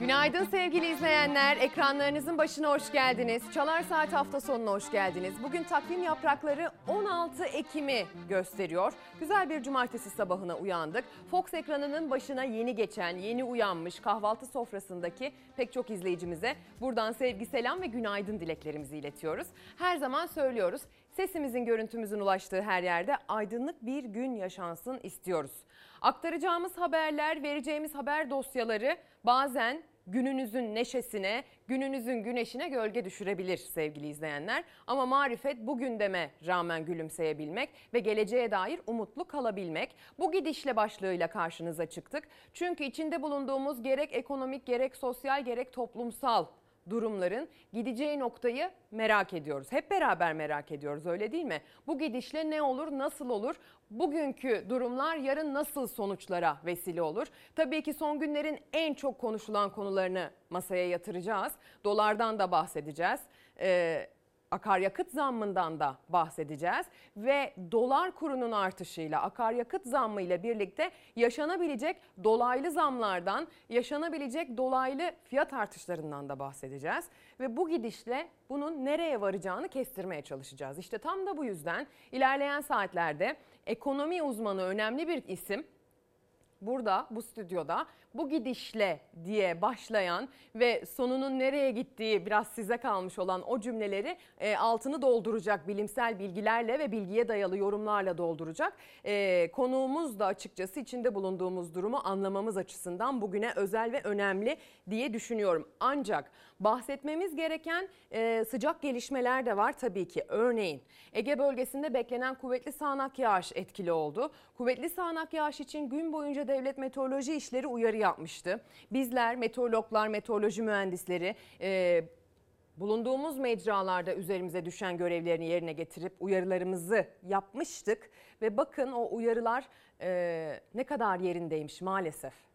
Günaydın sevgili izleyenler. Ekranlarınızın başına hoş geldiniz. Çalar Saat hafta sonuna hoş geldiniz. Bugün takvim yaprakları 16 Ekim'i gösteriyor. Güzel bir cumartesi sabahına uyandık. Fox ekranının başına yeni geçen, yeni uyanmış kahvaltı sofrasındaki pek çok izleyicimize buradan sevgi, selam ve günaydın dileklerimizi iletiyoruz. Her zaman söylüyoruz. Sesimizin, görüntümüzün ulaştığı her yerde aydınlık bir gün yaşansın istiyoruz. Aktaracağımız haberler, vereceğimiz haber dosyaları bazen gününüzün neşesine, gününüzün güneşine gölge düşürebilir sevgili izleyenler. Ama marifet bugün deme rağmen gülümseyebilmek ve geleceğe dair umutlu kalabilmek. Bu gidişle başlığıyla karşınıza çıktık. Çünkü içinde bulunduğumuz gerek ekonomik gerek sosyal gerek toplumsal durumların gideceği noktayı merak ediyoruz. Hep beraber merak ediyoruz öyle değil mi? Bu gidişle ne olur, nasıl olur? Bugünkü durumlar yarın nasıl sonuçlara vesile olur? Tabii ki son günlerin en çok konuşulan konularını masaya yatıracağız. Dolardan da bahsedeceğiz. Ee, akaryakıt zammından da bahsedeceğiz ve dolar kurunun artışıyla akaryakıt zammı ile birlikte yaşanabilecek dolaylı zamlardan, yaşanabilecek dolaylı fiyat artışlarından da bahsedeceğiz ve bu gidişle bunun nereye varacağını kestirmeye çalışacağız. İşte tam da bu yüzden ilerleyen saatlerde ekonomi uzmanı önemli bir isim burada bu stüdyoda bu gidişle diye başlayan ve sonunun nereye gittiği biraz size kalmış olan o cümleleri e, altını dolduracak bilimsel bilgilerle ve bilgiye dayalı yorumlarla dolduracak. E, konuğumuz da açıkçası içinde bulunduğumuz durumu anlamamız açısından bugüne özel ve önemli diye düşünüyorum. Ancak bahsetmemiz gereken e, sıcak gelişmeler de var tabii ki. Örneğin Ege bölgesinde beklenen kuvvetli sağanak yağış etkili oldu. Kuvvetli sağanak yağış için gün boyunca devlet meteoroloji işleri uyarı yapmıştı. Bizler meteorologlar, meteoroloji mühendisleri e, bulunduğumuz mecralarda üzerimize düşen görevlerini yerine getirip uyarılarımızı yapmıştık. Ve bakın o uyarılar e, ne kadar yerindeymiş maalesef.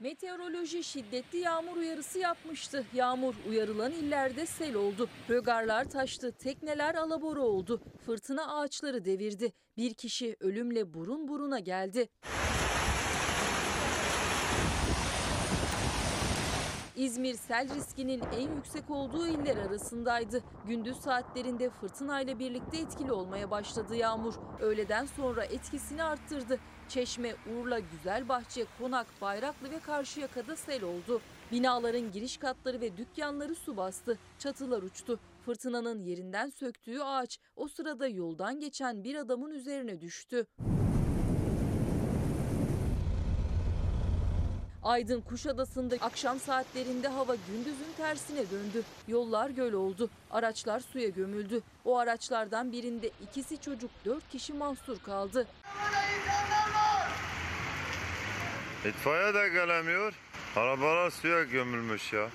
Meteoroloji şiddetli yağmur uyarısı yapmıştı. Yağmur uyarılan illerde sel oldu. Rögarlar taştı, tekneler alabora oldu. Fırtına ağaçları devirdi. Bir kişi ölümle burun buruna geldi. İzmir sel riskinin en yüksek olduğu iller arasındaydı. Gündüz saatlerinde fırtınayla birlikte etkili olmaya başladı yağmur. Öğleden sonra etkisini arttırdı. Çeşme, Urla, Güzelbahçe, Konak, Bayraklı ve Karşıyaka'da sel oldu. Binaların giriş katları ve dükkanları su bastı. Çatılar uçtu. Fırtınanın yerinden söktüğü ağaç o sırada yoldan geçen bir adamın üzerine düştü. Aydın Kuşadası'nda akşam saatlerinde hava gündüzün tersine döndü. Yollar göl oldu. Araçlar suya gömüldü. O araçlardan birinde ikisi çocuk, dört kişi mahsur kaldı. İtfaiye de gelemiyor. Arabalar suya gömülmüş ya.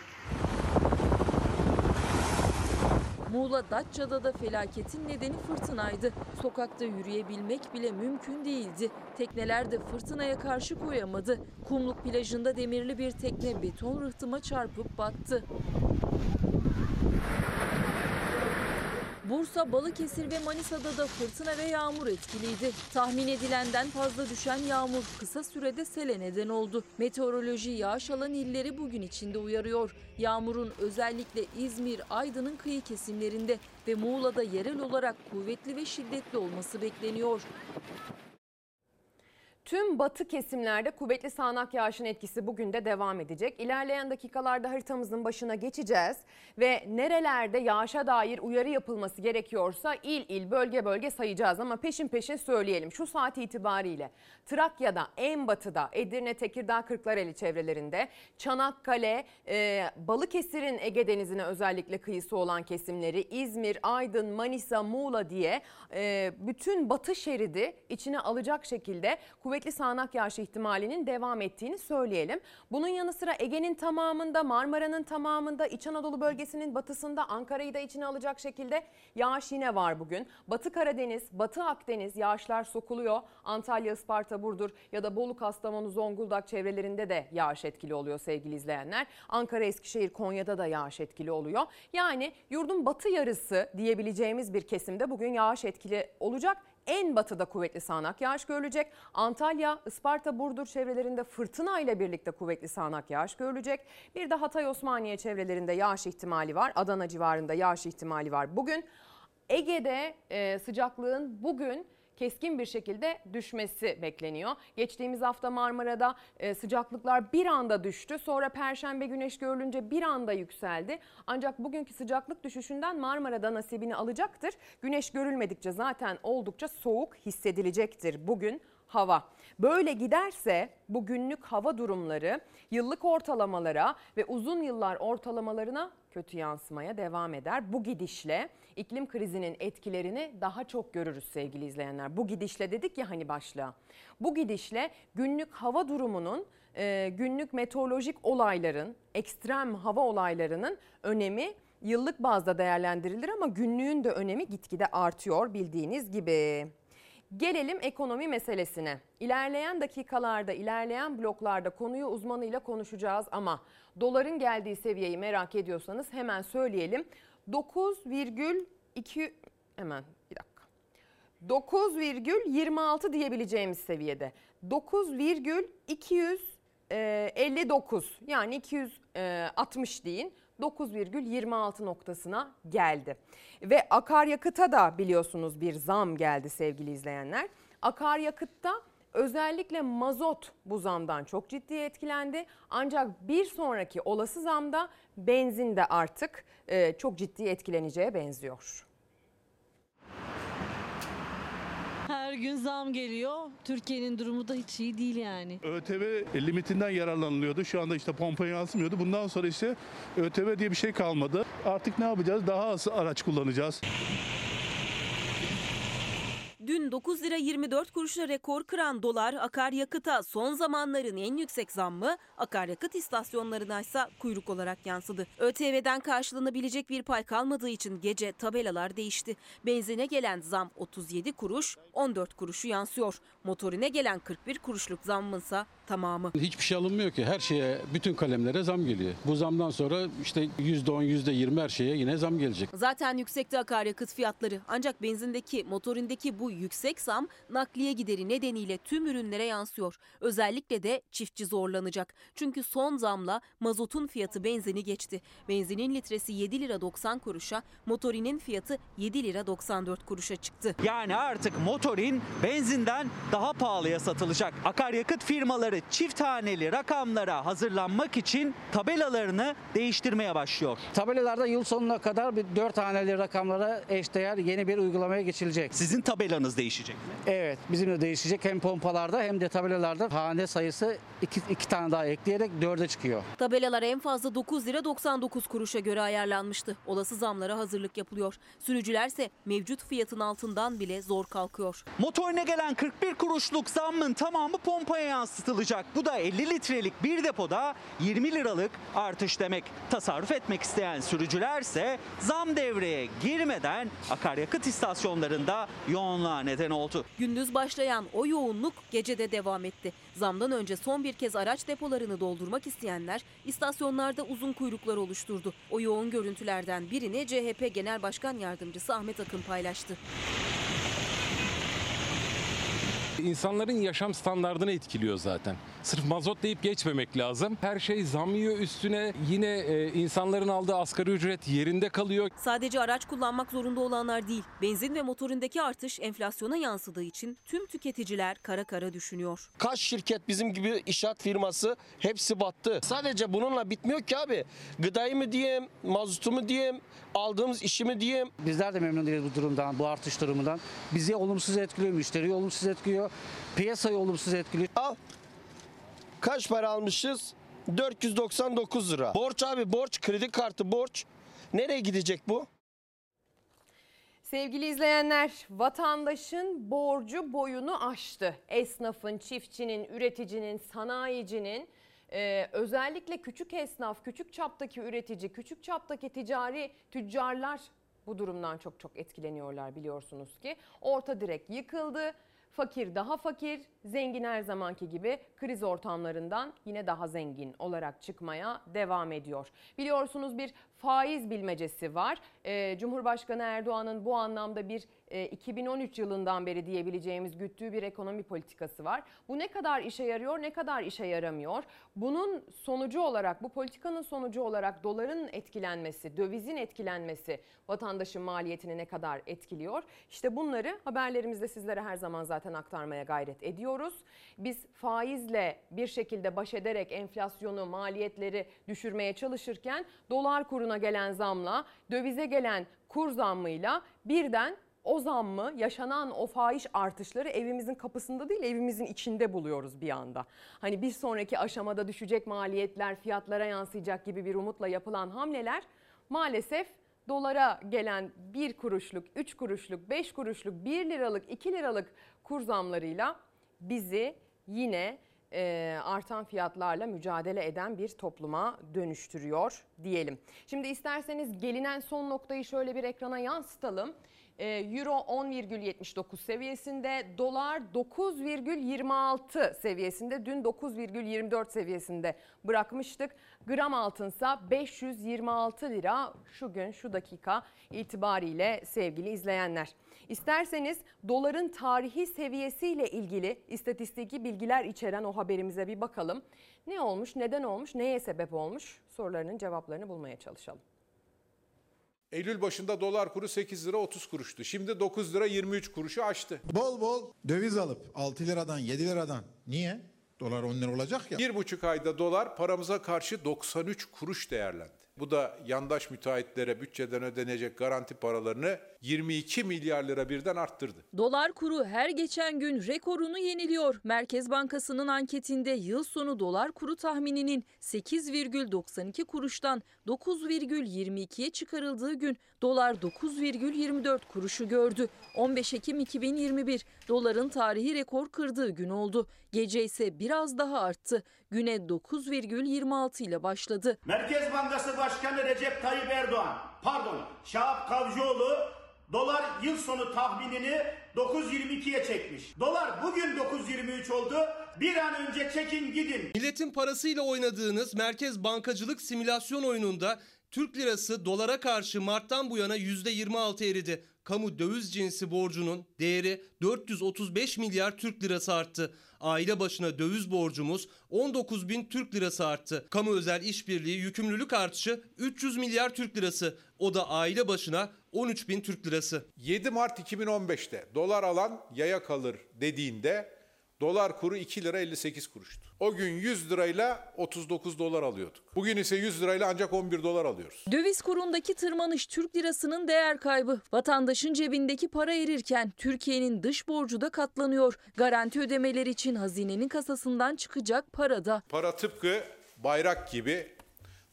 Muğla Datça'da da felaketin nedeni fırtınaydı. Sokakta yürüyebilmek bile mümkün değildi. Tekneler de fırtınaya karşı koyamadı. Kumluk plajında demirli bir tekne beton rıhtıma çarpıp battı. Bursa, Balıkesir ve Manisa'da da fırtına ve yağmur etkiliydi. Tahmin edilenden fazla düşen yağmur kısa sürede sele neden oldu. Meteoroloji yağış alan illeri bugün içinde uyarıyor. Yağmurun özellikle İzmir, Aydın'ın kıyı kesimlerinde ve Muğla'da yerel olarak kuvvetli ve şiddetli olması bekleniyor. Tüm batı kesimlerde kuvvetli sağanak yağışın etkisi bugün de devam edecek. İlerleyen dakikalarda haritamızın başına geçeceğiz ve nerelerde yağışa dair uyarı yapılması gerekiyorsa il il bölge bölge sayacağız ama peşin peşin söyleyelim. Şu saat itibariyle Trakya'da en batıda Edirne, Tekirdağ, Kırklareli çevrelerinde Çanakkale, e, Balıkesir'in Ege Denizi'ne özellikle kıyısı olan kesimleri İzmir, Aydın, Manisa, Muğla diye e, bütün batı şeridi içine alacak şekilde kuvvetli kuvvetli sağanak yağış ihtimalinin devam ettiğini söyleyelim. Bunun yanı sıra Ege'nin tamamında, Marmara'nın tamamında, İç Anadolu bölgesinin batısında Ankara'yı da içine alacak şekilde yağış yine var bugün. Batı Karadeniz, Batı Akdeniz yağışlar sokuluyor. Antalya, Isparta, Burdur ya da Bolu, Kastamonu, Zonguldak çevrelerinde de yağış etkili oluyor sevgili izleyenler. Ankara, Eskişehir, Konya'da da yağış etkili oluyor. Yani yurdun batı yarısı diyebileceğimiz bir kesimde bugün yağış etkili olacak. En batıda kuvvetli sağanak yağış görülecek. Antalya, Isparta, Burdur çevrelerinde fırtına ile birlikte kuvvetli sağanak yağış görülecek. Bir de Hatay, Osmaniye çevrelerinde yağış ihtimali var. Adana civarında yağış ihtimali var. Bugün Ege'de e, sıcaklığın bugün keskin bir şekilde düşmesi bekleniyor. Geçtiğimiz hafta Marmara'da e, sıcaklıklar bir anda düştü. Sonra perşembe güneş görülünce bir anda yükseldi. Ancak bugünkü sıcaklık düşüşünden Marmara'da nasibini alacaktır. Güneş görülmedikçe zaten oldukça soğuk hissedilecektir bugün hava. Böyle giderse bu günlük hava durumları yıllık ortalamalara ve uzun yıllar ortalamalarına kötü yansımaya devam eder. Bu gidişle iklim krizinin etkilerini daha çok görürüz sevgili izleyenler. Bu gidişle dedik ya hani başlığa. Bu gidişle günlük hava durumunun e, günlük meteorolojik olayların, ekstrem hava olaylarının önemi yıllık bazda değerlendirilir ama günlüğün de önemi gitgide artıyor bildiğiniz gibi. Gelelim ekonomi meselesine. İlerleyen dakikalarda, ilerleyen bloklarda konuyu uzmanıyla konuşacağız ama doların geldiği seviyeyi merak ediyorsanız hemen söyleyelim. 9,2 hemen bir dakika. 9,26 diyebileceğimiz seviyede. 9,259 yani 260 deyin. 9,26 noktasına geldi. Ve akaryakıta da biliyorsunuz bir zam geldi sevgili izleyenler. Akaryakıtta özellikle mazot bu zamdan çok ciddi etkilendi. Ancak bir sonraki olası zamda benzin de artık e, çok ciddi etkileneceğe benziyor. Her gün zam geliyor. Türkiye'nin durumu da hiç iyi değil yani. ÖTV limitinden yararlanılıyordu. Şu anda işte pompaya yansımıyordu. Bundan sonra işte ÖTV diye bir şey kalmadı. Artık ne yapacağız? Daha az araç kullanacağız. Dün 9 lira 24 kuruşla rekor kıran dolar akaryakıta son zamanların en yüksek zammı akaryakıt istasyonlarına ise kuyruk olarak yansıdı. ÖTV'den karşılanabilecek bir pay kalmadığı için gece tabelalar değişti. Benzine gelen zam 37 kuruş 14 kuruşu yansıyor. Motorine gelen 41 kuruşluk zammınsa tamamı. Hiçbir şey alınmıyor ki. Her şeye, bütün kalemlere zam geliyor. Bu zamdan sonra işte %10, %20 her şeye yine zam gelecek. Zaten yüksekti akaryakıt fiyatları ancak benzindeki motorindeki bu yüksek zam nakliye gideri nedeniyle tüm ürünlere yansıyor. Özellikle de çiftçi zorlanacak. Çünkü son zamla mazotun fiyatı benzini geçti. Benzinin litresi 7 lira 90 kuruşa, motorinin fiyatı 7 lira 94 kuruşa çıktı. Yani artık motorin benzinden daha pahalıya satılacak. Akaryakıt firmaları çift haneli rakamlara hazırlanmak için tabelalarını değiştirmeye başlıyor. Tabelalarda yıl sonuna kadar bir 4 haneli rakamlara eşdeğer yeni bir uygulamaya geçilecek. Sizin tabelanız değişecek mi? Evet bizim de değişecek hem pompalarda hem de tabelalarda hane sayısı 2 iki, iki tane daha ekleyerek 4'e çıkıyor. Tabelalar en fazla 9 lira 99 kuruşa göre ayarlanmıştı. Olası zamlara hazırlık yapılıyor. Sürücülerse mevcut fiyatın altından bile zor kalkıyor. Motorine gelen 41 kuruşluk zammın tamamı pompaya yansıtılacak. Bu da 50 litrelik bir depoda 20 liralık artış demek. Tasarruf etmek isteyen sürücülerse zam devreye girmeden akaryakıt istasyonlarında yoğunluğa neden oldu. Gündüz başlayan o yoğunluk gecede devam etti. Zamdan önce son bir kez araç depolarını doldurmak isteyenler istasyonlarda uzun kuyruklar oluşturdu. O yoğun görüntülerden birini CHP Genel Başkan Yardımcısı Ahmet Akın paylaştı. İnsanların yaşam standartını etkiliyor zaten. Sırf mazot deyip geçmemek lazım. Her şey zam yiyor üstüne. Yine e, insanların aldığı asgari ücret yerinde kalıyor. Sadece araç kullanmak zorunda olanlar değil, benzin ve motorindeki artış enflasyona yansıdığı için tüm tüketiciler kara kara düşünüyor. Kaç şirket bizim gibi inşaat firması hepsi battı. Sadece bununla bitmiyor ki abi. Gıdayı mı diyeyim, mazotu mu diyeyim, aldığımız işi mi diyeyim. Bizler de memnun değiliz bu durumdan, bu artış durumundan. Bizi olumsuz etkiliyor, müşteriyi olumsuz etkiliyor, piyasayı olumsuz etkiliyor. Al. Kaç para almışız? 499 lira. Borç abi borç, kredi kartı borç. Nereye gidecek bu? Sevgili izleyenler, vatandaşın borcu boyunu aştı. Esnafın, çiftçinin, üreticinin, sanayicinin, e, özellikle küçük esnaf, küçük çaptaki üretici, küçük çaptaki ticari tüccarlar bu durumdan çok çok etkileniyorlar biliyorsunuz ki. Orta direk yıkıldı. Fakir daha fakir, zengin her zamanki gibi kriz ortamlarından yine daha zengin olarak çıkmaya devam ediyor. Biliyorsunuz bir faiz bilmecesi var. Ee, Cumhurbaşkanı Erdoğan'ın bu anlamda bir e, 2013 yılından beri diyebileceğimiz güttüğü bir ekonomi politikası var. Bu ne kadar işe yarıyor, ne kadar işe yaramıyor? Bunun sonucu olarak, bu politikanın sonucu olarak doların etkilenmesi, dövizin etkilenmesi vatandaşın maliyetini ne kadar etkiliyor? İşte bunları haberlerimizde sizlere her zaman zaten aktarmaya gayret ediyoruz. Biz faizle bir şekilde baş ederek enflasyonu, maliyetleri düşürmeye çalışırken dolar kuruna gelen zamla, dövize gelen kur zammıyla birden o zammı, yaşanan o fahiş artışları evimizin kapısında değil evimizin içinde buluyoruz bir anda. Hani bir sonraki aşamada düşecek maliyetler fiyatlara yansıyacak gibi bir umutla yapılan hamleler maalesef dolara gelen 1 kuruşluk, 3 kuruşluk, 5 kuruşluk, 1 liralık, 2 liralık kur zamlarıyla bizi yine e, artan fiyatlarla mücadele eden bir topluma dönüştürüyor diyelim. Şimdi isterseniz gelinen son noktayı şöyle bir ekrana yansıtalım. E, Euro 10,79 seviyesinde, dolar 9,26 seviyesinde, dün 9,24 seviyesinde bırakmıştık. Gram altınsa 526 lira şu gün şu dakika itibariyle sevgili izleyenler. İsterseniz doların tarihi seviyesiyle ilgili istatistiki bilgiler içeren o haberimize bir bakalım. Ne olmuş, neden olmuş, neye sebep olmuş sorularının cevaplarını bulmaya çalışalım. Eylül başında dolar kuru 8 lira 30 kuruştu. Şimdi 9 lira 23 kuruşu aştı. Bol bol döviz alıp 6 liradan 7 liradan. Niye? Dolar 10 lira olacak ya. Bir buçuk ayda dolar paramıza karşı 93 kuruş değerlendi. Bu da yandaş müteahhitlere bütçeden ödenecek garanti paralarını 22 milyar lira birden arttırdı. Dolar kuru her geçen gün rekorunu yeniliyor. Merkez Bankası'nın anketinde yıl sonu dolar kuru tahmininin 8,92 kuruştan 9,22'ye çıkarıldığı gün dolar 9,24 kuruşu gördü. 15 Ekim 2021 doların tarihi rekor kırdığı gün oldu. Gece ise biraz daha arttı. Güne 9,26 ile başladı. Merkez Bankası Başkanı Recep Tayyip Erdoğan, pardon Şahap Kavcıoğlu dolar yıl sonu tahminini 9.22'ye çekmiş. Dolar bugün 9.23 oldu. Bir an önce çekin gidin. Milletin parasıyla oynadığınız merkez bankacılık simülasyon oyununda Türk lirası dolara karşı Mart'tan bu yana %26 eridi. Kamu döviz cinsi borcunun değeri 435 milyar Türk lirası arttı. Aile başına döviz borcumuz 19 bin Türk lirası arttı. Kamu özel işbirliği yükümlülük artışı 300 milyar Türk lirası. O da aile başına 13 bin Türk lirası. 7 Mart 2015'te dolar alan yaya kalır dediğinde dolar kuru 2 lira 58 kuruştu. O gün 100 lirayla 39 dolar alıyorduk. Bugün ise 100 lirayla ancak 11 dolar alıyoruz. Döviz kurundaki tırmanış Türk lirasının değer kaybı. Vatandaşın cebindeki para erirken Türkiye'nin dış borcu da katlanıyor. Garanti ödemeler için hazinenin kasasından çıkacak para da. Para tıpkı bayrak gibi,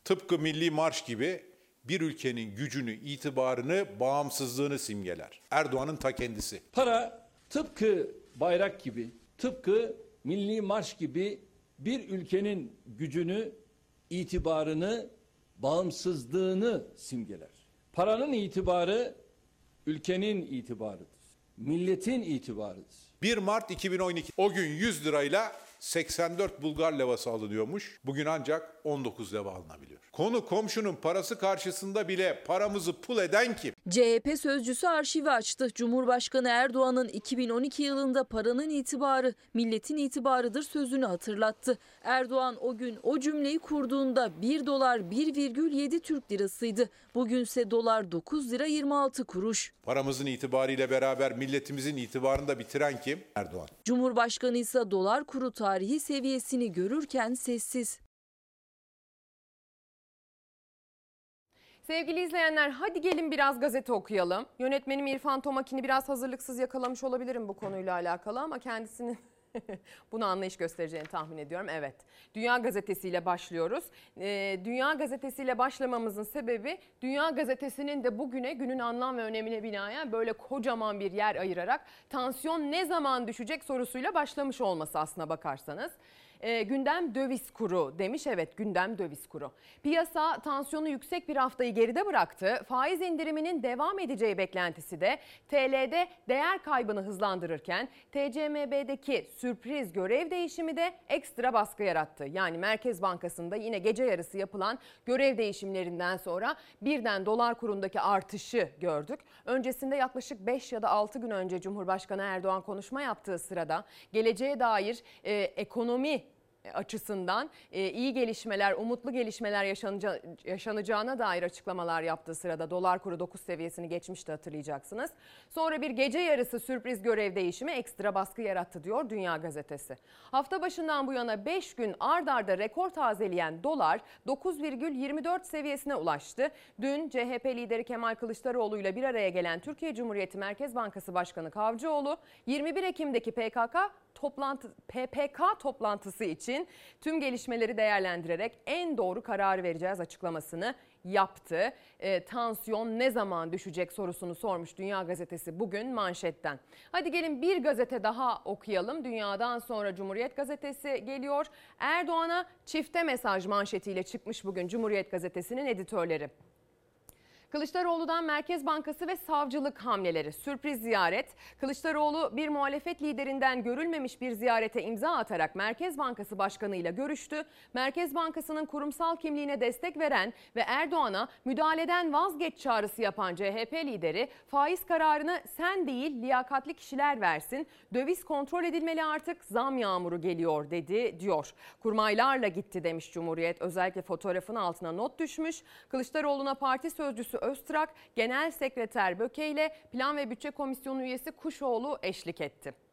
tıpkı milli marş gibi bir ülkenin gücünü, itibarını, bağımsızlığını simgeler. Erdoğan'ın ta kendisi. Para tıpkı bayrak gibi, tıpkı milli marş gibi bir ülkenin gücünü, itibarını, bağımsızlığını simgeler. Paranın itibarı ülkenin itibarıdır. Milletin itibarıdır. 1 Mart 2012 o gün 100 lirayla 84 Bulgar levası alınıyormuş. Bugün ancak 19 leva alınabiliyor. Konu komşunun parası karşısında bile paramızı pul eden kim? CHP sözcüsü arşivi açtı. Cumhurbaşkanı Erdoğan'ın 2012 yılında paranın itibarı milletin itibarıdır sözünü hatırlattı. Erdoğan o gün o cümleyi kurduğunda 1 dolar 1,7 Türk lirasıydı. Bugünse dolar 9 lira 26 kuruş. Paramızın itibarıyla beraber milletimizin itibarını da bitiren kim? Erdoğan. Cumhurbaşkanı ise dolar kuru tarihi seviyesini görürken sessiz. Sevgili izleyenler hadi gelin biraz gazete okuyalım. Yönetmenim İrfan Tomakin'i biraz hazırlıksız yakalamış olabilirim bu konuyla alakalı ama kendisinin bunu anlayış göstereceğini tahmin ediyorum. Evet. Dünya Gazetesi ile başlıyoruz. Ee, Dünya Gazetesi ile başlamamızın sebebi Dünya Gazetesi'nin de bugüne günün anlam ve önemine binaen böyle kocaman bir yer ayırarak tansiyon ne zaman düşecek sorusuyla başlamış olması aslına bakarsanız. E, gündem döviz kuru demiş. Evet gündem döviz kuru. Piyasa tansiyonu yüksek bir haftayı geride bıraktı. Faiz indiriminin devam edeceği beklentisi de TL'de değer kaybını hızlandırırken TCMB'deki sürpriz görev değişimi de ekstra baskı yarattı. Yani Merkez Bankası'nda yine gece yarısı yapılan görev değişimlerinden sonra birden dolar kurundaki artışı gördük. Öncesinde yaklaşık 5 ya da 6 gün önce Cumhurbaşkanı Erdoğan konuşma yaptığı sırada geleceğe dair e, ekonomi açısından e, iyi gelişmeler, umutlu gelişmeler yaşanaca, yaşanacağına dair açıklamalar yaptığı sırada dolar kuru 9 seviyesini geçmişti hatırlayacaksınız. Sonra bir gece yarısı sürpriz görev değişimi ekstra baskı yarattı diyor Dünya Gazetesi. Hafta başından bu yana 5 gün ard arda rekor tazeleyen dolar 9,24 seviyesine ulaştı. Dün CHP lideri Kemal Kılıçdaroğlu ile bir araya gelen Türkiye Cumhuriyeti Merkez Bankası Başkanı Kavcıoğlu 21 Ekim'deki PKK toplantı PPK toplantısı için tüm gelişmeleri değerlendirerek en doğru kararı vereceğiz açıklamasını yaptı. E, tansiyon ne zaman düşecek sorusunu sormuş Dünya Gazetesi bugün manşetten. Hadi gelin bir gazete daha okuyalım. Dünyadan sonra Cumhuriyet Gazetesi geliyor. Erdoğan'a çifte mesaj manşetiyle çıkmış bugün Cumhuriyet Gazetesi'nin editörleri. Kılıçdaroğlu'dan Merkez Bankası ve savcılık hamleleri. Sürpriz ziyaret. Kılıçdaroğlu bir muhalefet liderinden görülmemiş bir ziyarete imza atarak Merkez Bankası Başkanı ile görüştü. Merkez Bankası'nın kurumsal kimliğine destek veren ve Erdoğan'a müdahaleden vazgeç çağrısı yapan CHP lideri faiz kararını sen değil liyakatli kişiler versin. Döviz kontrol edilmeli artık zam yağmuru geliyor dedi diyor. Kurmaylarla gitti demiş Cumhuriyet. Özellikle fotoğrafın altına not düşmüş. Kılıçdaroğlu'na parti sözcüsü Öztrak, Genel Sekreter Böke ile Plan ve Bütçe Komisyonu üyesi Kuşoğlu eşlik etti.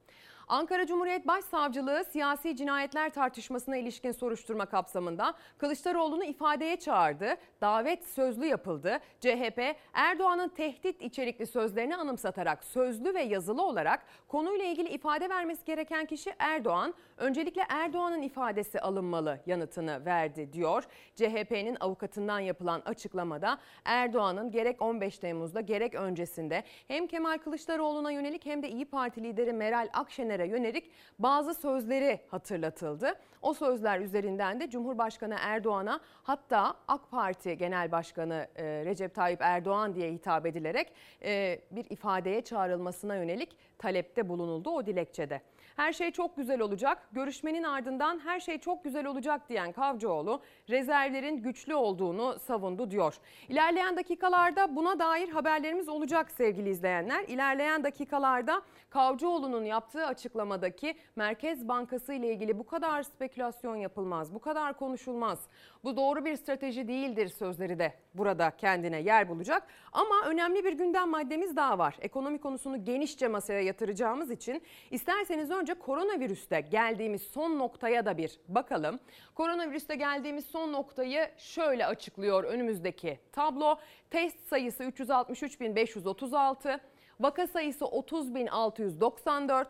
Ankara Cumhuriyet Başsavcılığı siyasi cinayetler tartışmasına ilişkin soruşturma kapsamında Kılıçdaroğlu'nu ifadeye çağırdı. Davet sözlü yapıldı. CHP Erdoğan'ın tehdit içerikli sözlerini anımsatarak sözlü ve yazılı olarak konuyla ilgili ifade vermesi gereken kişi Erdoğan. Öncelikle Erdoğan'ın ifadesi alınmalı yanıtını verdi diyor. CHP'nin avukatından yapılan açıklamada Erdoğan'ın gerek 15 Temmuz'da gerek öncesinde hem Kemal Kılıçdaroğlu'na yönelik hem de İyi Parti lideri Meral Akşener'e yönelik bazı sözleri hatırlatıldı. O sözler üzerinden de Cumhurbaşkanı Erdoğan'a hatta AK Parti Genel Başkanı e, Recep Tayyip Erdoğan diye hitap edilerek e, bir ifadeye çağrılmasına yönelik talepte bulunuldu o dilekçede. Her şey çok güzel olacak. Görüşmenin ardından her şey çok güzel olacak diyen Kavcıoğlu rezervlerin güçlü olduğunu savundu diyor. İlerleyen dakikalarda buna dair haberlerimiz olacak sevgili izleyenler. İlerleyen dakikalarda Kavcıoğlu'nun yaptığı açıklamadaki Merkez Bankası ile ilgili bu kadar spekülasyon yapılmaz, bu kadar konuşulmaz. Bu doğru bir strateji değildir sözleri de burada kendine yer bulacak. Ama önemli bir gündem maddemiz daha var. Ekonomi konusunu genişçe masaya yatıracağımız için isterseniz önce koronavirüste geldiğimiz son noktaya da bir bakalım. Koronavirüste geldiğimiz son noktayı şöyle açıklıyor önümüzdeki tablo. Test sayısı 363.536, vaka sayısı 30.694,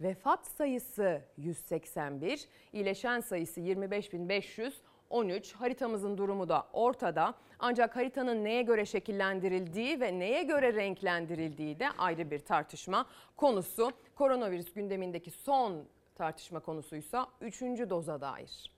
vefat sayısı 181, iyileşen sayısı 25.513. Haritamızın durumu da ortada. Ancak haritanın neye göre şekillendirildiği ve neye göre renklendirildiği de ayrı bir tartışma konusu. Koronavirüs gündemindeki son tartışma konusuysa 3. doza dair.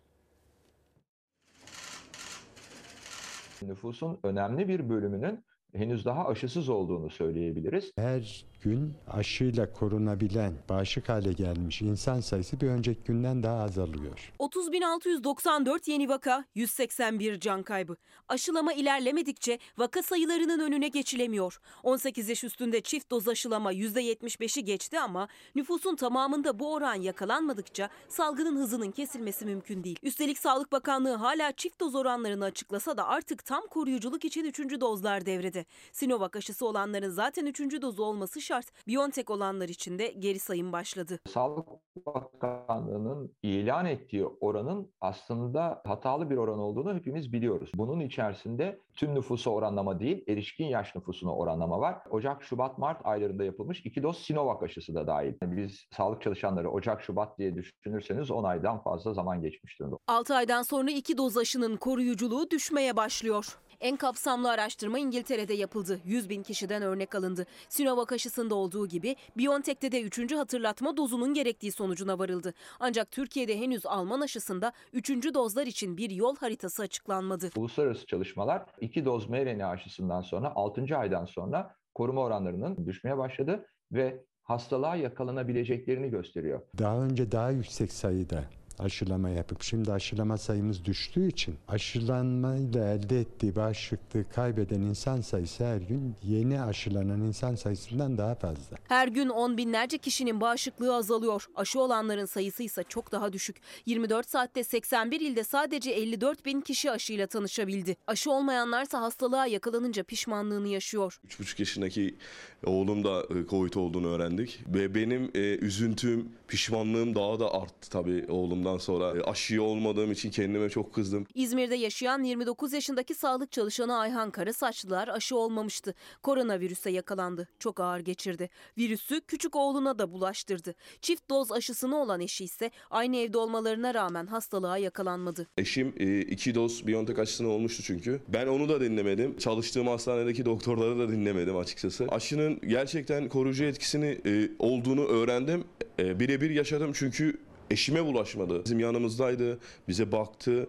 Nüfusun önemli bir bölümünün henüz daha aşısız olduğunu söyleyebiliriz. Her gün aşıyla korunabilen, bağışık hale gelmiş insan sayısı bir önceki günden daha azalıyor. 30.694 yeni vaka, 181 can kaybı. Aşılama ilerlemedikçe vaka sayılarının önüne geçilemiyor. 18 yaş üstünde çift doz aşılama %75'i geçti ama nüfusun tamamında bu oran yakalanmadıkça salgının hızının kesilmesi mümkün değil. Üstelik Sağlık Bakanlığı hala çift doz oranlarını açıklasa da artık tam koruyuculuk için 3. dozlar devrede. Sinovac aşısı olanların zaten 3. dozu olması şart. BioNTech olanlar için de geri sayım başladı. Sağlık Bakanlığı'nın ilan ettiği oranın aslında hatalı bir oran olduğunu hepimiz biliyoruz. Bunun içerisinde tüm nüfusa oranlama değil, erişkin yaş nüfusuna oranlama var. Ocak, Şubat, Mart aylarında yapılmış iki doz Sinovac aşısı da dahil. Biz sağlık çalışanları Ocak, Şubat diye düşünürseniz 10 aydan fazla zaman geçmiş durumda. 6 aydan sonra iki doz aşının koruyuculuğu düşmeye başlıyor. En kapsamlı araştırma İngiltere'de yapıldı. 100 bin kişiden örnek alındı. Sinovac aşısında olduğu gibi BioNTech'te de 3. hatırlatma dozunun gerektiği sonucuna varıldı. Ancak Türkiye'de henüz Alman aşısında 3. dozlar için bir yol haritası açıklanmadı. Uluslararası çalışmalar 2 doz mRNA aşısından sonra 6. aydan sonra koruma oranlarının düşmeye başladı ve hastalığa yakalanabileceklerini gösteriyor. Daha önce daha yüksek sayıda aşılama yapıp şimdi aşılama sayımız düştüğü için aşılanmayla elde ettiği bağışıklığı kaybeden insan sayısı her gün yeni aşılanan insan sayısından daha fazla. Her gün on binlerce kişinin bağışıklığı azalıyor. Aşı olanların sayısı ise çok daha düşük. 24 saatte 81 ilde sadece 54 bin kişi aşıyla tanışabildi. Aşı olmayanlarsa hastalığa yakalanınca pişmanlığını yaşıyor. 3,5 yaşındaki oğlum da e, Covid olduğunu öğrendik. Ve benim e, üzüntüm, pişmanlığım daha da arttı tabii oğlumdan sonra. E, aşıyı olmadığım için kendime çok kızdım. İzmir'de yaşayan 29 yaşındaki sağlık çalışanı Ayhan Karasaçlılar aşı olmamıştı. Koronavirüse yakalandı. Çok ağır geçirdi. Virüsü küçük oğluna da bulaştırdı. Çift doz aşısını olan eşi ise aynı evde olmalarına rağmen hastalığa yakalanmadı. Eşim e, iki doz Biontech aşısını olmuştu çünkü. Ben onu da dinlemedim. Çalıştığım hastanedeki doktorları da dinlemedim açıkçası. Aşının gerçekten koruyucu etkisini e, olduğunu öğrendim. E, birebir yaşadım çünkü eşime bulaşmadı. Bizim yanımızdaydı, bize baktı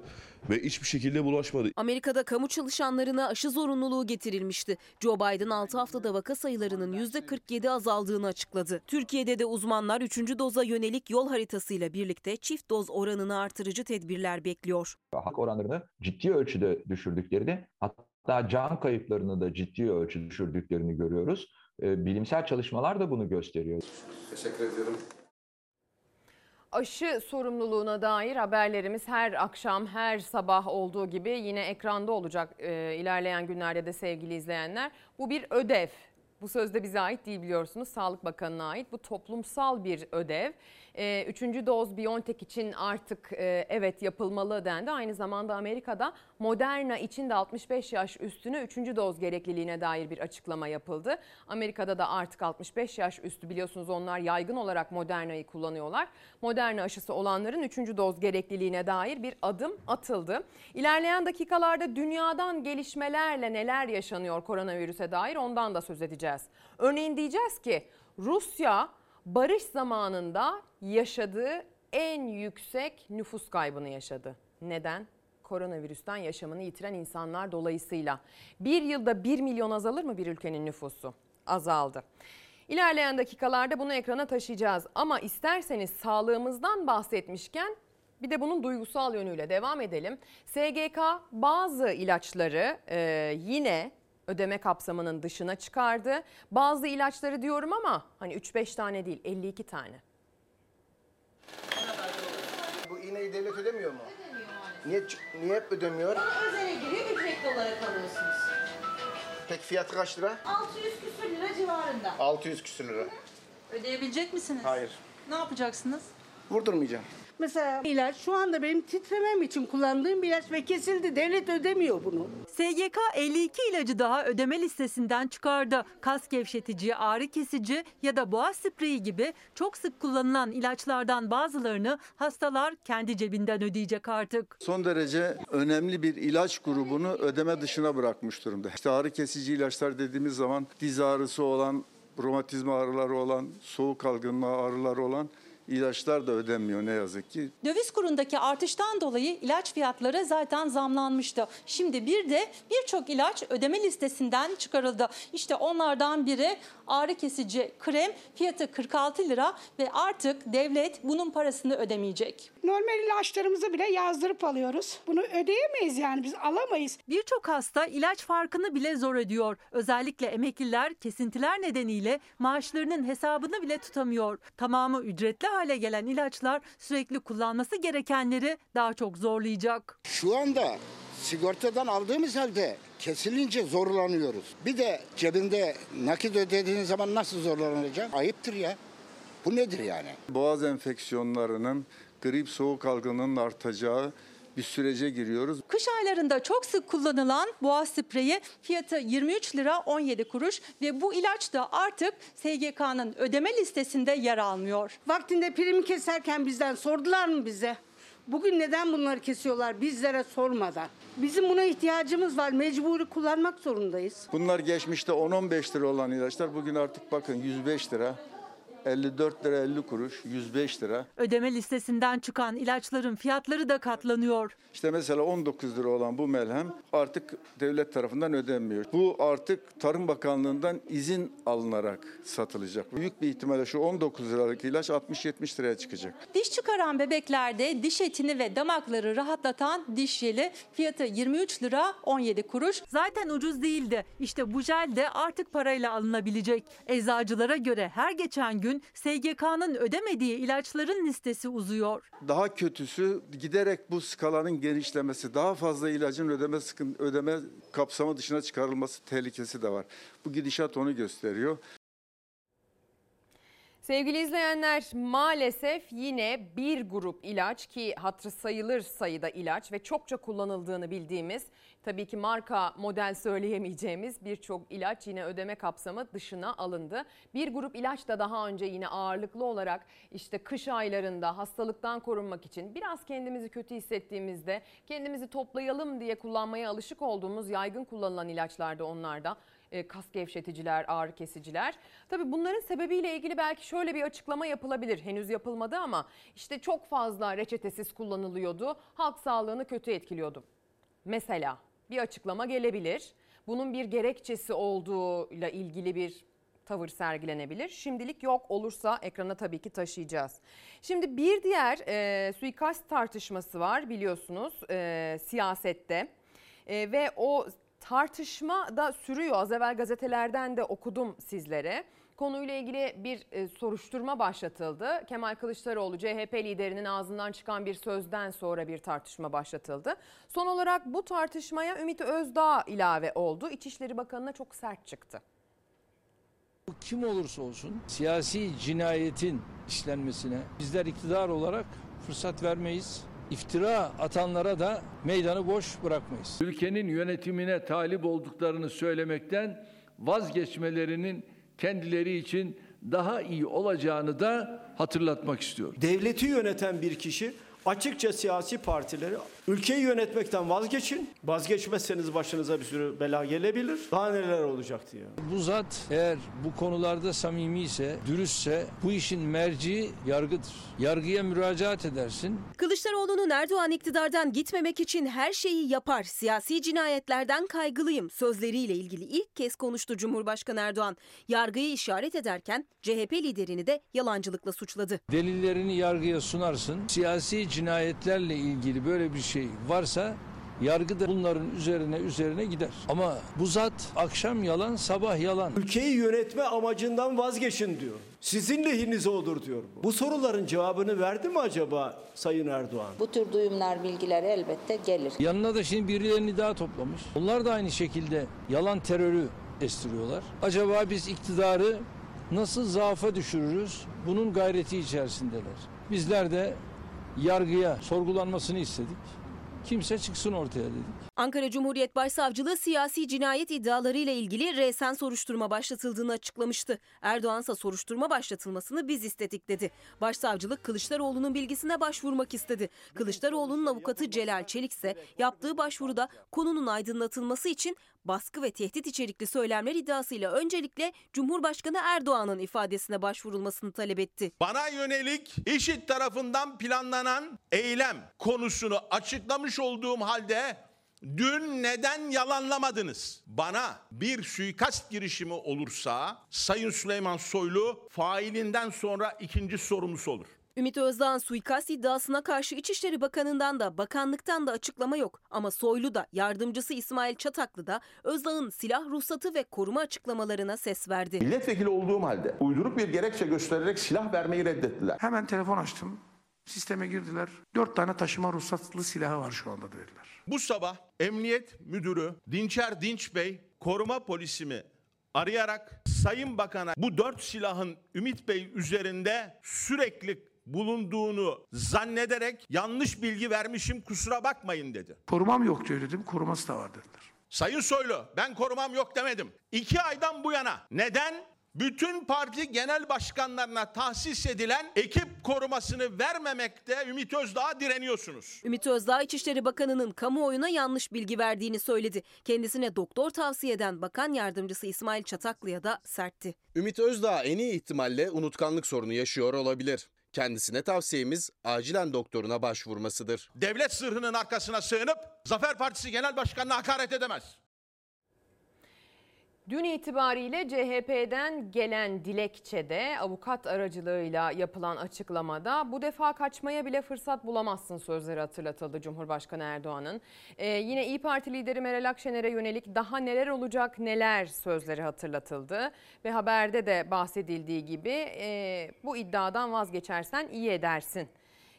ve hiçbir şekilde bulaşmadı. Amerika'da kamu çalışanlarına aşı zorunluluğu getirilmişti. Joe Biden 6 haftada vaka sayılarının %47 azaldığını açıkladı. Türkiye'de de uzmanlar 3. doza yönelik yol haritasıyla birlikte çift doz oranını artırıcı tedbirler bekliyor. Hak oranlarını ciddi ölçüde düşürdüklerini hatta can kayıplarını da ciddi ölçüde düşürdüklerini görüyoruz. E, Bilimsel çalışmalar da bunu gösteriyor. Teşekkür ediyorum. Aşı sorumluluğuna dair haberlerimiz her akşam, her sabah olduğu gibi yine ekranda olacak e, ilerleyen günlerde de sevgili izleyenler. Bu bir ödev. Bu sözde bize ait değil biliyorsunuz. Sağlık Bakanı'na ait. Bu toplumsal bir ödev. E, üçüncü doz BioNTech için artık e, evet yapılmalı dendi. Aynı zamanda Amerika'da Moderna için de 65 yaş üstüne üçüncü doz gerekliliğine dair bir açıklama yapıldı. Amerika'da da artık 65 yaş üstü biliyorsunuz onlar yaygın olarak Moderna'yı kullanıyorlar. Moderna aşısı olanların üçüncü doz gerekliliğine dair bir adım atıldı. İlerleyen dakikalarda dünyadan gelişmelerle neler yaşanıyor koronavirüse dair ondan da söz edeceğiz. Örneğin diyeceğiz ki Rusya barış zamanında yaşadığı en yüksek nüfus kaybını yaşadı. Neden? Koronavirüsten yaşamını yitiren insanlar dolayısıyla. Bir yılda 1 milyon azalır mı bir ülkenin nüfusu? Azaldı. İlerleyen dakikalarda bunu ekrana taşıyacağız ama isterseniz sağlığımızdan bahsetmişken bir de bunun duygusal yönüyle devam edelim. SGK bazı ilaçları e, yine ödeme kapsamının dışına çıkardı. Bazı ilaçları diyorum ama hani 3-5 tane değil 52 tane. Bu iğneyi devlet ödemiyor mu? Niye niye hep ödemiyor? Özele giriyor, ücretli olarak alıyorsunuz. Peki fiyatı kaç lira? 600 küsür lira civarında. 600 küsür lira. Ödeyebilecek misiniz? Hayır. Ne yapacaksınız? Vurdurmayacağım. Mesela ilaç şu anda benim titremem için kullandığım bir ilaç ve kesildi. Devlet ödemiyor bunu. SGK 52 ilacı daha ödeme listesinden çıkardı. Kas gevşetici, ağrı kesici ya da boğaz spreyi gibi çok sık kullanılan ilaçlardan bazılarını hastalar kendi cebinden ödeyecek artık. Son derece önemli bir ilaç grubunu ödeme dışına bırakmış durumda. İşte ağrı kesici ilaçlar dediğimiz zaman diz ağrısı olan, romatizma ağrıları olan, soğuk algınlığı ağrıları olan ilaçlar da ödenmiyor ne yazık ki. Döviz kurundaki artıştan dolayı ilaç fiyatları zaten zamlanmıştı. Şimdi bir de birçok ilaç ödeme listesinden çıkarıldı. İşte onlardan biri ağrı kesici krem fiyatı 46 lira ve artık devlet bunun parasını ödemeyecek. Normal ilaçlarımızı bile yazdırıp alıyoruz. Bunu ödeyemeyiz yani biz alamayız. Birçok hasta ilaç farkını bile zor ödüyor. Özellikle emekliler kesintiler nedeniyle maaşlarının hesabını bile tutamıyor. Tamamı ücretli hale gelen ilaçlar sürekli kullanması gerekenleri daha çok zorlayacak. Şu anda sigortadan aldığımız halde kesilince zorlanıyoruz. Bir de cebinde nakit ödediğin zaman nasıl zorlanacak? Ayıptır ya. Bu nedir yani? Boğaz enfeksiyonlarının, grip soğuk algınlığının artacağı bir sürece giriyoruz. Kış aylarında çok sık kullanılan boğaz spreyi fiyatı 23 lira 17 kuruş ve bu ilaç da artık SGK'nın ödeme listesinde yer almıyor. Vaktinde primi keserken bizden sordular mı bize? Bugün neden bunları kesiyorlar bizlere sormadan? Bizim buna ihtiyacımız var. Mecburi kullanmak zorundayız. Bunlar geçmişte 10-15 lira olan ilaçlar bugün artık bakın 105 lira. 54 lira 50 kuruş, 105 lira. Ödeme listesinden çıkan ilaçların fiyatları da katlanıyor. İşte mesela 19 lira olan bu melhem artık devlet tarafından ödenmiyor. Bu artık Tarım Bakanlığı'ndan izin alınarak satılacak. Büyük bir ihtimalle şu 19 liralık ilaç 60-70 liraya çıkacak. Diş çıkaran bebeklerde diş etini ve damakları rahatlatan diş jeli fiyatı 23 lira 17 kuruş. Zaten ucuz değildi. İşte bu jel de artık parayla alınabilecek. Eczacılara göre her geçen gün SGK'nın ödemediği ilaçların listesi uzuyor. Daha kötüsü giderek bu skalanın genişlemesi, daha fazla ilacın ödeme sıkın, ödeme kapsamı dışına çıkarılması tehlikesi de var. Bu gidişat onu gösteriyor. Sevgili izleyenler maalesef yine bir grup ilaç ki hatırı sayılır sayıda ilaç ve çokça kullanıldığını bildiğimiz tabii ki marka model söyleyemeyeceğimiz birçok ilaç yine ödeme kapsamı dışına alındı. Bir grup ilaç da daha önce yine ağırlıklı olarak işte kış aylarında hastalıktan korunmak için biraz kendimizi kötü hissettiğimizde kendimizi toplayalım diye kullanmaya alışık olduğumuz yaygın kullanılan ilaçlarda onlarda e, kas gevşeticiler, ağrı kesiciler. Tabii bunların sebebiyle ilgili belki şöyle bir açıklama yapılabilir. Henüz yapılmadı ama işte çok fazla reçetesiz kullanılıyordu. Halk sağlığını kötü etkiliyordu. Mesela bir açıklama gelebilir. Bunun bir gerekçesi olduğuyla ilgili bir tavır sergilenebilir. Şimdilik yok olursa ekrana tabii ki taşıyacağız. Şimdi bir diğer e, suikast tartışması var biliyorsunuz e, siyasette E, ve o tartışma da sürüyor. Az evvel gazetelerden de okudum sizlere. Konuyla ilgili bir e, soruşturma başlatıldı. Kemal Kılıçdaroğlu CHP liderinin ağzından çıkan bir sözden sonra bir tartışma başlatıldı. Son olarak bu tartışmaya Ümit Özdağ ilave oldu. İçişleri Bakanı'na çok sert çıktı. Bu kim olursa olsun siyasi cinayetin işlenmesine bizler iktidar olarak fırsat vermeyiz. İftira atanlara da meydanı boş bırakmayız. Ülkenin yönetimine talip olduklarını söylemekten vazgeçmelerinin kendileri için daha iyi olacağını da hatırlatmak istiyorum. Devleti yöneten bir kişi açıkça siyasi partileri ülkeyi yönetmekten vazgeçin. Vazgeçmezseniz başınıza bir sürü bela gelebilir. Daha neler olacak diye. Bu zat eğer bu konularda samimi ise, dürüstse bu işin merci yargıdır. Yargıya müracaat edersin. Kılıçdaroğlu'nun Erdoğan iktidardan gitmemek için her şeyi yapar. Siyasi cinayetlerden kaygılıyım sözleriyle ilgili ilk kez konuştu Cumhurbaşkanı Erdoğan. Yargıyı işaret ederken CHP liderini de yalancılıkla suçladı. Delillerini yargıya sunarsın. Siyasi cinayetlerle ilgili böyle bir şey varsa yargı da bunların üzerine üzerine gider. Ama bu zat akşam yalan, sabah yalan. Ülkeyi yönetme amacından vazgeçin diyor. Sizin lehinize olur diyor. Bu. bu soruların cevabını verdi mi acaba Sayın Erdoğan? Bu tür duyumlar, bilgiler elbette gelir. Yanına da şimdi birilerini daha toplamış. Onlar da aynı şekilde yalan terörü estiriyorlar. Acaba biz iktidarı nasıl zaafa düşürürüz? Bunun gayreti içerisindeler. Bizler de yargıya sorgulanmasını istedik. Kimse çıksın ortaya dedik. Ankara Cumhuriyet Başsavcılığı siyasi cinayet iddialarıyla ilgili resen soruşturma başlatıldığını açıklamıştı. Erdoğan soruşturma başlatılmasını biz istedik dedi. Başsavcılık Kılıçdaroğlu'nun bilgisine başvurmak istedi. Kılıçdaroğlu'nun avukatı Celal Çelik ise yaptığı başvuruda konunun aydınlatılması için baskı ve tehdit içerikli söylemler iddiasıyla öncelikle Cumhurbaşkanı Erdoğan'ın ifadesine başvurulmasını talep etti. Bana yönelik IŞİD tarafından planlanan eylem konusunu açıklamış olduğum halde dün neden yalanlamadınız? Bana bir suikast girişimi olursa Sayın Süleyman Soylu failinden sonra ikinci sorumlusu olur. Ümit Özdağ'ın suikast iddiasına karşı İçişleri Bakanı'ndan da bakanlıktan da açıklama yok. Ama Soylu da yardımcısı İsmail Çataklı da Özdağ'ın silah ruhsatı ve koruma açıklamalarına ses verdi. Milletvekili olduğum halde uyduruk bir gerekçe göstererek silah vermeyi reddettiler. Hemen telefon açtım. Sisteme girdiler. Dört tane taşıma ruhsatlı silahı var şu anda dediler. Bu sabah Emniyet Müdürü Dinçer Dinç Bey koruma polisimi arayarak Sayın Bakan'a bu dört silahın Ümit Bey üzerinde sürekli bulunduğunu zannederek yanlış bilgi vermişim kusura bakmayın dedi. Korumam yok diyor dedim. Koruması da var dediler. Sayın Soylu ben korumam yok demedim. İki aydan bu yana neden bütün parti genel başkanlarına tahsis edilen ekip korumasını vermemekte Ümit Özdağ'a direniyorsunuz. Ümit Özdağ İçişleri Bakanı'nın kamuoyuna yanlış bilgi verdiğini söyledi. Kendisine doktor tavsiye eden Bakan Yardımcısı İsmail Çataklı'ya da sertti. Ümit Özdağ en iyi ihtimalle unutkanlık sorunu yaşıyor olabilir. Kendisine tavsiyemiz acilen doktoruna başvurmasıdır. Devlet sırrının arkasına sığınıp Zafer Partisi Genel Başkanı'na hakaret edemez. Dün itibariyle CHP'den gelen dilekçede avukat aracılığıyla yapılan açıklamada bu defa kaçmaya bile fırsat bulamazsın sözleri hatırlatıldı Cumhurbaşkanı Erdoğan'ın. Ee, yine İyi Parti lideri Meral Akşener'e yönelik daha neler olacak neler sözleri hatırlatıldı. Ve haberde de bahsedildiği gibi e, bu iddiadan vazgeçersen iyi edersin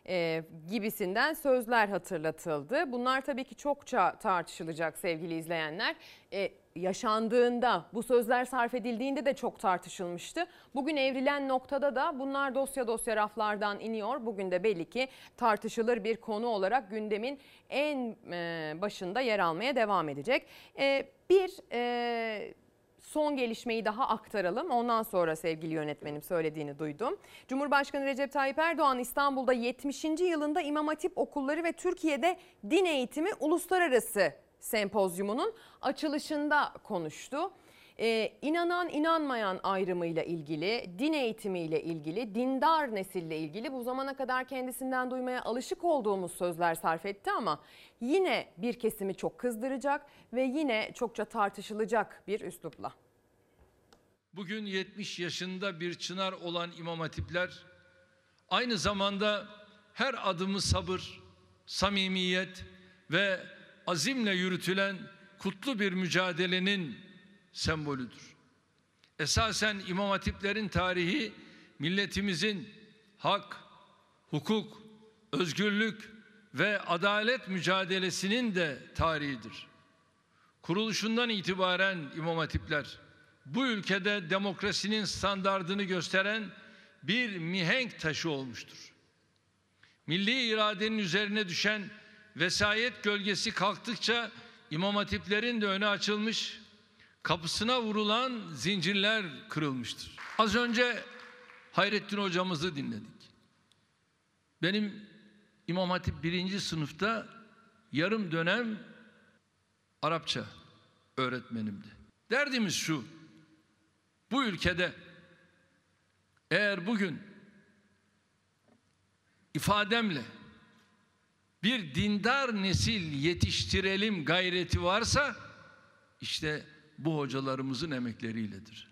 e, gibisinden sözler hatırlatıldı. Bunlar tabii ki çokça tartışılacak sevgili izleyenler. E, yaşandığında bu sözler sarf edildiğinde de çok tartışılmıştı. Bugün evrilen noktada da bunlar dosya dosya raflardan iniyor. Bugün de belli ki tartışılır bir konu olarak gündemin en e, başında yer almaya devam edecek. E, bir e, son gelişmeyi daha aktaralım. Ondan sonra sevgili yönetmenim söylediğini duydum. Cumhurbaşkanı Recep Tayyip Erdoğan İstanbul'da 70. yılında İmam Hatip okulları ve Türkiye'de din eğitimi uluslararası sempozyumunun açılışında konuştu. Ee, inanan inanmayan ayrımıyla ilgili, din eğitimiyle ilgili, dindar nesille ilgili bu zamana kadar kendisinden duymaya alışık olduğumuz sözler sarf etti ama yine bir kesimi çok kızdıracak ve yine çokça tartışılacak bir üslupla. Bugün 70 yaşında bir çınar olan imam hatipler aynı zamanda her adımı sabır, samimiyet ve azimle yürütülen kutlu bir mücadelenin sembolüdür. Esasen imam hatiplerin tarihi milletimizin hak, hukuk, özgürlük ve adalet mücadelesinin de tarihidir. Kuruluşundan itibaren imam hatipler bu ülkede demokrasinin standardını gösteren bir mihenk taşı olmuştur. Milli iradenin üzerine düşen vesayet gölgesi kalktıkça imam hatiplerin de önü açılmış, kapısına vurulan zincirler kırılmıştır. Az önce Hayrettin hocamızı dinledik. Benim İmam Hatip birinci sınıfta yarım dönem Arapça öğretmenimdi. Derdimiz şu, bu ülkede eğer bugün ifademle bir dindar nesil yetiştirelim gayreti varsa işte bu hocalarımızın emekleriyledir.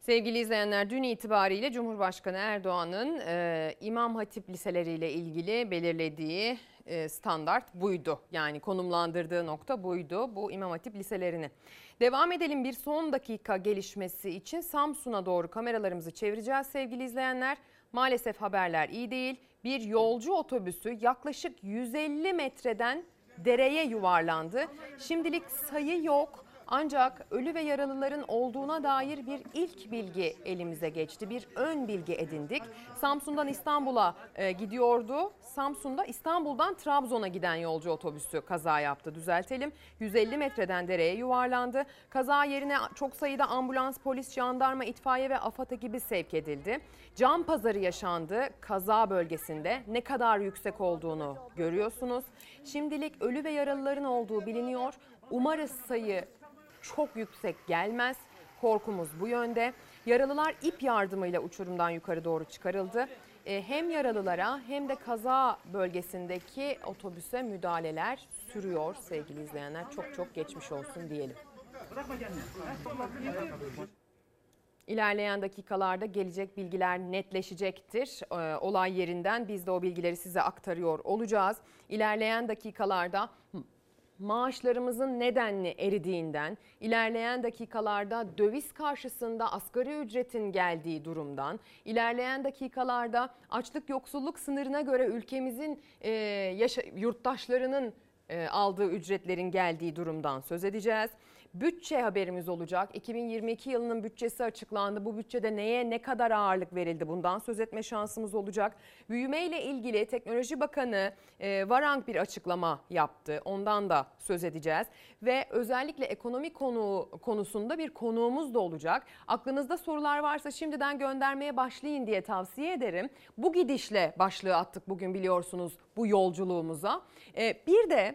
Sevgili izleyenler dün itibariyle Cumhurbaşkanı Erdoğan'ın e, İmam Hatip liseleriyle ilgili belirlediği e, standart buydu. Yani konumlandırdığı nokta buydu bu İmam Hatip liselerini. Devam edelim bir son dakika gelişmesi için Samsun'a doğru kameralarımızı çevireceğiz sevgili izleyenler. Maalesef haberler iyi değil. Bir yolcu otobüsü yaklaşık 150 metreden dereye yuvarlandı. Şimdilik sayı yok. Ancak ölü ve yaralıların olduğuna dair bir ilk bilgi elimize geçti. Bir ön bilgi edindik. Samsun'dan İstanbul'a e, gidiyordu. Samsun'da İstanbul'dan Trabzon'a giden yolcu otobüsü kaza yaptı. Düzeltelim. 150 metreden dereye yuvarlandı. Kaza yerine çok sayıda ambulans, polis, jandarma, itfaiye ve AFAD ekibi sevk edildi. Can pazarı yaşandı kaza bölgesinde. Ne kadar yüksek olduğunu görüyorsunuz. Şimdilik ölü ve yaralıların olduğu biliniyor. Umarız sayı çok yüksek gelmez. Korkumuz bu yönde. Yaralılar ip yardımıyla uçurumdan yukarı doğru çıkarıldı. E, hem yaralılara hem de kaza bölgesindeki otobüse müdahaleler sürüyor sevgili izleyenler. Çok çok geçmiş olsun diyelim. İlerleyen dakikalarda gelecek bilgiler netleşecektir. Ee, olay yerinden biz de o bilgileri size aktarıyor olacağız. İlerleyen dakikalarda maaşlarımızın nedenli eridiğinden, ilerleyen dakikalarda döviz karşısında asgari ücretin geldiği durumdan, ilerleyen dakikalarda açlık yoksulluk sınırına göre ülkemizin e, yaşa, yurttaşlarının e, aldığı ücretlerin geldiği durumdan söz edeceğiz. Bütçe haberimiz olacak. 2022 yılının bütçesi açıklandı. Bu bütçede neye ne kadar ağırlık verildi bundan söz etme şansımız olacak. Büyüme ile ilgili Teknoloji Bakanı e, Varank bir açıklama yaptı. Ondan da söz edeceğiz. Ve özellikle ekonomi konu konusunda bir konuğumuz da olacak. Aklınızda sorular varsa şimdiden göndermeye başlayın diye tavsiye ederim. Bu gidişle başlığı attık bugün biliyorsunuz bu yolculuğumuza. E, bir de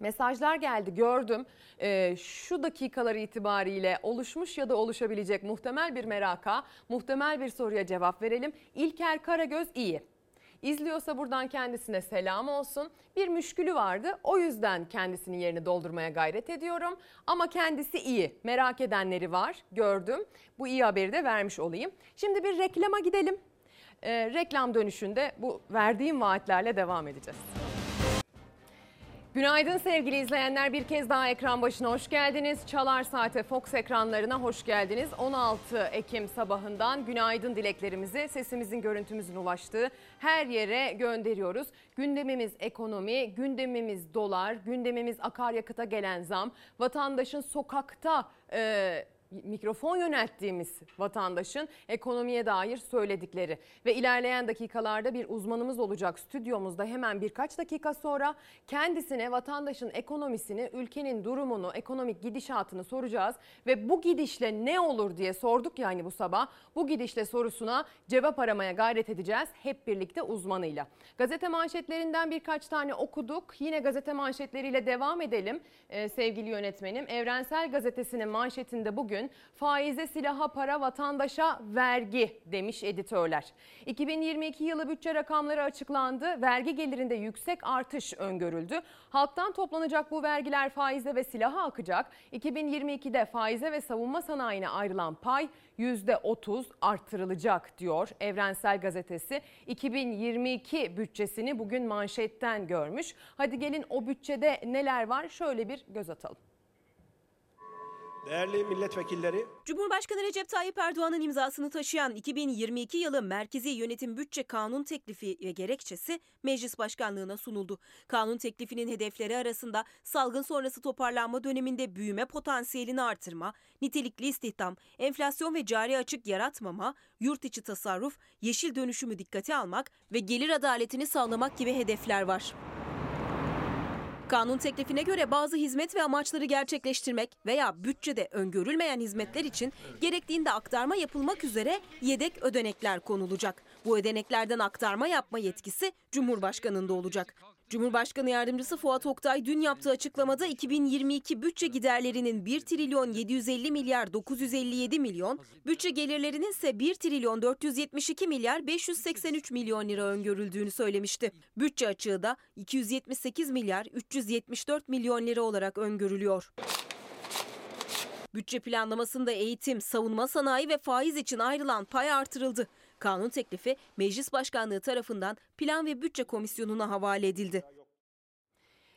Mesajlar geldi gördüm. Ee, şu dakikalar itibariyle oluşmuş ya da oluşabilecek muhtemel bir meraka, muhtemel bir soruya cevap verelim. İlker Karagöz iyi. İzliyorsa buradan kendisine selam olsun. Bir müşkülü vardı. O yüzden kendisinin yerini doldurmaya gayret ediyorum. Ama kendisi iyi. Merak edenleri var. Gördüm. Bu iyi haberi de vermiş olayım. Şimdi bir reklama gidelim. Ee, reklam dönüşünde bu verdiğim vaatlerle devam edeceğiz. Günaydın sevgili izleyenler. Bir kez daha ekran başına hoş geldiniz. Çalar Saate Fox ekranlarına hoş geldiniz. 16 Ekim sabahından günaydın dileklerimizi sesimizin görüntümüzün ulaştığı her yere gönderiyoruz. Gündemimiz ekonomi, gündemimiz dolar, gündemimiz akaryakıta gelen zam, vatandaşın sokakta... E, mikrofon yönelttiğimiz vatandaşın ekonomiye dair söyledikleri ve ilerleyen dakikalarda bir uzmanımız olacak stüdyomuzda hemen birkaç dakika sonra kendisine vatandaşın ekonomisini, ülkenin durumunu, ekonomik gidişatını soracağız ve bu gidişle ne olur diye sorduk yani bu sabah. Bu gidişle sorusuna cevap aramaya gayret edeceğiz hep birlikte uzmanıyla. Gazete manşetlerinden birkaç tane okuduk. Yine gazete manşetleriyle devam edelim ee, sevgili yönetmenim. Evrensel Gazetesi'nin manşetinde bugün bugün faize silaha para vatandaşa vergi demiş editörler. 2022 yılı bütçe rakamları açıklandı. Vergi gelirinde yüksek artış öngörüldü. Halktan toplanacak bu vergiler faize ve silaha akacak. 2022'de faize ve savunma sanayine ayrılan pay %30 arttırılacak diyor Evrensel Gazetesi. 2022 bütçesini bugün manşetten görmüş. Hadi gelin o bütçede neler var şöyle bir göz atalım. Değerli milletvekilleri. Cumhurbaşkanı Recep Tayyip Erdoğan'ın imzasını taşıyan 2022 yılı Merkezi Yönetim Bütçe Kanun Teklifi ve gerekçesi Meclis Başkanlığına sunuldu. Kanun teklifinin hedefleri arasında salgın sonrası toparlanma döneminde büyüme potansiyelini artırma, nitelikli istihdam, enflasyon ve cari açık yaratmama, yurt içi tasarruf, yeşil dönüşümü dikkate almak ve gelir adaletini sağlamak gibi hedefler var. Kanun teklifine göre bazı hizmet ve amaçları gerçekleştirmek veya bütçede öngörülmeyen hizmetler için gerektiğinde aktarma yapılmak üzere yedek ödenekler konulacak. Bu ödeneklerden aktarma yapma yetkisi Cumhurbaşkanı'nda olacak. Cumhurbaşkanı Yardımcısı Fuat Oktay dün yaptığı açıklamada 2022 bütçe giderlerinin 1 trilyon 750 milyar 957 milyon, bütçe gelirlerinin ise 1 trilyon 472 milyar 583 milyon lira öngörüldüğünü söylemişti. Bütçe açığı da 278 milyar 374 milyon lira olarak öngörülüyor. Bütçe planlamasında eğitim, savunma sanayi ve faiz için ayrılan pay artırıldı. Kanun teklifi Meclis Başkanlığı tarafından Plan ve Bütçe Komisyonu'na havale edildi.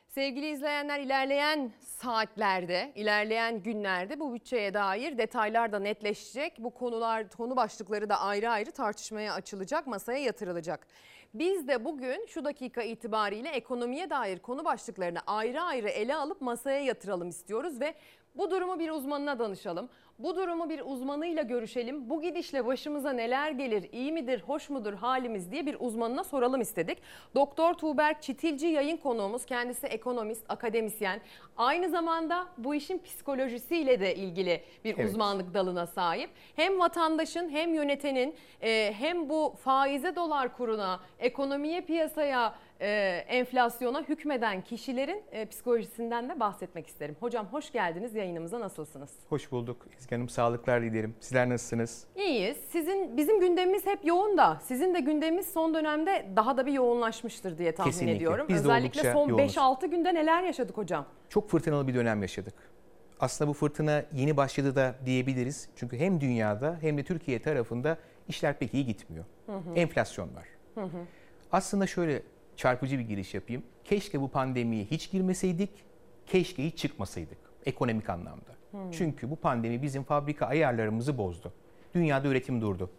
Sevgili izleyenler ilerleyen saatlerde, ilerleyen günlerde bu bütçeye dair detaylar da netleşecek. Bu konular, konu başlıkları da ayrı ayrı tartışmaya açılacak, masaya yatırılacak. Biz de bugün şu dakika itibariyle ekonomiye dair konu başlıklarını ayrı ayrı ele alıp masaya yatıralım istiyoruz ve bu durumu bir uzmanına danışalım. Bu durumu bir uzmanıyla görüşelim. Bu gidişle başımıza neler gelir, iyi midir, hoş mudur halimiz diye bir uzmanına soralım istedik. Doktor Tuğberk Çitilci yayın konuğumuz. Kendisi ekonomist, akademisyen. Aynı zamanda bu işin psikolojisiyle de ilgili bir evet. uzmanlık dalına sahip. Hem vatandaşın hem yönetenin e, hem bu faize dolar kuruna, ekonomiye piyasaya e, enflasyona hükmeden kişilerin e, psikolojisinden de bahsetmek isterim. Hocam hoş geldiniz yayınımıza nasılsınız? Hoş bulduk İzgi Hanım sağlıklar dilerim. Sizler nasılsınız? İyiyiz. Sizin bizim gündemimiz hep yoğun da sizin de gündemimiz son dönemde daha da bir yoğunlaşmıştır diye tahmin Kesinlikle. ediyorum. Biz Özellikle son 5-6 günde neler yaşadık hocam? Çok fırtınalı bir dönem yaşadık. Aslında bu fırtına yeni başladı da diyebiliriz. Çünkü hem dünyada hem de Türkiye tarafında işler pek iyi gitmiyor. Hı hı. Enflasyon var. Hı hı. Aslında şöyle çarpıcı bir giriş yapayım. Keşke bu pandemiye hiç girmeseydik, keşke hiç çıkmasaydık ekonomik anlamda. Hmm. Çünkü bu pandemi bizim fabrika ayarlarımızı bozdu. Dünyada üretim durdu.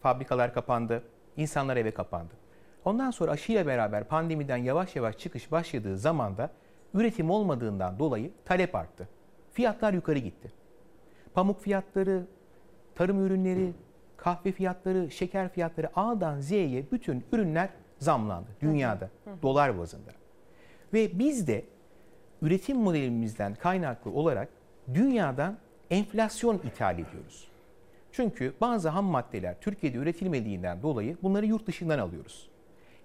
Fabrikalar kapandı, insanlar eve kapandı. Ondan sonra aşıyla beraber pandemiden yavaş yavaş çıkış başladığı zaman da üretim olmadığından dolayı talep arttı. fiyatlar yukarı gitti. Pamuk fiyatları, tarım ürünleri, kahve fiyatları, şeker fiyatları A'dan Z'ye bütün ürünler zamlandı dünyada dolar bazında. Ve biz de üretim modelimizden kaynaklı olarak dünyadan enflasyon ithal ediyoruz. Çünkü bazı ham maddeler Türkiye'de üretilmediğinden dolayı bunları yurt dışından alıyoruz.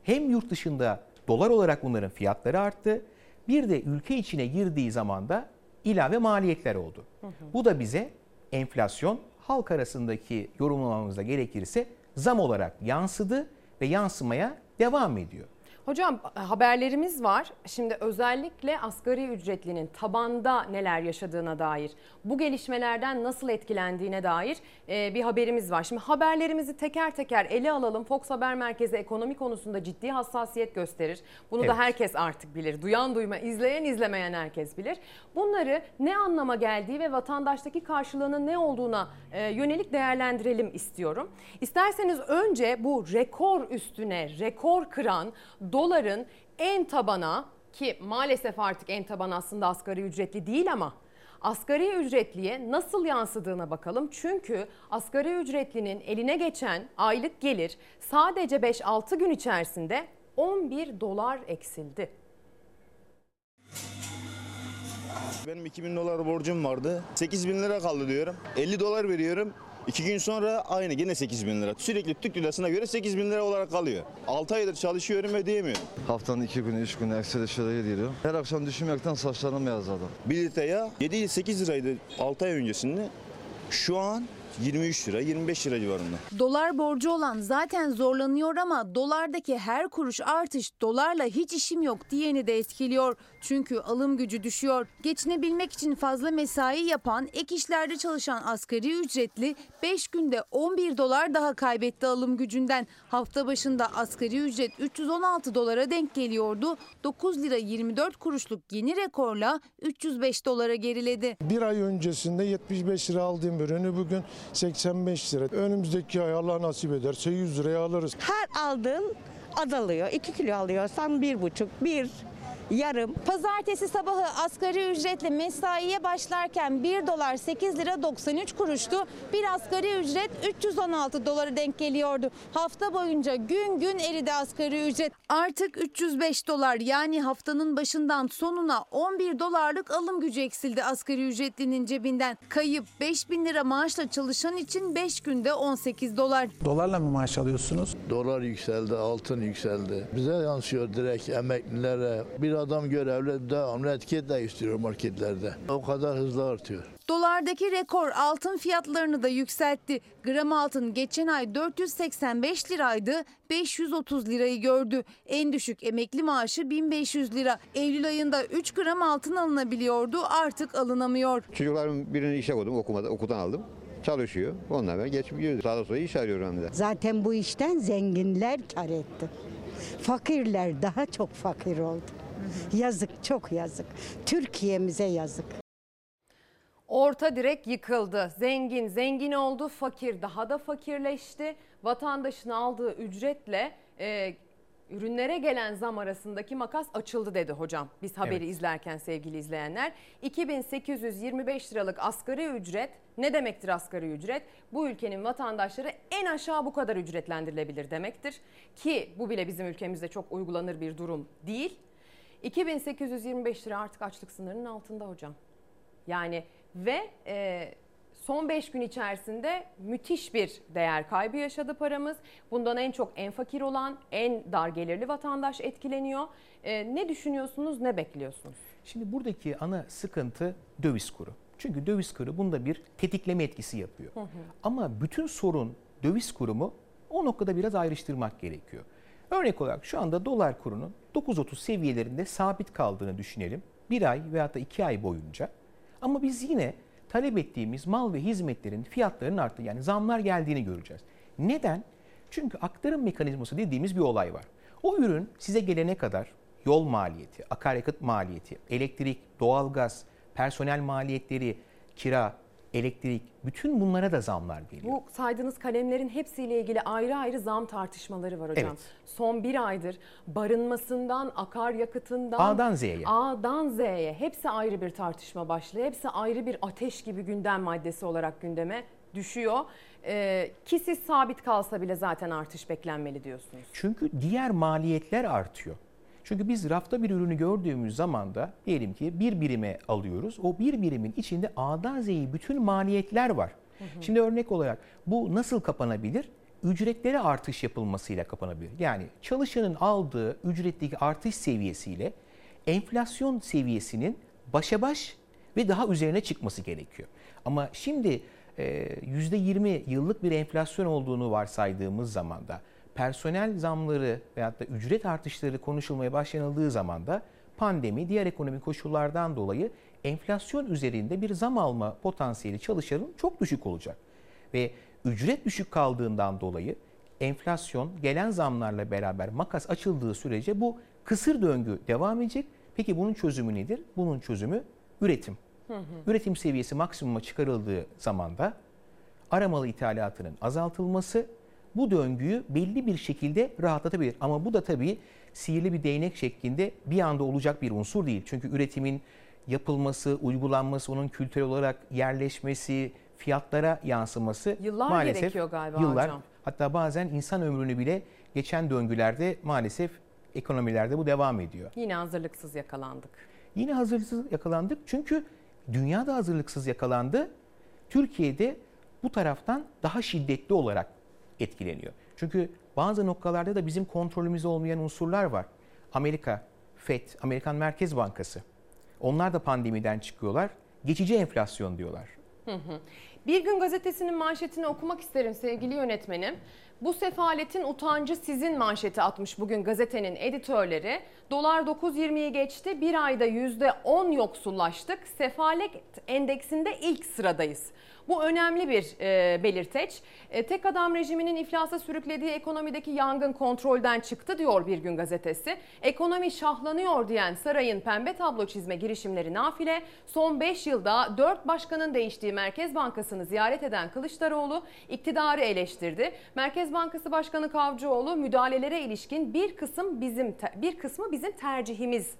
Hem yurt dışında dolar olarak bunların fiyatları arttı, bir de ülke içine girdiği zaman da ilave maliyetler oldu. Bu da bize enflasyon halk arasındaki yorumlamamızda gerekirse zam olarak yansıdı ve yansımaya devam ediyor. Hocam haberlerimiz var. Şimdi özellikle asgari ücretlinin tabanda neler yaşadığına dair, bu gelişmelerden nasıl etkilendiğine dair e, bir haberimiz var. Şimdi haberlerimizi teker teker ele alalım. Fox Haber Merkezi ekonomi konusunda ciddi hassasiyet gösterir. Bunu Evet. da herkes artık bilir. Duyan duyma, izleyen izlemeyen herkes bilir. Bunları ne anlama geldiği ve vatandaştaki karşılığının ne olduğuna e, yönelik değerlendirelim istiyorum. İsterseniz önce bu rekor üstüne rekor kıran doların en tabana ki maalesef artık en taban aslında asgari ücretli değil ama asgari ücretliye nasıl yansıdığına bakalım. Çünkü asgari ücretlinin eline geçen aylık gelir sadece 5-6 gün içerisinde 11 dolar eksildi. Benim 2000 dolar borcum vardı. 8 bin lira kaldı diyorum. 50 dolar veriyorum. 2 gün sonra aynı yine 8 bin lira. Sürekli Türk lirasına göre 8 bin lira olarak kalıyor. 6 aydır çalışıyorum ödeyemiyorum. Haftanın iki günü, üç günü ekstra şuraya gidiyorum. Her akşam düşünmekten saçlarım beyazladı. 1 litre yağ 7-8 liraydı 6 ay öncesinde. Şu an 23 lira 25 lira civarında. Dolar borcu olan zaten zorlanıyor ama dolardaki her kuruş artış dolarla hiç işim yok diyeni de etkiliyor. Çünkü alım gücü düşüyor. Geçinebilmek için fazla mesai yapan, ek işlerde çalışan asgari ücretli 5 günde 11 dolar daha kaybetti alım gücünden. Hafta başında asgari ücret 316 dolara denk geliyordu. 9 lira 24 kuruşluk yeni rekorla 305 dolara geriledi. Bir ay öncesinde 75 lira aldığım ürünü bugün 85 lira. Önümüzdeki ay Allah nasip ederse 100 liraya alırız. Her aldığın azalıyor. 2 kilo alıyorsan bir buçuk, bir, yarım. Pazartesi sabahı asgari ücretle mesaiye başlarken 1 dolar 8 lira 93 kuruştu. Bir asgari ücret 316 dolara denk geliyordu. Hafta boyunca gün gün eridi asgari ücret. Artık 305 dolar yani haftanın başından sonuna 11 dolarlık alım gücü eksildi asgari ücretlinin cebinden. Kayıp 5 bin lira maaşla çalışan için 5 günde 18 dolar. Dolarla mı maaş alıyorsunuz? Dolar yükseldi, altın yükseldi. Bize yansıyor direkt emeklilere. Bir adam görevli devamlı etiket değiştiriyor marketlerde. O kadar hızlı artıyor. Dolardaki rekor altın fiyatlarını da yükseltti. Gram altın geçen ay 485 liraydı, 530 lirayı gördü. En düşük emekli maaşı 1500 lira. Eylül ayında 3 gram altın alınabiliyordu, artık alınamıyor. Çocuklarım birini işe koydum okumada, okuldan aldım. Çalışıyor. Onunla ben geçip gidiyoruz. Sağda sola iş arıyorum hem de. Zaten bu işten zenginler kar etti. Fakirler daha çok fakir oldu. Yazık, çok yazık. Türkiye'mize yazık. Orta direk yıkıldı. Zengin zengin oldu, fakir daha da fakirleşti. Vatandaşın aldığı ücretle e, ürünlere gelen zam arasındaki makas açıldı dedi hocam. Biz haberi Evet. izlerken sevgili izleyenler. 2825 liralık asgari ücret ne demektir asgari ücret? Bu ülkenin vatandaşları en aşağı bu kadar ücretlendirilebilir demektir. Ki bu bile bizim ülkemizde çok uygulanır bir durum değil. 2825 lira artık açlık sınırının altında hocam. Yani ve e, son 5 gün içerisinde müthiş bir değer kaybı yaşadı paramız. Bundan en çok en fakir olan, en dar gelirli vatandaş etkileniyor. E, ne düşünüyorsunuz, ne bekliyorsunuz? Şimdi buradaki ana sıkıntı döviz kuru. Çünkü döviz kuru bunda bir tetikleme etkisi yapıyor. Hı hı. Ama bütün sorun döviz kuru mu? O noktada biraz ayrıştırmak gerekiyor. Örnek olarak şu anda dolar kurunun 9.30 seviyelerinde sabit kaldığını düşünelim. Bir ay veyahut da iki ay boyunca. Ama biz yine talep ettiğimiz mal ve hizmetlerin fiyatlarının arttı yani zamlar geldiğini göreceğiz. Neden? Çünkü aktarım mekanizması dediğimiz bir olay var. O ürün size gelene kadar yol maliyeti, akaryakıt maliyeti, elektrik, doğalgaz, personel maliyetleri, kira, elektrik, bütün bunlara da zamlar geliyor. Bu saydığınız kalemlerin hepsiyle ilgili ayrı ayrı zam tartışmaları var hocam. Evet. Son bir aydır barınmasından, akaryakıtından, A'dan Z'ye. A'dan Z'ye hepsi ayrı bir tartışma başlığı. Hepsi ayrı bir ateş gibi gündem maddesi olarak gündeme düşüyor. Ee, ki siz sabit kalsa bile zaten artış beklenmeli diyorsunuz. Çünkü diğer maliyetler artıyor. Çünkü biz rafta bir ürünü gördüğümüz zaman da diyelim ki bir birime alıyoruz. O bir birimin içinde A'dan Z'ye bütün maliyetler var. Şimdi örnek olarak bu nasıl kapanabilir? Ücretlere artış yapılmasıyla kapanabilir. Yani çalışanın aldığı ücretteki artış seviyesiyle enflasyon seviyesinin başa baş ve daha üzerine çıkması gerekiyor. Ama şimdi e, %20 yıllık bir enflasyon olduğunu varsaydığımız zaman da personel zamları veyahut da ücret artışları konuşulmaya başlanıldığı zaman da pandemi, diğer ekonomik koşullardan dolayı enflasyon üzerinde bir zam alma potansiyeli çalışanın çok düşük olacak. Ve ücret düşük kaldığından dolayı enflasyon gelen zamlarla beraber makas açıldığı sürece bu kısır döngü devam edecek. Peki bunun çözümü nedir? Bunun çözümü üretim. Üretim seviyesi maksimuma çıkarıldığı zaman da aramalı ithalatının azaltılması bu döngüyü belli bir şekilde rahatlatabilir. Ama bu da tabii sihirli bir değnek şeklinde bir anda olacak bir unsur değil. Çünkü üretimin yapılması, uygulanması, onun kültürel olarak yerleşmesi, fiyatlara yansıması Yıllar maalesef gerekiyor galiba yıllar, hocam. Hatta bazen insan ömrünü bile geçen döngülerde maalesef ekonomilerde bu devam ediyor. Yine hazırlıksız yakalandık. Yine hazırlıksız yakalandık çünkü dünya da hazırlıksız yakalandı. Türkiye'de bu taraftan daha şiddetli olarak etkileniyor. Çünkü bazı noktalarda da bizim kontrolümüzde olmayan unsurlar var. Amerika, FED, Amerikan Merkez Bankası. Onlar da pandemiden çıkıyorlar. Geçici enflasyon diyorlar. Bir gün gazetesinin manşetini okumak isterim sevgili yönetmenim. Bu sefaletin utancı sizin manşeti atmış bugün gazetenin editörleri. Dolar 9.20'yi geçti. Bir ayda %10 yoksullaştık. Sefalet endeksinde ilk sıradayız. Bu önemli bir e, belirteç. E, tek adam rejiminin iflasa sürüklediği ekonomideki yangın kontrolden çıktı diyor Bir Gün Gazetesi. Ekonomi şahlanıyor diyen sarayın pembe tablo çizme girişimleri nafile. Son 5 yılda 4 başkanın değiştiği Merkez Bankası'nı ziyaret eden Kılıçdaroğlu iktidarı eleştirdi. Merkez Bankası Başkanı Kavcıoğlu müdahalelere ilişkin bir kısım bizim bir kısmı bizim tercihimiz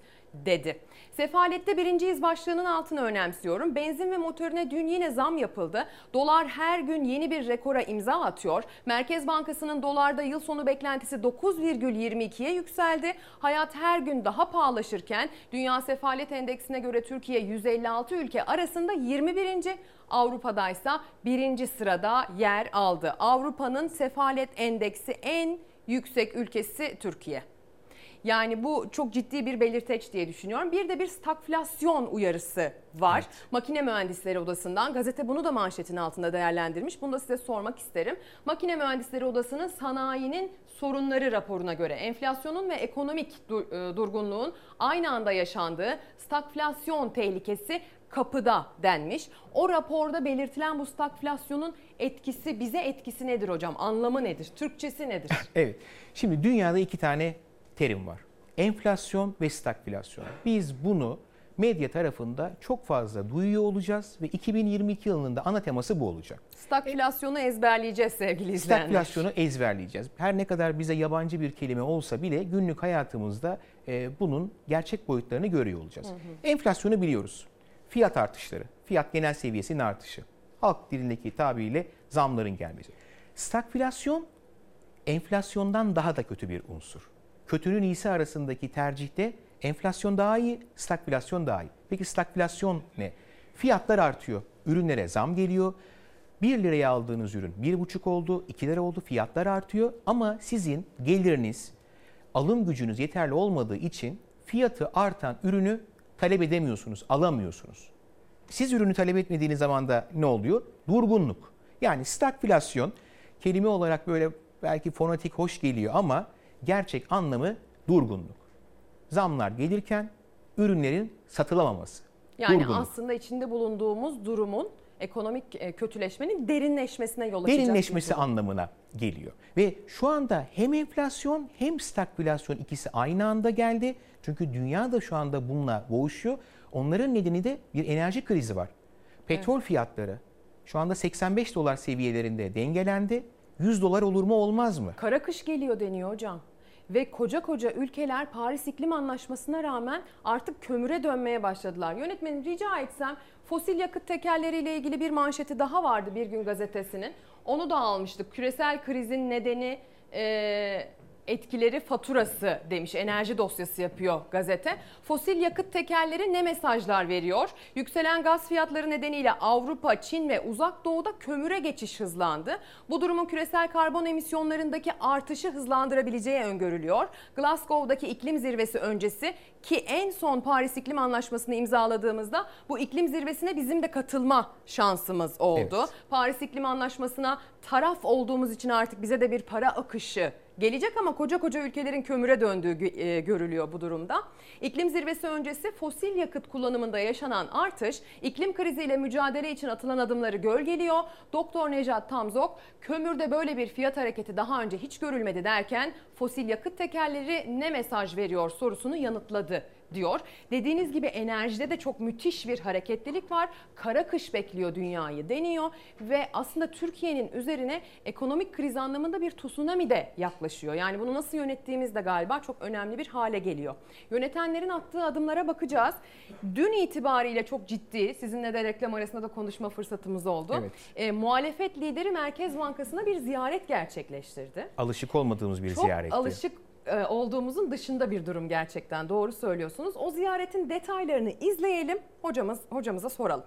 dedi. Sefalette birinciyiz başlığının altını önemsiyorum. Benzin ve motorine dün yine zam yapıldı. Dolar her gün yeni bir rekora imza atıyor. Merkez Bankası'nın dolarda yıl sonu beklentisi 9,22'ye yükseldi. Hayat her gün daha pahalaşırken Dünya Sefalet Endeksine göre Türkiye 156 ülke arasında 21. Avrupa'daysa birinci sırada yer aldı. Avrupa'nın sefalet endeksi en yüksek ülkesi Türkiye. Yani bu çok ciddi bir belirteç diye düşünüyorum. Bir de bir stagflasyon uyarısı var. Evet. Makine Mühendisleri Odası'ndan gazete bunu da manşetin altında değerlendirmiş. Bunu da size sormak isterim. Makine Mühendisleri Odası'nın sanayinin sorunları raporuna göre enflasyonun ve ekonomik durgunluğun aynı anda yaşandığı stagflasyon tehlikesi kapıda denmiş. O raporda belirtilen bu stagflasyonun etkisi bize etkisi nedir hocam? Anlamı nedir? Türkçesi nedir? evet. Şimdi dünyada iki tane terim var. Enflasyon ve stagflasyon. Biz bunu medya tarafında çok fazla duyuyor olacağız ve 2022 yılının da ana teması bu olacak. Stagflasyonu ezberleyeceğiz sevgili izleyenler. Stagflasyonu ezberleyeceğiz. Her ne kadar bize yabancı bir kelime olsa bile günlük hayatımızda e, bunun gerçek boyutlarını görüyor olacağız. Hı hı. Enflasyonu biliyoruz. Fiyat artışları, fiyat genel seviyesinin artışı. Halk dilindeki tabiriyle zamların gelmesi. Stagflasyon enflasyondan daha da kötü bir unsur kötünün iyisi arasındaki tercihte enflasyon daha iyi, stagflasyon daha iyi. Peki stagflasyon ne? Fiyatlar artıyor, ürünlere zam geliyor. 1 liraya aldığınız ürün 1,5 oldu, 2 lira oldu, fiyatlar artıyor. Ama sizin geliriniz, alım gücünüz yeterli olmadığı için fiyatı artan ürünü talep edemiyorsunuz, alamıyorsunuz. Siz ürünü talep etmediğiniz zaman da ne oluyor? Durgunluk. Yani stagflasyon kelime olarak böyle belki fonetik hoş geliyor ama gerçek anlamı durgunluk. Zamlar gelirken ürünlerin satılamaması. Yani durgunluk. aslında içinde bulunduğumuz durumun ekonomik e, kötüleşmenin derinleşmesine yol açacak. Derinleşmesi anlamına geliyor. Ve şu anda hem enflasyon hem stagflasyon ikisi aynı anda geldi. Çünkü dünya da şu anda bununla boğuşuyor. Onların nedeni de bir enerji krizi var. Petrol evet. fiyatları Şu anda 85 dolar seviyelerinde dengelendi. 100 dolar olur mu olmaz mı? Kara kış geliyor deniyor hocam. Ve koca koca ülkeler Paris İklim Anlaşması'na rağmen artık kömüre dönmeye başladılar. Yönetmenim rica etsem fosil yakıt tekerleriyle ilgili bir manşeti daha vardı Bir Gün Gazetesi'nin. Onu da almıştık. Küresel krizin nedeni e, etkileri faturası demiş. Enerji dosyası yapıyor gazete. Fosil yakıt tekerleri ne mesajlar veriyor? Yükselen gaz fiyatları nedeniyle Avrupa, Çin ve Uzak Doğu'da kömüre geçiş hızlandı. Bu durumun küresel karbon emisyonlarındaki artışı hızlandırabileceği öngörülüyor. Glasgow'daki iklim zirvesi öncesi ki en son Paris İklim Anlaşması'nı imzaladığımızda bu iklim zirvesine bizim de katılma şansımız oldu. Evet. Paris İklim Anlaşması'na taraf olduğumuz için artık bize de bir para akışı gelecek ama koca koca ülkelerin kömüre döndüğü e, görülüyor bu durumda. İklim zirvesi öncesi fosil yakıt kullanımında yaşanan artış iklim kriziyle mücadele için atılan adımları gölgeliyor. Doktor Nejat Tamzok kömürde böyle bir fiyat hareketi daha önce hiç görülmedi derken fosil yakıt tekerleri ne mesaj veriyor sorusunu yanıtladı diyor. Dediğiniz gibi enerjide de çok müthiş bir hareketlilik var. Kara kış bekliyor dünyayı deniyor ve aslında Türkiye'nin üzerine ekonomik kriz anlamında bir tsunami de yaklaşıyor. Yani bunu nasıl yönettiğimiz de galiba çok önemli bir hale geliyor. Yönetenlerin attığı adımlara bakacağız. Dün itibariyle çok ciddi, sizinle de reklam arasında da konuşma fırsatımız oldu. Evet. E, muhalefet lideri Merkez Bankası'na bir ziyaret gerçekleştirdi. Alışık olmadığımız bir Çok ziyaretti. alışık olduğumuzun dışında bir durum gerçekten. Doğru söylüyorsunuz. O ziyaretin detaylarını izleyelim. Hocamız hocamıza soralım.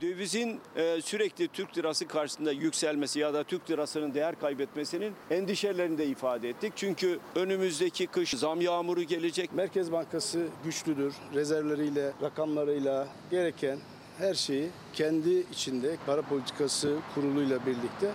Dövizin e, sürekli Türk lirası karşısında yükselmesi ya da Türk lirasının değer kaybetmesinin endişelerini de ifade ettik. Çünkü önümüzdeki kış zam yağmuru gelecek. Merkez Bankası güçlüdür. Rezervleriyle, rakamlarıyla gereken her şeyi kendi içinde para politikası kuruluyla birlikte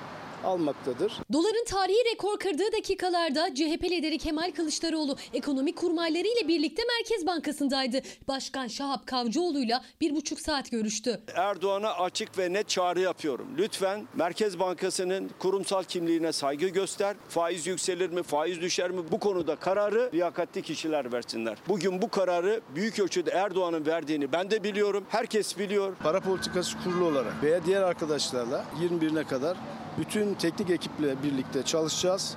almaktadır. Doların tarihi rekor kırdığı dakikalarda CHP lideri Kemal Kılıçdaroğlu ekonomik kurmayları ile birlikte Merkez Bankası'ndaydı. Başkan Şahap Kavcıoğlu'yla bir buçuk saat görüştü. Erdoğan'a açık ve net çağrı yapıyorum. Lütfen Merkez Bankası'nın kurumsal kimliğine saygı göster. Faiz yükselir mi, faiz düşer mi? Bu konuda kararı liyakatli kişiler versinler. Bugün bu kararı büyük ölçüde Erdoğan'ın verdiğini ben de biliyorum. Herkes biliyor. Para politikası kurulu olarak veya diğer arkadaşlarla 21'ine kadar bütün teknik ekiple birlikte çalışacağız.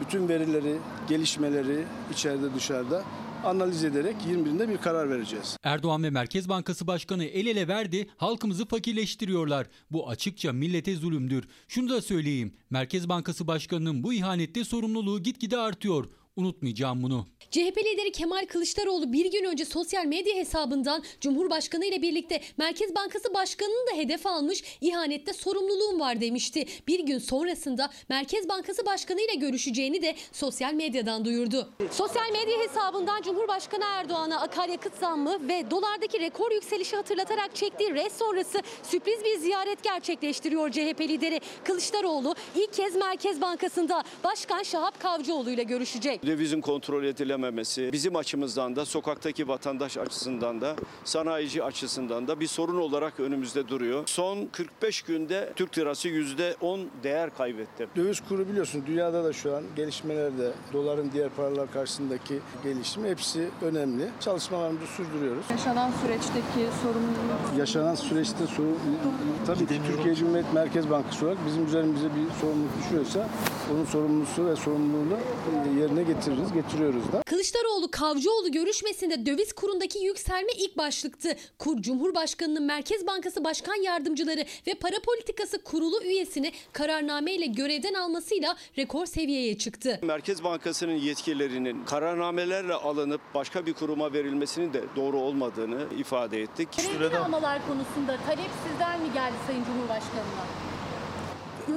Bütün verileri, gelişmeleri içeride dışarıda analiz ederek 21'inde bir karar vereceğiz. Erdoğan ve Merkez Bankası Başkanı el ele verdi, halkımızı fakirleştiriyorlar. Bu açıkça millete zulümdür. Şunu da söyleyeyim, Merkez Bankası Başkanı'nın bu ihanette sorumluluğu gitgide artıyor. Unutmayacağım bunu. CHP lideri Kemal Kılıçdaroğlu bir gün önce sosyal medya hesabından Cumhurbaşkanı ile birlikte Merkez Bankası Başkanı'nı da hedef almış ihanette sorumluluğum var demişti. Bir gün sonrasında Merkez Bankası Başkanı ile görüşeceğini de sosyal medyadan duyurdu. Sosyal medya hesabından Cumhurbaşkanı Erdoğan'a akaryakıt zammı ve dolardaki rekor yükselişi hatırlatarak çektiği res sonrası sürpriz bir ziyaret gerçekleştiriyor CHP lideri. Kılıçdaroğlu ilk kez Merkez Bankası'nda Başkan Şahap Kavcıoğlu ile görüşecek. Dövizin kontrol edilememesi bizim açımızdan da sokaktaki vatandaş açısından da sanayici açısından da bir sorun olarak önümüzde duruyor. Son 45 günde Türk lirası %10 değer kaybetti. Döviz kuru biliyorsun dünyada da şu an gelişmelerde doların diğer paralar karşısındaki gelişimi hepsi önemli. Çalışmalarımızı sürdürüyoruz. Yaşanan süreçteki sorumluluk Yaşanan süreçte sorun tabii ki Türkiye Cumhuriyet Merkez Bankası olarak bizim üzerimize bir sorumluluk düşüyorsa onun sorumlusu ve sorumluluğunu yerine getiririz, getiriyoruz da. Kılıçdaroğlu Kavcıoğlu görüşmesinde döviz kurundaki yükselme ilk başlıktı. Kur Cumhurbaşkanı'nın Merkez Bankası Başkan Yardımcıları ve Para Politikası Kurulu üyesini kararname ile görevden almasıyla rekor seviyeye çıktı. Merkez Bankası'nın yetkilerinin kararnamelerle alınıp başka bir kuruma verilmesinin de doğru olmadığını ifade ettik. Görevden almalar konusunda talep sizden mi geldi Sayın Cumhurbaşkanı'na?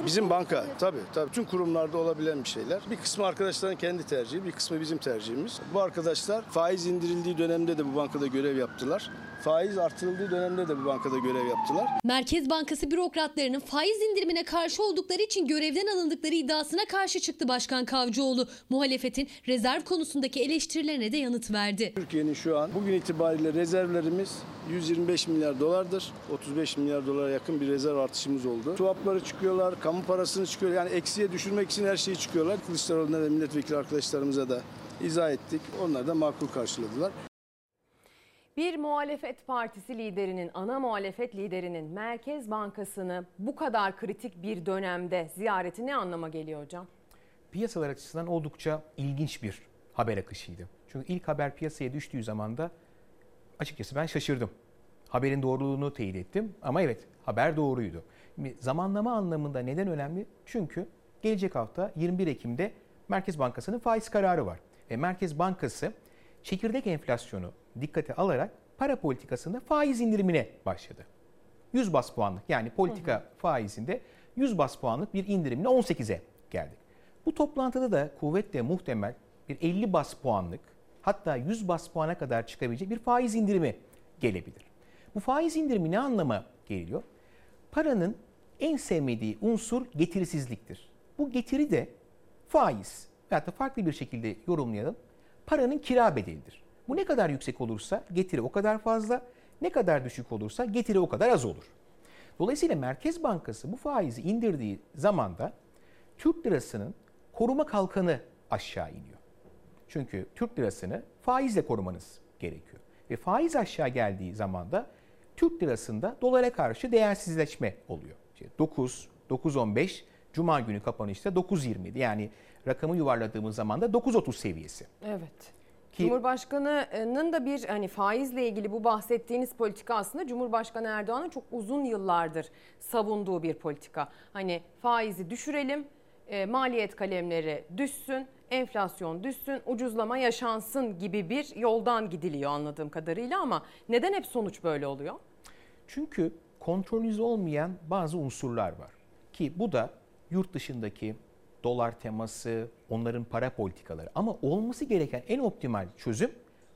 Bizim banka tabii tabii tüm kurumlarda olabilen bir şeyler. Bir kısmı arkadaşların kendi tercihi, bir kısmı bizim tercihimiz. Bu arkadaşlar faiz indirildiği dönemde de bu bankada görev yaptılar. Faiz artırıldığı dönemde de bu bankada görev yaptılar. Merkez Bankası bürokratlarının faiz indirimine karşı oldukları için görevden alındıkları iddiasına karşı çıktı Başkan Kavcıoğlu. Muhalefetin rezerv konusundaki eleştirilerine de yanıt verdi. Türkiye'nin şu an bugün itibariyle rezervlerimiz 125 milyar dolardır. 35 milyar dolara yakın bir rezerv artışımız oldu. Swapları çıkıyorlar, kamu parasını çıkıyor. Yani eksiye düşürmek için her şeyi çıkıyorlar. Kılıçdaroğlu'na ve milletvekili arkadaşlarımıza da izah ettik. Onlar da makul karşıladılar. Bir muhalefet partisi liderinin, ana muhalefet liderinin Merkez Bankası'nı bu kadar kritik bir dönemde ziyareti ne anlama geliyor hocam? Piyasalar açısından oldukça ilginç bir haber akışıydı. Çünkü ilk haber piyasaya düştüğü zaman da açıkçası ben şaşırdım. Haberin doğruluğunu teyit ettim ama evet haber doğruydu. Zamanlama anlamında neden önemli? Çünkü gelecek hafta 21 Ekim'de Merkez Bankası'nın faiz kararı var. Ve Merkez Bankası çekirdek enflasyonu dikkate alarak para politikasında faiz indirimine başladı. 100 bas puanlık yani politika hı hı. faizinde 100 bas puanlık bir indirimle 18'e geldik. Bu toplantıda da kuvvetle muhtemel bir 50 bas puanlık hatta 100 bas puana kadar çıkabilecek bir faiz indirimi gelebilir. Bu faiz indirimi ne anlama geliyor? Paranın en sevmediği unsur getirisizliktir. Bu getiri de faiz veya da farklı bir şekilde yorumlayalım. Paranın kira bedelidir. Bu ne kadar yüksek olursa getiri o kadar fazla, ne kadar düşük olursa getiri o kadar az olur. Dolayısıyla Merkez Bankası bu faizi indirdiği zaman da Türk lirasının koruma kalkanı aşağı iniyor. Çünkü Türk lirasını faizle korumanız gerekiyor. Ve faiz aşağı geldiği zaman da Türk lirasında dolara karşı değersizleşme oluyor. İşte 9, 9.15, Cuma günü kapanışta 9.27 yani rakamı yuvarladığımız zaman da 9.30 seviyesi. Evet. Ki, Cumhurbaşkanı'nın da bir hani faizle ilgili bu bahsettiğiniz politika aslında Cumhurbaşkanı Erdoğan'ın çok uzun yıllardır savunduğu bir politika. Hani faizi düşürelim, e, maliyet kalemleri düşsün, enflasyon düşsün, ucuzlama yaşansın gibi bir yoldan gidiliyor anladığım kadarıyla ama neden hep sonuç böyle oluyor? Çünkü kontrolünüz olmayan bazı unsurlar var. Ki bu da yurt dışındaki dolar teması, onların para politikaları. Ama olması gereken en optimal çözüm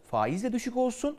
faiz de düşük olsun,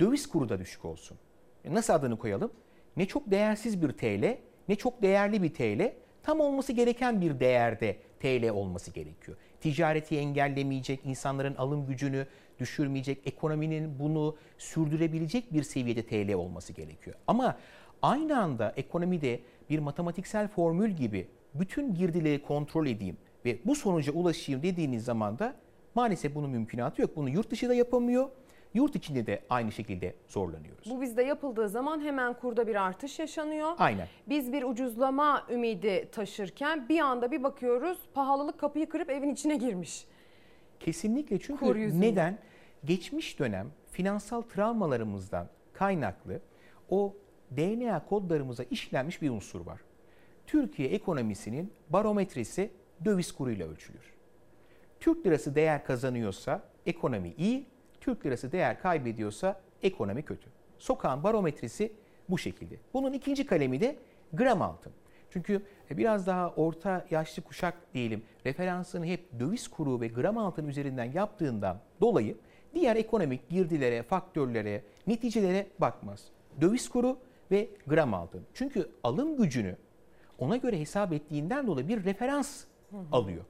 döviz kuru da düşük olsun. E nasıl adını koyalım? Ne çok değersiz bir TL, ne çok değerli bir TL, tam olması gereken bir değerde TL olması gerekiyor. Ticareti engellemeyecek, insanların alım gücünü düşürmeyecek, ekonominin bunu sürdürebilecek bir seviyede TL olması gerekiyor. Ama aynı anda ekonomide bir matematiksel formül gibi bütün girdileri kontrol edeyim ve bu sonuca ulaşayım dediğiniz zaman da maalesef bunun mümkünatı yok. Bunu yurt dışı da yapamıyor. Yurt içinde de aynı şekilde zorlanıyoruz. Bu bizde yapıldığı zaman hemen kurda bir artış yaşanıyor. Aynen. Biz bir ucuzlama ümidi taşırken bir anda bir bakıyoruz pahalılık kapıyı kırıp evin içine girmiş. Kesinlikle çünkü neden? Geçmiş dönem finansal travmalarımızdan kaynaklı o DNA kodlarımıza işlenmiş bir unsur var. Türkiye ekonomisinin barometresi döviz kuruyla ölçülür. Türk lirası değer kazanıyorsa ekonomi iyi, Türk lirası değer kaybediyorsa ekonomi kötü. Sokağın barometresi bu şekilde. Bunun ikinci kalemi de gram altın. Çünkü e, biraz daha orta yaşlı kuşak diyelim referansını hep döviz kuru ve gram altın üzerinden yaptığından dolayı diğer ekonomik girdilere, faktörlere, neticelere bakmaz. Döviz kuru ve gram altın. Çünkü alım gücünü ona göre hesap ettiğinden dolayı bir referans alıyor.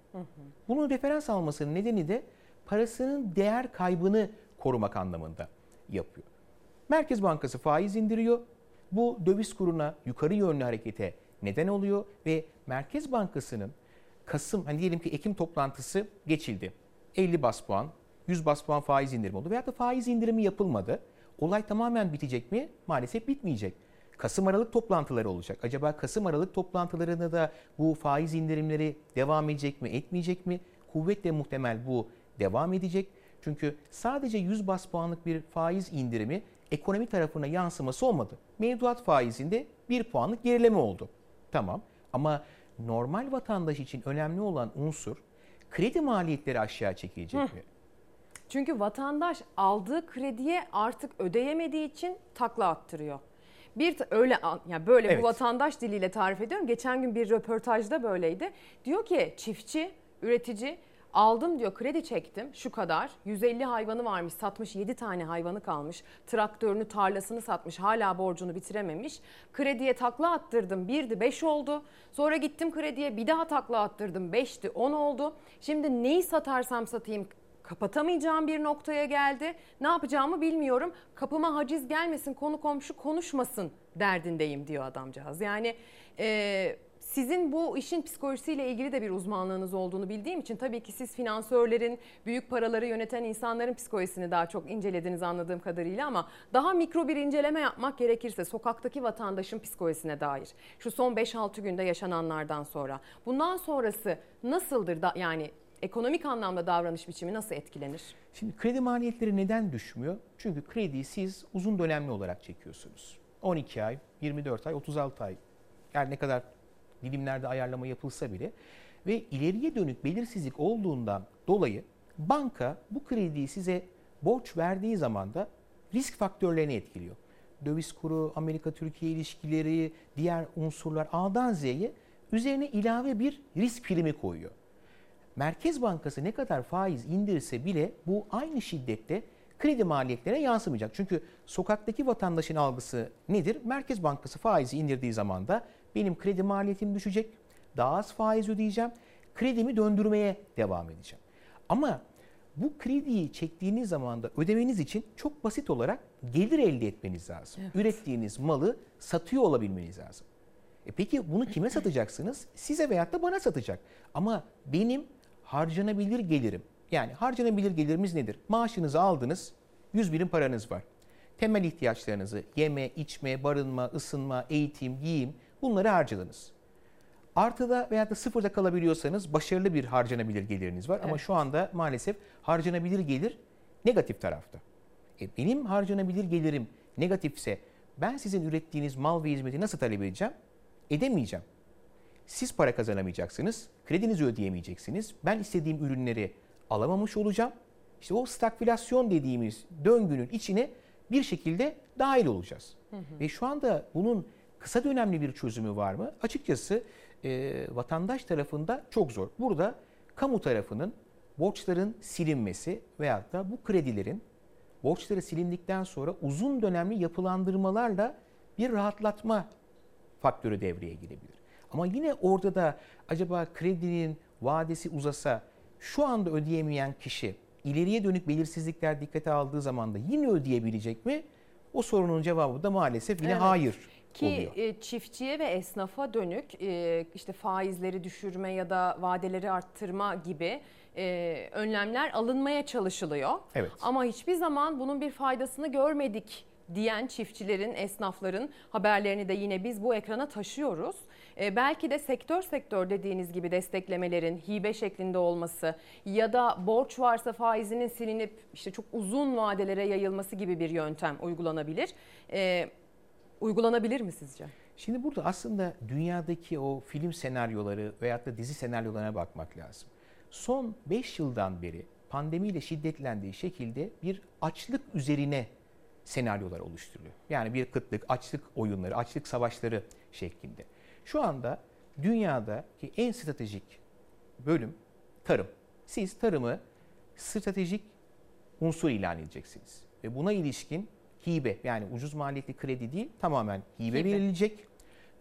Bunun referans almasının nedeni de parasının değer kaybını korumak anlamında yapıyor. Merkez Bankası faiz indiriyor. Bu döviz kuruna yukarı yönlü harekete neden oluyor ve Merkez Bankası'nın Kasım hani diyelim ki Ekim toplantısı geçildi. 50 bas puan, 100 bas puan faiz indirimi oldu veya da faiz indirimi yapılmadı. Olay tamamen bitecek mi? Maalesef bitmeyecek. Kasım Aralık toplantıları olacak. Acaba Kasım Aralık toplantılarında da bu faiz indirimleri devam edecek mi, etmeyecek mi? Kuvvetle muhtemel bu devam edecek. Çünkü sadece 100 bas puanlık bir faiz indirimi ekonomi tarafına yansıması olmadı. Mevduat faizinde 1 puanlık gerileme oldu. Tamam ama normal vatandaş için önemli olan unsur kredi maliyetleri aşağı çekilecek Hı. mi? Çünkü vatandaş aldığı krediye artık ödeyemediği için takla attırıyor. Bir öyle yani böyle evet. bu vatandaş diliyle tarif ediyorum. Geçen gün bir röportajda böyleydi. Diyor ki çiftçi, üretici Aldım diyor kredi çektim şu kadar. 150 hayvanı varmış satmış 7 tane hayvanı kalmış. Traktörünü tarlasını satmış hala borcunu bitirememiş. Krediye takla attırdım 1'di 5 oldu. Sonra gittim krediye bir daha takla attırdım 5'ti 10 oldu. Şimdi neyi satarsam satayım kapatamayacağım bir noktaya geldi. Ne yapacağımı bilmiyorum. Kapıma haciz gelmesin, konu komşu konuşmasın derdindeyim diyor adamcağız. Yani e, Sizin bu işin psikolojisiyle ilgili de bir uzmanlığınız olduğunu bildiğim için tabii ki siz finansörlerin, büyük paraları yöneten insanların psikolojisini daha çok incelediniz anladığım kadarıyla ama daha mikro bir inceleme yapmak gerekirse sokaktaki vatandaşın psikolojisine dair şu son 5-6 günde yaşananlardan sonra bundan sonrası nasıldır da yani ekonomik anlamda davranış biçimi nasıl etkilenir? Şimdi kredi maliyetleri neden düşmüyor? Çünkü krediyi siz uzun dönemli olarak çekiyorsunuz. 12 ay, 24 ay, 36 ay. Yani ne kadar dilimlerde ayarlama yapılsa bile ve ileriye dönük belirsizlik olduğundan dolayı banka bu krediyi size borç verdiği zaman da risk faktörlerini etkiliyor. Döviz kuru, Amerika-Türkiye ilişkileri, diğer unsurlar A'dan Z'ye üzerine ilave bir risk primi koyuyor. Merkez Bankası ne kadar faiz indirse bile bu aynı şiddette kredi maliyetlerine yansımayacak. Çünkü sokaktaki vatandaşın algısı nedir? Merkez Bankası faizi indirdiği zaman da benim kredi maliyetim düşecek. Daha az faiz ödeyeceğim. Kredimi döndürmeye devam edeceğim. Ama bu krediyi çektiğiniz zaman da ödemeniz için çok basit olarak gelir elde etmeniz lazım. Evet. Ürettiğiniz malı satıyor olabilmeniz lazım. E peki bunu kime satacaksınız? Size veyahut da bana satacak. Ama benim harcanabilir gelirim. Yani harcanabilir gelirimiz nedir? Maaşınızı aldınız, 100 birim paranız var. Temel ihtiyaçlarınızı yeme, içme, barınma, ısınma, eğitim, giyim bunları harcadınız. Artıda veya da sıfırda kalabiliyorsanız başarılı bir harcanabilir geliriniz var. Evet. Ama şu anda maalesef harcanabilir gelir negatif tarafta. E benim harcanabilir gelirim negatifse ben sizin ürettiğiniz mal ve hizmeti nasıl talep edeceğim? Edemeyeceğim. Siz para kazanamayacaksınız, kredinizi ödeyemeyeceksiniz. Ben istediğim ürünleri alamamış olacağım. İşte o stagflasyon dediğimiz döngünün içine bir şekilde dahil olacağız. Hı hı. Ve şu anda bunun kısa dönemli bir çözümü var mı? Açıkçası e, vatandaş tarafında çok zor. Burada kamu tarafının borçların silinmesi veyahut da bu kredilerin borçları silindikten sonra uzun dönemli yapılandırmalarla bir rahatlatma faktörü devreye girebilir. Ama yine orada da acaba kredinin vadesi uzasa şu anda ödeyemeyen kişi ileriye dönük belirsizlikler dikkate aldığı zaman da yine ödeyebilecek mi? O sorunun cevabı da maalesef yine evet. hayır. Ki oluyor. E, çiftçiye ve esnafa dönük e, işte faizleri düşürme ya da vadeleri arttırma gibi e, önlemler alınmaya çalışılıyor. Evet. Ama hiçbir zaman bunun bir faydasını görmedik diyen çiftçilerin, esnafların haberlerini de yine biz bu ekrana taşıyoruz. E, belki de sektör sektör dediğiniz gibi desteklemelerin hibe şeklinde olması ya da borç varsa faizinin silinip işte çok uzun vadelere yayılması gibi bir yöntem uygulanabilir. E, uygulanabilir mi sizce? Şimdi burada aslında dünyadaki o film senaryoları veyahut da dizi senaryolarına bakmak lazım. Son 5 yıldan beri pandemiyle şiddetlendiği şekilde bir açlık üzerine senaryolar oluşturuyor. Yani bir kıtlık, açlık oyunları, açlık savaşları şeklinde. Şu anda dünyadaki en stratejik bölüm tarım. Siz tarımı stratejik unsur ilan edeceksiniz. Ve buna ilişkin hibe yani ucuz maliyetli kredi değil tamamen hibe, hibe. verilecek.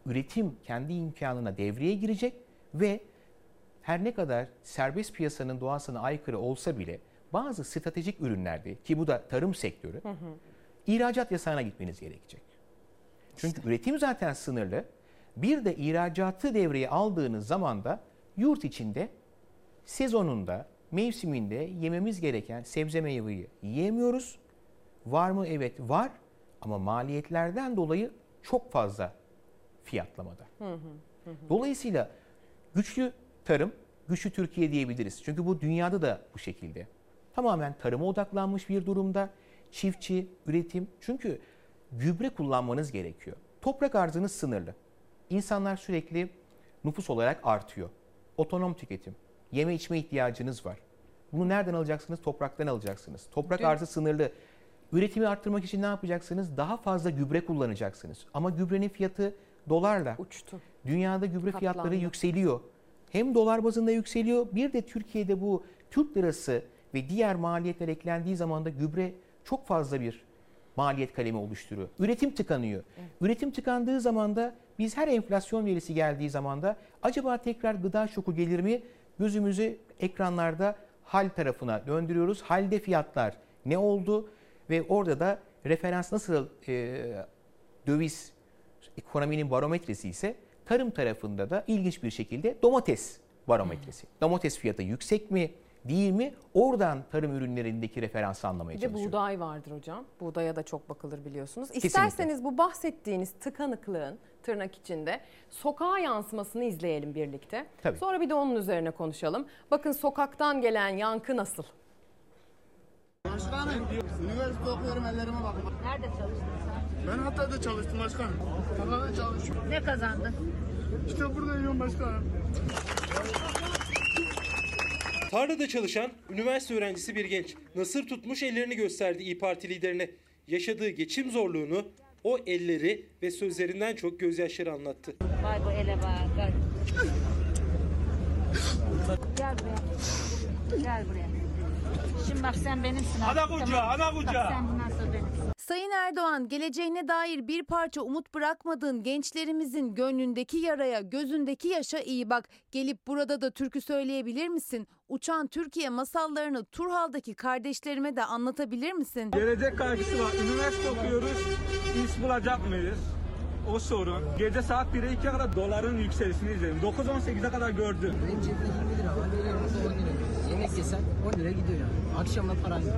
Üretim kendi imkanına devreye girecek ve her ne kadar serbest piyasanın doğasına aykırı olsa bile bazı stratejik ürünlerde ki bu da tarım sektörü hı hı. ihracat yasağına gitmeniz gerekecek. Çünkü işte. üretim zaten sınırlı. Bir de ihracatı devreye aldığınız zaman da yurt içinde sezonunda, mevsiminde yememiz gereken sebze meyveyi yiyemiyoruz. Var mı? Evet var ama maliyetlerden dolayı çok fazla fiyatlamada. Hı hı, hı. Dolayısıyla güçlü tarım, güçlü Türkiye diyebiliriz. Çünkü bu dünyada da bu şekilde. Tamamen tarıma odaklanmış bir durumda. Çiftçi, üretim. Çünkü gübre kullanmanız gerekiyor. Toprak arzınız sınırlı. İnsanlar sürekli nüfus olarak artıyor. Otonom tüketim, yeme içme ihtiyacınız var. Bunu nereden alacaksınız? Topraktan alacaksınız. Toprak Dün... arzı sınırlı. Üretimi arttırmak için ne yapacaksınız? Daha fazla gübre kullanacaksınız. Ama gübrenin fiyatı dolarla. Uçtu. Dünyada gübre Katlandı. fiyatları yükseliyor. Hem dolar bazında yükseliyor. Bir de Türkiye'de bu Türk lirası ve diğer maliyetler eklendiği zaman da gübre çok fazla bir maliyet kalemi oluşturuyor. Üretim tıkanıyor. Evet. Üretim tıkandığı zaman da biz her enflasyon verisi geldiği zaman da acaba tekrar gıda şoku gelir mi? Gözümüzü ekranlarda hal tarafına döndürüyoruz. Halde fiyatlar ne oldu? Ve orada da referans nasıl e, döviz ekonominin barometresi ise tarım tarafında da ilginç bir şekilde domates barometresi. Domates fiyatı yüksek mi değil mi? Oradan tarım ürünlerindeki referansı anlamaya Bir de buğday vardır hocam. Buğdaya da çok bakılır biliyorsunuz. Kesinlikle. İsterseniz bu bahsettiğiniz tıkanıklığın tırnak içinde sokağa yansımasını izleyelim birlikte. Tabii. Sonra bir de onun üzerine konuşalım. Bakın sokaktan gelen yankı nasıl? Başkanım, üniversite okuyorum ellerime bakın. Nerede çalıştın sen? Ben Hatay'da çalıştım başkanım. Hatay'da çalışıyorum. Ne kazandın? İşte burada yiyorum başkanım. Tarlada çalışan üniversite öğrencisi bir genç nasır tutmuş ellerini gösterdi İyi Parti liderine. Yaşadığı geçim zorluğunu o elleri ve sözlerinden çok gözyaşları anlattı. Vay bu ele bak. Gel. Gel buraya. Gel buraya. Şimdi bak sen benimsin. Ana artık, kucağı, tamam ana kucağı. Bak sen bundan sonra benimsin. Sayın Erdoğan, geleceğine dair bir parça umut bırakmadığın gençlerimizin gönlündeki yaraya, gözündeki yaşa iyi bak. Gelip burada da türkü söyleyebilir misin? Uçan Türkiye masallarını Turhal'daki kardeşlerime de anlatabilir misin? Gelecek kaygısı var. Üniversite okuyoruz. İş bulacak mıyız? O sorun. Gece saat 1'e 2'ye kadar doların yükselişini izledim. 9-18'e kadar gördüm. Benim cebimde 20 lira var. Veriyorum orada 10 lira gidiyor. Yemek yesen 10 lira gidiyor yani. Akşamda paran yok.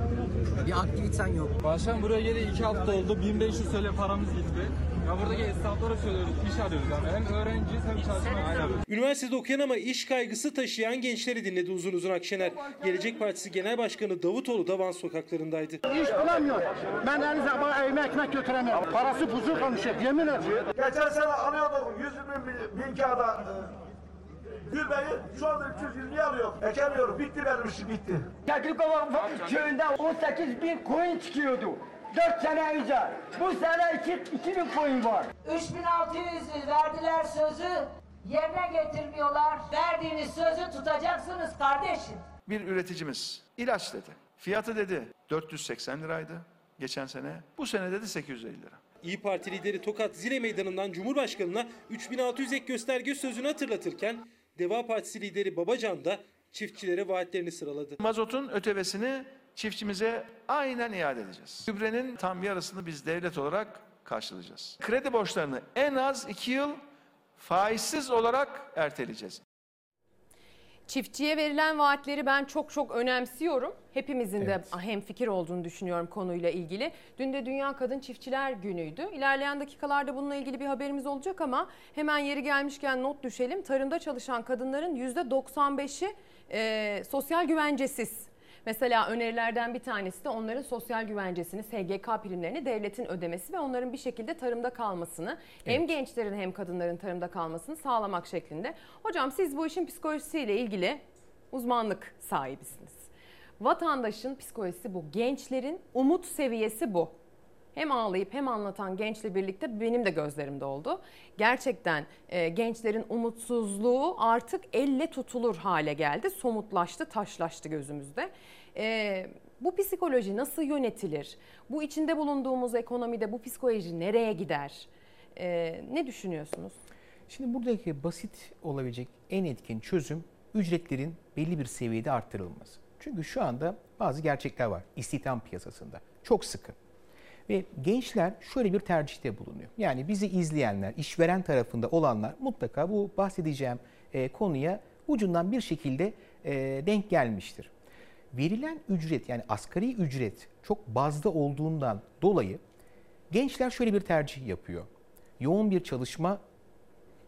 Bir aktiviten yok. Başkan buraya geleli 2 hafta oldu. 1500 TL paramız gitti. Ya buradaki esnaflara söylüyoruz. iş arıyoruz yani. Hem öğrenciyiz hem ayarlıyoruz. Üniversitede okuyan ama iş kaygısı taşıyan gençleri dinledi uzun uzun Akşener. Gelecek Partisi Genel Başkanı Davutoğlu da Van sokaklarındaydı. İş bulamıyor. Ben elinize bana evime ekmek götüremiyorum. Parası buzu konuşuyor. Yemin ediyorum. Geçen sene alıyorduk 100 bin, bin kağıda Gülbeyi şu anda 320 alıyor. Ekemiyorum. Bitti benim işim bitti. Keklikova köyünde 18 bin koyun çıkıyordu. 4 sene önce. Bu sene 2, 2 bin koyun var. 3600 verdiler sözü. Yerine getirmiyorlar. Verdiğiniz sözü tutacaksınız kardeşim. Bir üreticimiz ilaç dedi. Fiyatı dedi 480 liraydı geçen sene. Bu sene dedi 850 lira. İyi Parti lideri Tokat Zile Meydanı'ndan Cumhurbaşkanı'na 3600 ek gösterge sözünü hatırlatırken Deva Partisi lideri Babacan da çiftçilere vaatlerini sıraladı. Mazotun ötevesini çiftçimize aynen iade edeceğiz. Gübrenin tam yarısını biz devlet olarak karşılayacağız. Kredi borçlarını en az 2 yıl faizsiz olarak erteleyeceğiz. Çiftçiye verilen vaatleri ben çok çok önemsiyorum. Hepimizin de hem fikir olduğunu düşünüyorum konuyla ilgili. Dün de Dünya Kadın Çiftçiler Günü'ydü. İlerleyen dakikalarda bununla ilgili bir haberimiz olacak ama hemen yeri gelmişken not düşelim. Tarımda çalışan kadınların %95'i e, sosyal güvencesiz. Mesela önerilerden bir tanesi de onların sosyal güvencesini, SGK primlerini devletin ödemesi ve onların bir şekilde tarımda kalmasını, hem gençlerin hem kadınların tarımda kalmasını sağlamak şeklinde. Hocam siz bu işin psikolojisiyle ilgili uzmanlık sahibisiniz. Vatandaşın psikolojisi bu, gençlerin umut seviyesi bu. Hem ağlayıp hem anlatan gençle birlikte benim de gözlerimde oldu. Gerçekten e, gençlerin umutsuzluğu artık elle tutulur hale geldi. Somutlaştı, taşlaştı gözümüzde. E, bu psikoloji nasıl yönetilir? Bu içinde bulunduğumuz ekonomide bu psikoloji nereye gider? E, ne düşünüyorsunuz? Şimdi buradaki basit olabilecek en etkin çözüm ücretlerin belli bir seviyede arttırılması. Çünkü şu anda bazı gerçekler var istihdam piyasasında. Çok sıkı. Ve gençler şöyle bir tercihte bulunuyor. Yani bizi izleyenler, işveren tarafında olanlar mutlaka bu bahsedeceğim e, konuya ucundan bir şekilde e, denk gelmiştir. Verilen ücret yani asgari ücret çok bazda olduğundan dolayı gençler şöyle bir tercih yapıyor. Yoğun bir çalışma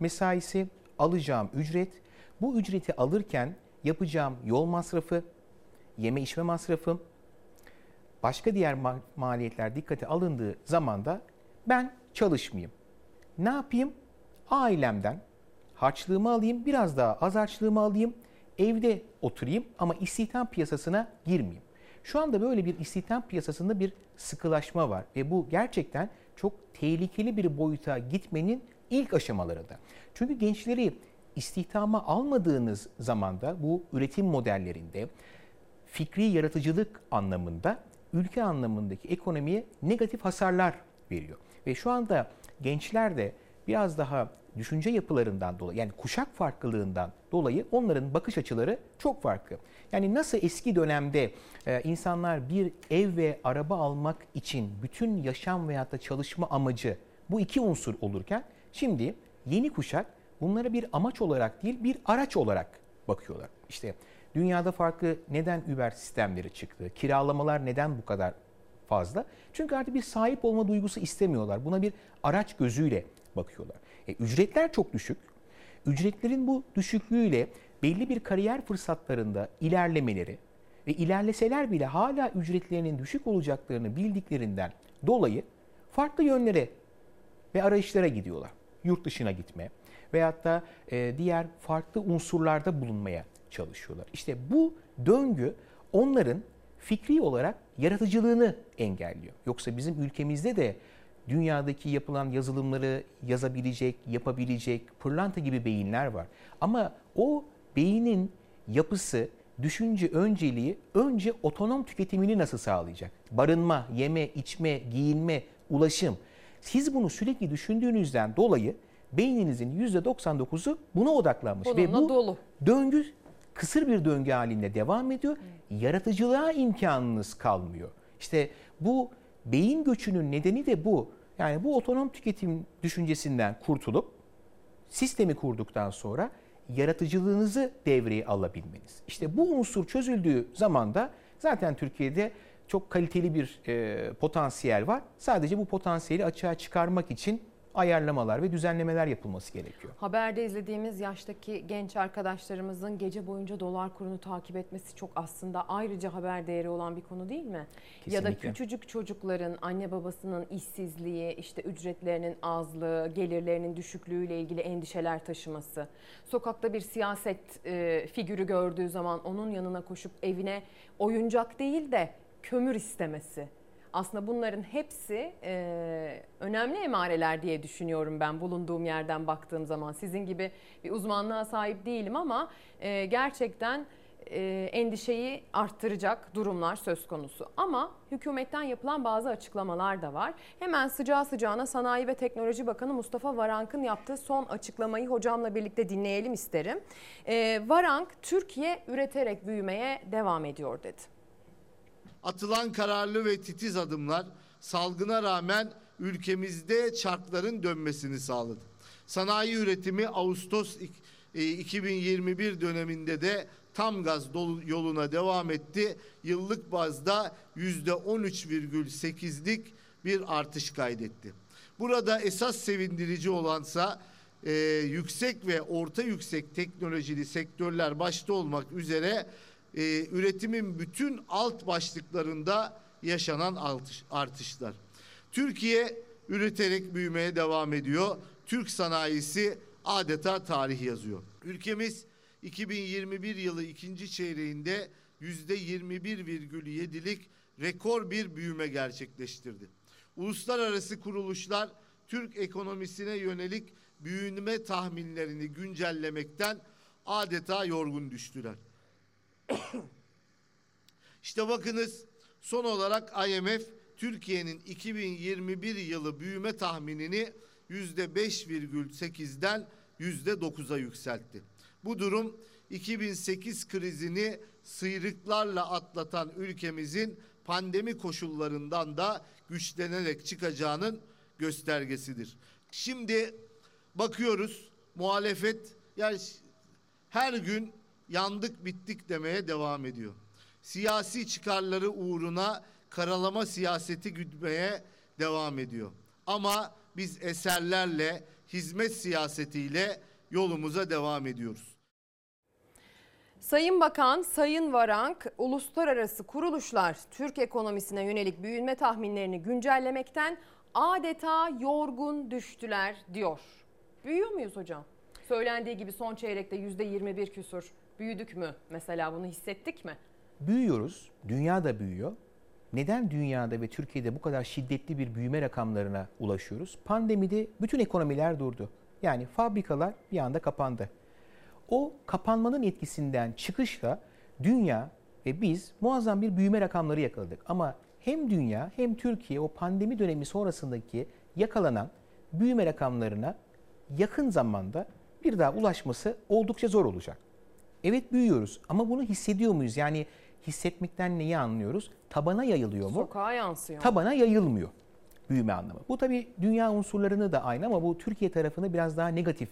mesaisi, alacağım ücret, bu ücreti alırken yapacağım yol masrafı, yeme içme masrafım, başka diğer ma- maliyetler dikkate alındığı zaman da ben çalışmayayım. Ne yapayım? Ailemden harçlığımı alayım, biraz daha az harçlığımı alayım, evde oturayım ama istihdam piyasasına girmeyeyim. Şu anda böyle bir istihdam piyasasında bir sıkılaşma var ve bu gerçekten çok tehlikeli bir boyuta gitmenin ilk aşamalarında. Çünkü gençleri istihdama almadığınız zamanda bu üretim modellerinde fikri yaratıcılık anlamında ülke anlamındaki ekonomiye negatif hasarlar veriyor. Ve şu anda gençler de biraz daha düşünce yapılarından dolayı yani kuşak farklılığından dolayı onların bakış açıları çok farklı. Yani nasıl eski dönemde e, insanlar bir ev ve araba almak için bütün yaşam veyahut da çalışma amacı bu iki unsur olurken şimdi yeni kuşak bunlara bir amaç olarak değil bir araç olarak bakıyorlar. İşte dünyada farklı neden Uber sistemleri çıktı? Kiralamalar neden bu kadar fazla? Çünkü artık bir sahip olma duygusu istemiyorlar. Buna bir araç gözüyle bakıyorlar. E, ücretler çok düşük. Ücretlerin bu düşüklüğüyle belli bir kariyer fırsatlarında ilerlemeleri ve ilerleseler bile hala ücretlerinin düşük olacaklarını bildiklerinden dolayı farklı yönlere ve arayışlara gidiyorlar. Yurt dışına gitme veyahut da e, diğer farklı unsurlarda bulunmaya çalışıyorlar. İşte bu döngü onların fikri olarak yaratıcılığını engelliyor. Yoksa bizim ülkemizde de dünyadaki yapılan yazılımları yazabilecek, yapabilecek pırlanta gibi beyinler var. Ama o beynin yapısı, düşünce önceliği önce otonom tüketimini nasıl sağlayacak? Barınma, yeme, içme, giyinme, ulaşım. Siz bunu sürekli düşündüğünüzden dolayı beyninizin %99'u buna odaklanmış. Ve Bununla bu dolu. döngü kısır bir döngü halinde devam ediyor. Yaratıcılığa imkanınız kalmıyor. İşte bu beyin göçünün nedeni de bu. Yani bu otonom tüketim düşüncesinden kurtulup sistemi kurduktan sonra yaratıcılığınızı devreye alabilmeniz. İşte bu unsur çözüldüğü zaman da zaten Türkiye'de çok kaliteli bir e, potansiyel var. Sadece bu potansiyeli açığa çıkarmak için ayarlamalar ve düzenlemeler yapılması gerekiyor. Haberde izlediğimiz yaştaki genç arkadaşlarımızın gece boyunca dolar kurunu takip etmesi çok aslında ayrıca haber değeri olan bir konu değil mi? Ya da Kesinlikle. küçücük çocukların anne babasının işsizliği, işte ücretlerinin azlığı, gelirlerinin düşüklüğüyle ilgili endişeler taşıması. Sokakta bir siyaset e, figürü gördüğü zaman onun yanına koşup evine oyuncak değil de kömür istemesi. Aslında bunların hepsi e, önemli emareler diye düşünüyorum ben bulunduğum yerden baktığım zaman. Sizin gibi bir uzmanlığa sahip değilim ama e, gerçekten e, endişeyi arttıracak durumlar söz konusu. Ama hükümetten yapılan bazı açıklamalar da var. Hemen sıcağı sıcağına Sanayi ve Teknoloji Bakanı Mustafa Varank'ın yaptığı son açıklamayı hocamla birlikte dinleyelim isterim. E, Varank, Türkiye üreterek büyümeye devam ediyor dedi. Atılan kararlı ve titiz adımlar salgına rağmen ülkemizde çarkların dönmesini sağladı. Sanayi üretimi Ağustos ik- e, 2021 döneminde de tam gaz yoluna devam etti. Yıllık bazda yüzde 13,8'lik bir artış kaydetti. Burada esas sevindirici olansa e, yüksek ve orta yüksek teknolojili sektörler başta olmak üzere e, üretimin bütün alt başlıklarında yaşanan artış, artışlar. Türkiye üreterek büyümeye devam ediyor. Türk sanayisi adeta tarih yazıyor. Ülkemiz 2021 yılı ikinci çeyreğinde yüzde 21,7'lik rekor bir büyüme gerçekleştirdi. Uluslararası kuruluşlar Türk ekonomisine yönelik büyüme tahminlerini güncellemekten adeta yorgun düştüler. işte bakınız son olarak IMF Türkiye'nin 2021 yılı büyüme tahminini yüzde 5,8'den yüzde 9'a yükseltti. Bu durum 2008 krizini sıyrıklarla atlatan ülkemizin pandemi koşullarından da güçlenerek çıkacağının göstergesidir. Şimdi bakıyoruz muhalefet yani her gün yandık bittik demeye devam ediyor. Siyasi çıkarları uğruna karalama siyaseti gütmeye devam ediyor. Ama biz eserlerle, hizmet siyasetiyle yolumuza devam ediyoruz. Sayın Bakan, Sayın Varank, uluslararası kuruluşlar Türk ekonomisine yönelik büyüme tahminlerini güncellemekten adeta yorgun düştüler diyor. Büyüyor muyuz hocam? Söylendiği gibi son çeyrekte %21 küsur büyüdük mü? Mesela bunu hissettik mi? Büyüyoruz, dünya da büyüyor. Neden dünyada ve Türkiye'de bu kadar şiddetli bir büyüme rakamlarına ulaşıyoruz? Pandemide bütün ekonomiler durdu. Yani fabrikalar bir anda kapandı. O kapanmanın etkisinden çıkışla dünya ve biz muazzam bir büyüme rakamları yakaladık. Ama hem dünya hem Türkiye o pandemi dönemi sonrasındaki yakalanan büyüme rakamlarına yakın zamanda bir daha ulaşması oldukça zor olacak. Evet büyüyoruz ama bunu hissediyor muyuz? Yani hissetmekten neyi anlıyoruz? Tabana yayılıyor mu? Sokağa yansıyor. Tabana yayılmıyor büyüme anlamı. Bu tabii dünya unsurlarını da aynı ama bu Türkiye tarafını biraz daha negatif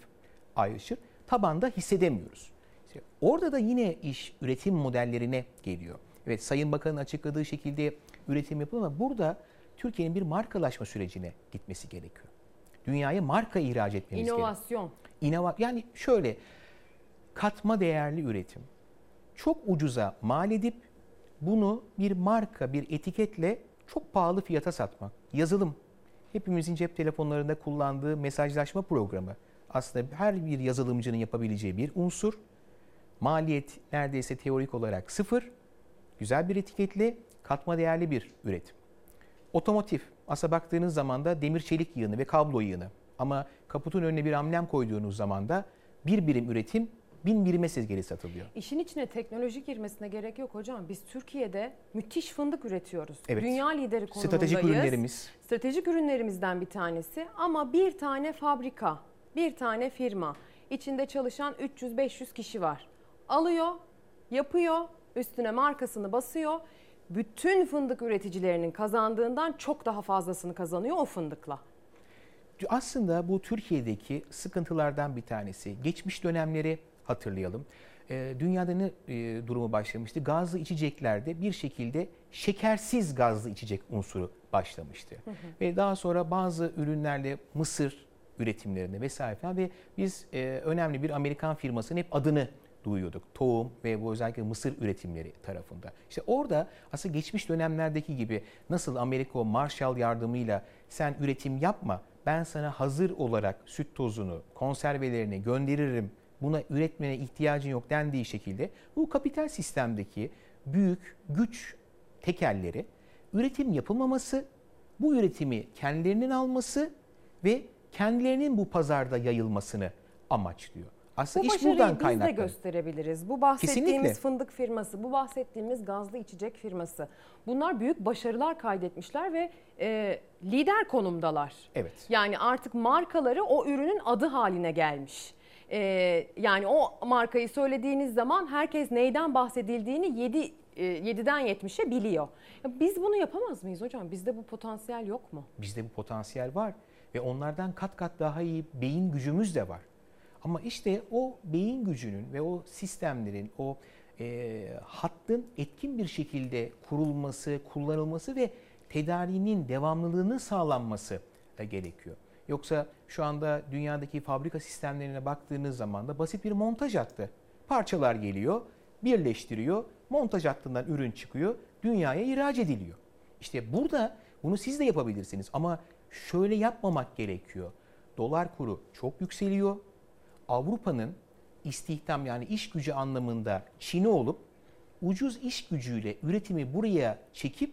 ayrışır. Tabanda hissedemiyoruz. İşte orada da yine iş üretim modellerine geliyor. Evet Sayın Bakan'ın açıkladığı şekilde üretim yapılıyor ama burada Türkiye'nin bir markalaşma sürecine gitmesi gerekiyor. Dünyaya marka ihraç etmemiz gerekiyor. İnovasyon. İnova yani şöyle katma değerli üretim. Çok ucuza mal edip bunu bir marka, bir etiketle çok pahalı fiyata satmak. Yazılım. Hepimizin cep telefonlarında kullandığı mesajlaşma programı. Aslında her bir yazılımcının yapabileceği bir unsur. Maliyet neredeyse teorik olarak sıfır. Güzel bir etiketli, katma değerli bir üretim. Otomotiv. Aslında baktığınız zaman da demir çelik yığını ve kablo yığını. Ama kaputun önüne bir amblem koyduğunuz zaman da bir birim üretim bin birime geri satılıyor. İşin içine teknoloji girmesine gerek yok hocam. Biz Türkiye'de müthiş fındık üretiyoruz. Evet. Dünya lideri konumundayız. Stratejik ürünlerimiz. Stratejik ürünlerimizden bir tanesi ama bir tane fabrika, bir tane firma, içinde çalışan 300-500 kişi var. Alıyor, yapıyor, üstüne markasını basıyor. Bütün fındık üreticilerinin kazandığından çok daha fazlasını kazanıyor o fındıkla. Aslında bu Türkiye'deki sıkıntılardan bir tanesi. Geçmiş dönemleri hatırlayalım. E, dünyada ne e, durumu başlamıştı? Gazlı içeceklerde bir şekilde şekersiz gazlı içecek unsuru başlamıştı. Hı hı. Ve daha sonra bazı ürünlerle mısır üretimlerinde vesaire falan ve biz e, önemli bir Amerikan firmasının hep adını duyuyorduk. Tohum ve bu özellikle mısır üretimleri tarafında. İşte orada aslında geçmiş dönemlerdeki gibi nasıl Amerika o Marshall yardımıyla sen üretim yapma ben sana hazır olarak süt tozunu, konservelerini gönderirim buna üretmene ihtiyacın yok dendiği şekilde bu kapital sistemdeki büyük güç tekelleri üretim yapılmaması, bu üretimi kendilerinin alması ve kendilerinin bu pazarda yayılmasını amaçlıyor. Aslında bu iş buradan kaynaklanıyor. biz de gösterebiliriz. Bu bahsettiğimiz Kesinlikle. fındık firması, bu bahsettiğimiz gazlı içecek firması. Bunlar büyük başarılar kaydetmişler ve e, lider konumdalar. Evet. Yani artık markaları o ürünün adı haline gelmiş. E, yani o markayı söylediğiniz zaman herkes neyden bahsedildiğini 7 e, 7'den 70'e biliyor. Ya Biz bunu yapamaz mıyız hocam? Bizde bu potansiyel yok mu? Bizde bu potansiyel var ve onlardan kat kat daha iyi beyin gücümüz de var. Ama işte o beyin gücünün ve o sistemlerin, o e, hattın etkin bir şekilde kurulması, kullanılması ve tedariğinin devamlılığının sağlanması da gerekiyor. Yoksa şu anda dünyadaki fabrika sistemlerine baktığınız zaman da basit bir montaj hattı. Parçalar geliyor, birleştiriyor, montaj hattından ürün çıkıyor, dünyaya ihraç ediliyor. İşte burada bunu siz de yapabilirsiniz ama şöyle yapmamak gerekiyor. Dolar kuru çok yükseliyor. Avrupa'nın istihdam yani iş gücü anlamında Çin'i olup ucuz iş gücüyle üretimi buraya çekip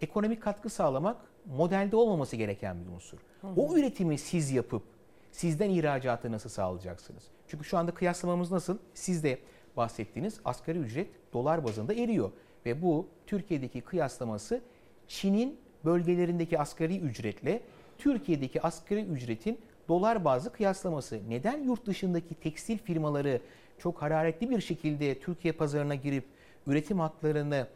ekonomik katkı sağlamak modelde olmaması gereken bir unsur. O üretimi siz yapıp sizden ihracatı nasıl sağlayacaksınız? Çünkü şu anda kıyaslamamız nasıl? Siz de bahsettiğiniz asgari ücret dolar bazında eriyor ve bu Türkiye'deki kıyaslaması Çin'in bölgelerindeki asgari ücretle Türkiye'deki asgari ücretin dolar bazlı kıyaslaması. Neden yurt dışındaki tekstil firmaları çok hararetli bir şekilde Türkiye pazarına girip üretim haklarını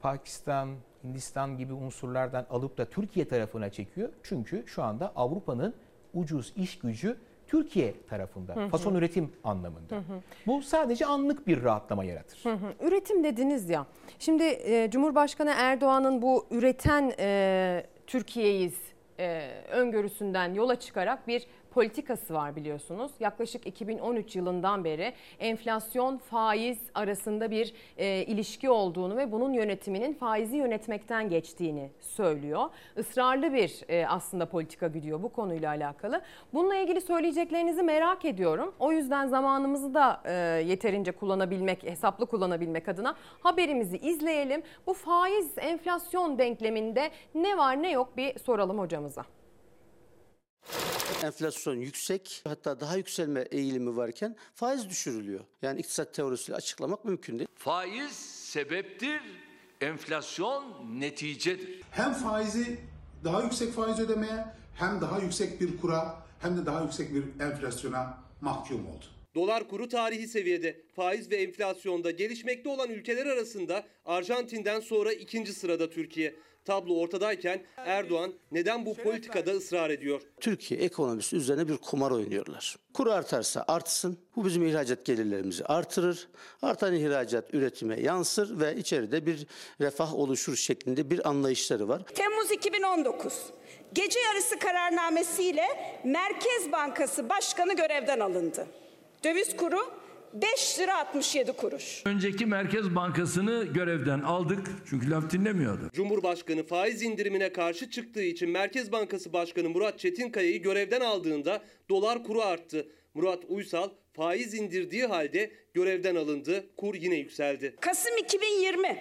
Pakistan, Hindistan gibi unsurlardan alıp da Türkiye tarafına çekiyor? Çünkü şu anda Avrupa'nın ucuz iş gücü Türkiye tarafında. Hı hı. Fason üretim anlamında. Hı hı. Bu sadece anlık bir rahatlama yaratır. Hı hı. Üretim dediniz ya. Şimdi e, Cumhurbaşkanı Erdoğan'ın bu üreten e, Türkiye'yiz e, öngörüsünden yola çıkarak bir politikası var biliyorsunuz. Yaklaşık 2013 yılından beri enflasyon faiz arasında bir e, ilişki olduğunu ve bunun yönetiminin faizi yönetmekten geçtiğini söylüyor. Israrlı bir e, aslında politika gidiyor bu konuyla alakalı. Bununla ilgili söyleyeceklerinizi merak ediyorum. O yüzden zamanımızı da e, yeterince kullanabilmek, hesaplı kullanabilmek adına haberimizi izleyelim. Bu faiz enflasyon denkleminde ne var ne yok bir soralım hocamıza. Enflasyon yüksek hatta daha yükselme eğilimi varken faiz düşürülüyor. Yani iktisat teorisiyle açıklamak mümkün değil. Faiz sebeptir, enflasyon neticedir. Hem faizi daha yüksek faiz ödemeye hem daha yüksek bir kura hem de daha yüksek bir enflasyona mahkum oldu. Dolar kuru tarihi seviyede. Faiz ve enflasyonda gelişmekte olan ülkeler arasında Arjantin'den sonra ikinci sırada Türkiye. Tablo ortadayken Erdoğan neden bu politikada ısrar ediyor? Türkiye ekonomisi üzerine bir kumar oynuyorlar. Kur artarsa artsın. Bu bizim ihracat gelirlerimizi artırır. Artan ihracat üretime yansır ve içeride bir refah oluşur şeklinde bir anlayışları var. Temmuz 2019 gece yarısı kararnamesiyle Merkez Bankası Başkanı görevden alındı. Döviz kuru 5 lira 67 kuruş. Önceki Merkez Bankası'nı görevden aldık çünkü laf dinlemiyordu. Cumhurbaşkanı faiz indirimine karşı çıktığı için Merkez Bankası Başkanı Murat Çetinkaya'yı görevden aldığında dolar kuru arttı. Murat Uysal faiz indirdiği halde görevden alındı. Kur yine yükseldi. Kasım 2020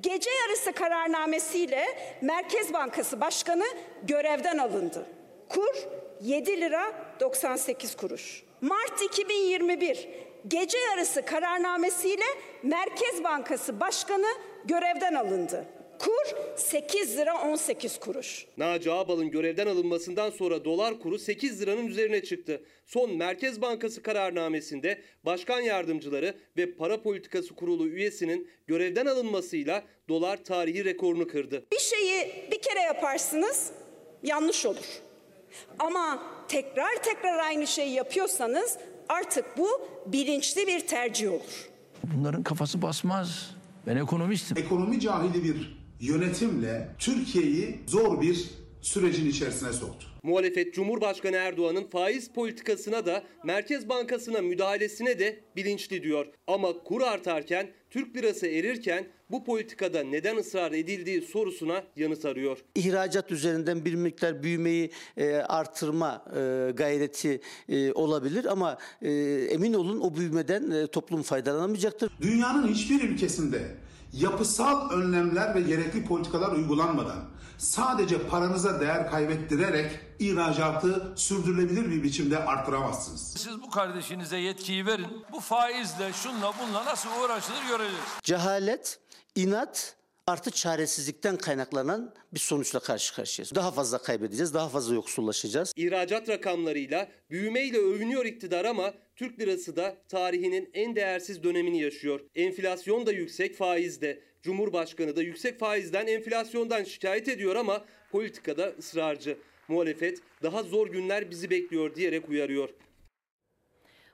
gece yarısı kararnamesiyle Merkez Bankası Başkanı görevden alındı. Kur 7 lira 98 kuruş. Mart 2021 gece yarısı kararnamesiyle Merkez Bankası Başkanı görevden alındı. Kur 8 lira 18 kuruş. Naci Ağbal'ın görevden alınmasından sonra dolar kuru 8 liranın üzerine çıktı. Son Merkez Bankası kararnamesinde başkan yardımcıları ve para politikası kurulu üyesinin görevden alınmasıyla dolar tarihi rekorunu kırdı. Bir şeyi bir kere yaparsınız yanlış olur. Ama tekrar tekrar aynı şeyi yapıyorsanız artık bu bilinçli bir tercih olur. Bunların kafası basmaz. Ben ekonomistim. Ekonomi cahili bir yönetimle Türkiye'yi zor bir sürecin içerisine soktu. Muhalefet Cumhurbaşkanı Erdoğan'ın faiz politikasına da Merkez Bankası'na müdahalesine de bilinçli diyor. Ama kur artarken, Türk lirası erirken bu politikada neden ısrar edildiği sorusuna yanıt arıyor. İhracat üzerinden bir miktar büyümeyi e, artırma e, gayreti e, olabilir ama e, emin olun o büyümeden e, toplum faydalanamayacaktır. Dünyanın hiçbir ülkesinde yapısal önlemler ve gerekli politikalar uygulanmadan sadece paranıza değer kaybettirerek ihracatı sürdürülebilir bir biçimde arttıramazsınız. Siz bu kardeşinize yetkiyi verin. Bu faizle, şunla, bunla nasıl uğraşılır göreceğiz. Cehalet, inat artı çaresizlikten kaynaklanan bir sonuçla karşı karşıyayız. Daha fazla kaybedeceğiz, daha fazla yoksullaşacağız. İhracat rakamlarıyla, büyümeyle övünüyor iktidar ama Türk lirası da tarihinin en değersiz dönemini yaşıyor. Enflasyon da yüksek, faiz de. Cumhurbaşkanı da yüksek faizden, enflasyondan şikayet ediyor ama politikada ısrarcı. Muhalefet daha zor günler bizi bekliyor diyerek uyarıyor.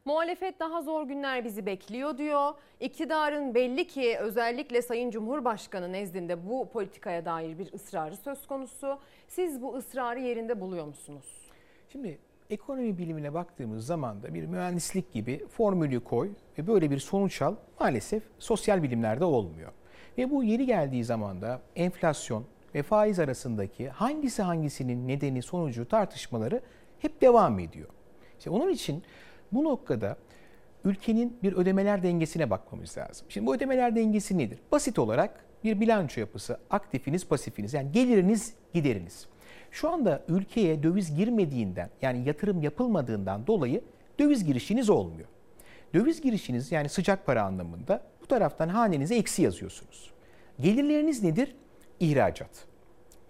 Muhalefet daha zor günler bizi bekliyor diyor. İktidarın belli ki özellikle Sayın Cumhurbaşkanı nezdinde bu politikaya dair bir ısrarı söz konusu. Siz bu ısrarı yerinde buluyor musunuz? Şimdi ekonomi bilimine baktığımız zaman da bir mühendislik gibi formülü koy ve böyle bir sonuç al maalesef sosyal bilimlerde olmuyor. Ve bu yeri geldiği zaman da enflasyon ve faiz arasındaki hangisi hangisinin nedeni sonucu tartışmaları hep devam ediyor. İşte onun için bu noktada ülkenin bir ödemeler dengesine bakmamız lazım. Şimdi bu ödemeler dengesi nedir? Basit olarak bir bilanço yapısı, aktifiniz, pasifiniz yani geliriniz, gideriniz. Şu anda ülkeye döviz girmediğinden yani yatırım yapılmadığından dolayı döviz girişiniz olmuyor. Döviz girişiniz yani sıcak para anlamında bu taraftan hanenize eksi yazıyorsunuz. Gelirleriniz nedir? İhracat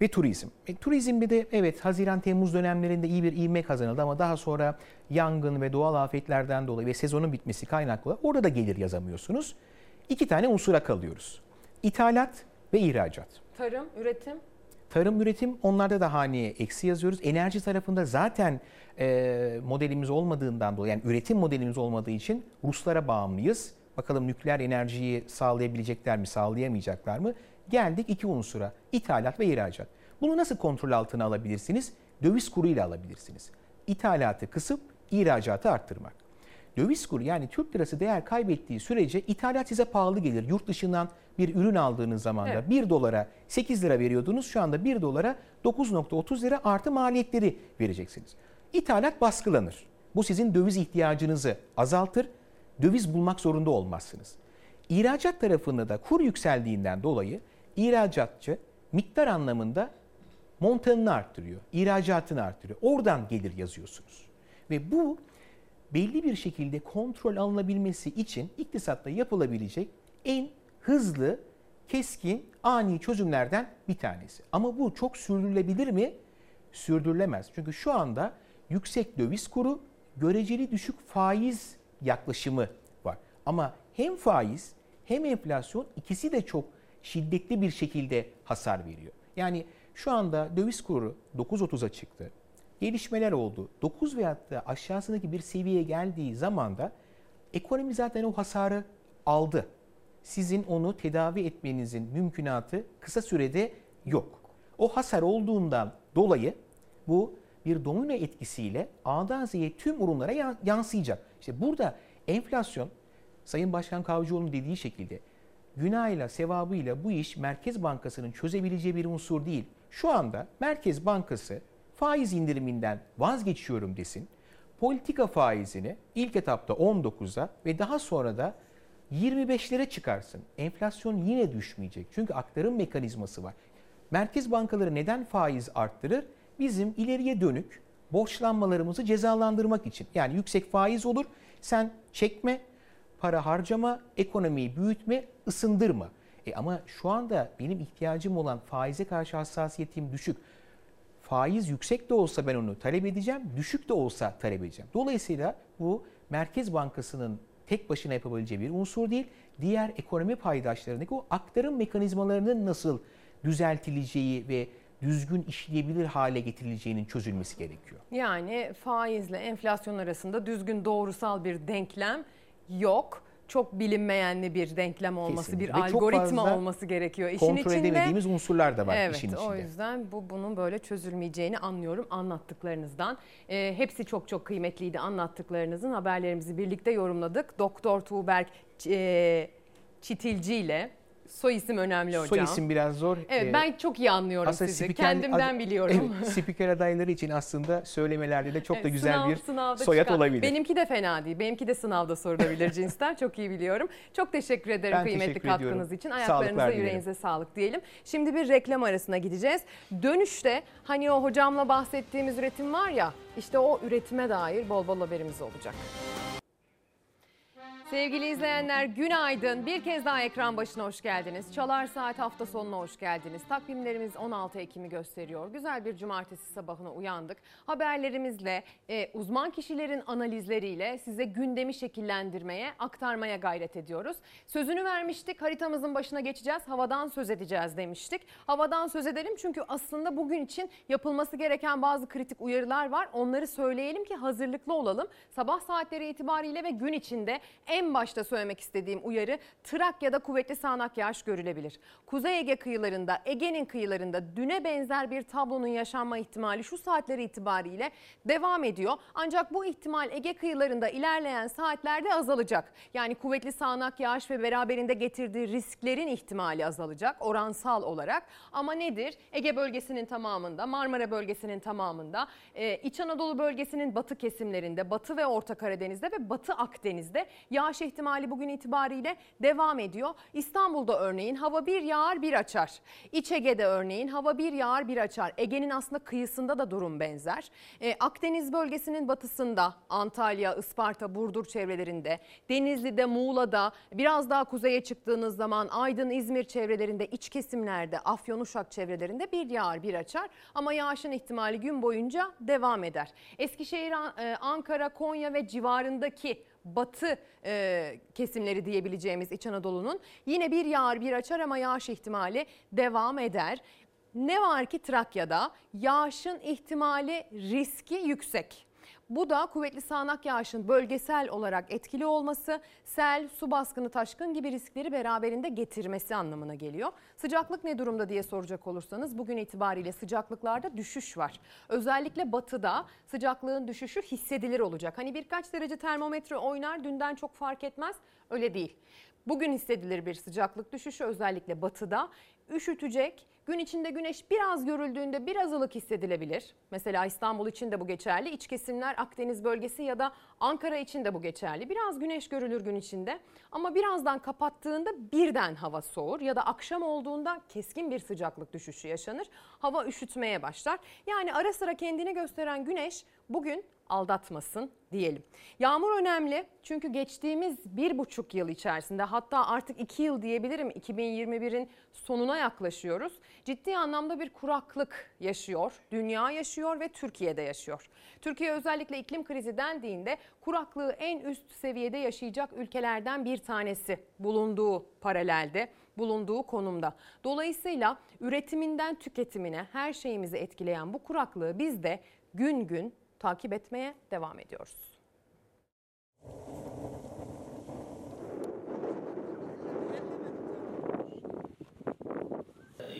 ve turizm. E, turizmde de evet Haziran-Temmuz dönemlerinde iyi bir ivme kazanıldı ama daha sonra yangın ve doğal afetlerden dolayı ve sezonun bitmesi kaynaklı orada da gelir yazamıyorsunuz. İki tane unsura kalıyoruz. İthalat ve ihracat. Tarım, üretim. Tarım, üretim onlarda da haneye eksi yazıyoruz. Enerji tarafında zaten e, modelimiz olmadığından dolayı yani üretim modelimiz olmadığı için Ruslara bağımlıyız. Bakalım nükleer enerjiyi sağlayabilecekler mi, sağlayamayacaklar mı? Geldik iki unsura. İthalat ve ihracat. Bunu nasıl kontrol altına alabilirsiniz? Döviz kuruyla alabilirsiniz. İthalatı kısıp ihracatı arttırmak. Döviz kuru yani Türk lirası değer kaybettiği sürece ithalat size pahalı gelir. Yurt dışından bir ürün aldığınız zaman da Evet. 1 dolara 8 lira veriyordunuz. Şu anda 1 dolara 9.30 lira artı maliyetleri vereceksiniz. İthalat baskılanır. Bu sizin döviz ihtiyacınızı azaltır. Döviz bulmak zorunda olmazsınız. İhracat tarafında da kur yükseldiğinden dolayı ihracatçı miktar anlamında montanını arttırıyor, ihracatını arttırıyor. Oradan gelir yazıyorsunuz. Ve bu belli bir şekilde kontrol alınabilmesi için iktisatta yapılabilecek en hızlı, keskin, ani çözümlerden bir tanesi. Ama bu çok sürdürülebilir mi? Sürdürülemez. Çünkü şu anda yüksek döviz kuru, göreceli düşük faiz yaklaşımı var. Ama hem faiz hem enflasyon ikisi de çok şiddetli bir şekilde hasar veriyor. Yani şu anda döviz kuru 9.30'a çıktı. Gelişmeler oldu. 9 veyahut da aşağısındaki bir seviyeye geldiği zaman da ekonomi zaten o hasarı aldı. Sizin onu tedavi etmenizin mümkünatı kısa sürede yok. O hasar olduğundan dolayı bu bir domino etkisiyle A'dan Z'ye tüm ürünlere yan- yansıyacak. İşte burada enflasyon Sayın Başkan Kavcıoğlu'nun dediği şekilde günahıyla, sevabıyla bu iş Merkez Bankası'nın çözebileceği bir unsur değil. Şu anda Merkez Bankası faiz indiriminden vazgeçiyorum desin. Politika faizini ilk etapta 19'a ve daha sonra da 25'lere çıkarsın. Enflasyon yine düşmeyecek. Çünkü aktarım mekanizması var. Merkez bankaları neden faiz arttırır? Bizim ileriye dönük borçlanmalarımızı cezalandırmak için. Yani yüksek faiz olur. Sen çekme, para harcama, ekonomiyi büyütme, ısındırma. E ama şu anda benim ihtiyacım olan faize karşı hassasiyetim düşük. Faiz yüksek de olsa ben onu talep edeceğim, düşük de olsa talep edeceğim. Dolayısıyla bu Merkez Bankası'nın tek başına yapabileceği bir unsur değil. Diğer ekonomi paydaşlarındaki o aktarım mekanizmalarının nasıl düzeltileceği ve düzgün işleyebilir hale getirileceğinin çözülmesi gerekiyor. Yani faizle enflasyon arasında düzgün doğrusal bir denklem yok. Çok bilinmeyenli bir denklem olması, Kesinlikle. bir Ve algoritma olması gerekiyor. İşin kontrol içinde, edemediğimiz unsurlar da var evet, işin içinde. o yüzden bu bunun böyle çözülmeyeceğini anlıyorum anlattıklarınızdan. Ee, hepsi çok çok kıymetliydi anlattıklarınızın. Haberlerimizi birlikte yorumladık. Doktor Tuğberk e, Çitilci ile soy isim önemli hocam. Soy isim biraz zor. Evet Ee, ben çok iyi anlıyorum aslında sizi. spiker- Kendimden biliyorum. Evet, spiker adayları için aslında söylemelerde de çok da güzel sınav- bir sınavda soyad çıkan. olabilir. Benimki de fena değil. Benimki de sınavda sorulabilir cinsten. Çok iyi biliyorum. Çok teşekkür ederim Ben kıymetli teşekkür katkınız ediyorum. için. Ayaklarınıza yüreğinize sağlık diyelim. Şimdi bir reklam arasına gideceğiz. Dönüşte hani o hocamla bahsettiğimiz üretim var ya işte o üretime dair bol bol haberimiz olacak. Sevgili izleyenler günaydın. Bir kez daha ekran başına hoş geldiniz. Çalar Saat hafta sonuna hoş geldiniz. Takvimlerimiz 16 Ekim'i gösteriyor. Güzel bir cumartesi sabahına uyandık. Haberlerimizle, e, uzman kişilerin analizleriyle size gündemi şekillendirmeye, aktarmaya gayret ediyoruz. Sözünü vermiştik. Haritamızın başına geçeceğiz. Havadan söz edeceğiz demiştik. Havadan söz edelim çünkü aslında bugün için yapılması gereken bazı kritik uyarılar var. Onları söyleyelim ki hazırlıklı olalım. Sabah saatleri itibariyle ve gün içinde başta söylemek istediğim uyarı Trakya'da kuvvetli sağanak yağış görülebilir. Kuzey Ege kıyılarında, Ege'nin kıyılarında düne benzer bir tablonun yaşanma ihtimali şu saatleri itibariyle devam ediyor. Ancak bu ihtimal Ege kıyılarında ilerleyen saatlerde azalacak. Yani kuvvetli sağanak yağış ve beraberinde getirdiği risklerin ihtimali azalacak oransal olarak. Ama nedir? Ege bölgesinin tamamında, Marmara bölgesinin tamamında, e, İç Anadolu bölgesinin batı kesimlerinde, Batı ve Orta Karadeniz'de ve Batı Akdeniz'de yağış ihtimali bugün itibariyle devam ediyor. İstanbul'da örneğin hava bir yağar bir açar. İç Ege'de örneğin hava bir yağar bir açar. Ege'nin aslında kıyısında da durum benzer. E, Akdeniz bölgesinin batısında Antalya, Isparta, Burdur çevrelerinde, Denizli'de, Muğla'da biraz daha kuzeye çıktığınız zaman Aydın, İzmir çevrelerinde, iç kesimlerde, Afyonuşak çevrelerinde bir yağar bir açar. Ama yağışın ihtimali gün boyunca devam eder. Eskişehir, e, Ankara, Konya ve civarındaki batı e, kesimleri diyebileceğimiz İç Anadolu'nun yine bir yağar bir açar ama yağış ihtimali devam eder. Ne var ki Trakya'da yağışın ihtimali riski yüksek. Bu da kuvvetli sağanak yağışın bölgesel olarak etkili olması, sel, su baskını, taşkın gibi riskleri beraberinde getirmesi anlamına geliyor. Sıcaklık ne durumda diye soracak olursanız bugün itibariyle sıcaklıklarda düşüş var. Özellikle batıda sıcaklığın düşüşü hissedilir olacak. Hani birkaç derece termometre oynar dünden çok fark etmez öyle değil. Bugün hissedilir bir sıcaklık düşüşü özellikle batıda. Üşütecek. Gün içinde güneş biraz görüldüğünde biraz ılık hissedilebilir. Mesela İstanbul için de bu geçerli. İç kesimler Akdeniz bölgesi ya da Ankara için de bu geçerli. Biraz güneş görülür gün içinde ama birazdan kapattığında birden hava soğur ya da akşam olduğunda keskin bir sıcaklık düşüşü yaşanır. Hava üşütmeye başlar. Yani ara sıra kendini gösteren güneş bugün aldatmasın diyelim. Yağmur önemli çünkü geçtiğimiz bir buçuk yıl içerisinde hatta artık iki yıl diyebilirim 2021'in sonuna yaklaşıyoruz. Ciddi anlamda bir kuraklık yaşıyor, dünya yaşıyor ve Türkiye'de yaşıyor. Türkiye özellikle iklim krizi dendiğinde kuraklığı en üst seviyede yaşayacak ülkelerden bir tanesi bulunduğu paralelde bulunduğu konumda. Dolayısıyla üretiminden tüketimine her şeyimizi etkileyen bu kuraklığı biz de gün gün takip etmeye devam ediyoruz.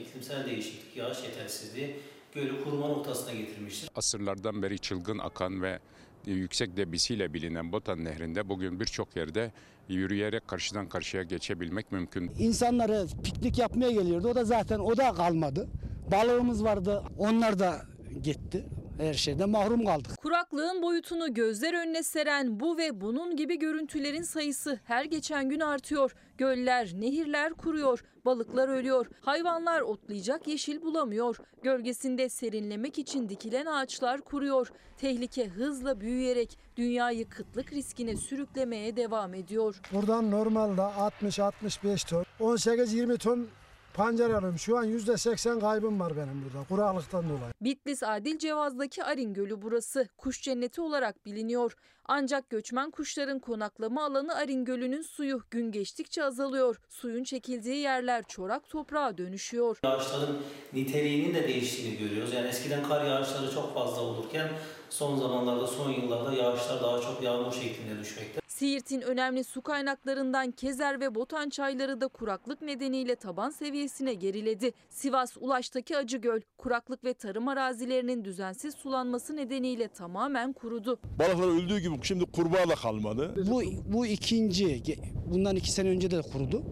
İklimsel değişiklik, yağış yetersizliği gölü kuruma noktasına getirmiştir. Asırlardan beri çılgın akan ve yüksek debisiyle bilinen Botan Nehri'nde bugün birçok yerde yürüyerek karşıdan karşıya geçebilmek mümkün. İnsanları piknik yapmaya geliyordu. O da zaten o da kalmadı. Balığımız vardı. Onlar da gitti. Her şeyden mahrum kaldık. Kuraklığın boyutunu gözler önüne seren bu ve bunun gibi görüntülerin sayısı her geçen gün artıyor. Göller, nehirler kuruyor, balıklar ölüyor, hayvanlar otlayacak yeşil bulamıyor. Gölgesinde serinlemek için dikilen ağaçlar kuruyor. Tehlike hızla büyüyerek dünyayı kıtlık riskine sürüklemeye devam ediyor. Buradan normalde 60-65 ton, 18-20 ton pancar alıyorum. Şu an %80 kaybım var benim burada kuraklıktan dolayı. Bitlis Adil Cevaz'daki Arin Gölü burası. Kuş cenneti olarak biliniyor. Ancak göçmen kuşların konaklama alanı Arin Gölü'nün suyu gün geçtikçe azalıyor. Suyun çekildiği yerler çorak toprağa dönüşüyor. Yağışların niteliğinin de değiştiğini görüyoruz. Yani eskiden kar yağışları çok fazla olurken son zamanlarda, son yıllarda yağışlar daha çok yağmur şeklinde düşmekte. Siirt'in önemli su kaynaklarından Kezer ve Botan çayları da kuraklık nedeniyle taban seviyesine geriledi. Sivas Ulaş'taki Acıgöl, kuraklık ve tarım arazilerinin düzensiz sulanması nedeniyle tamamen kurudu. Balıklar öldüğü gibi şimdi kurbağa da kalmadı. Bu, bu ikinci. Bundan iki sene önce de kurudu.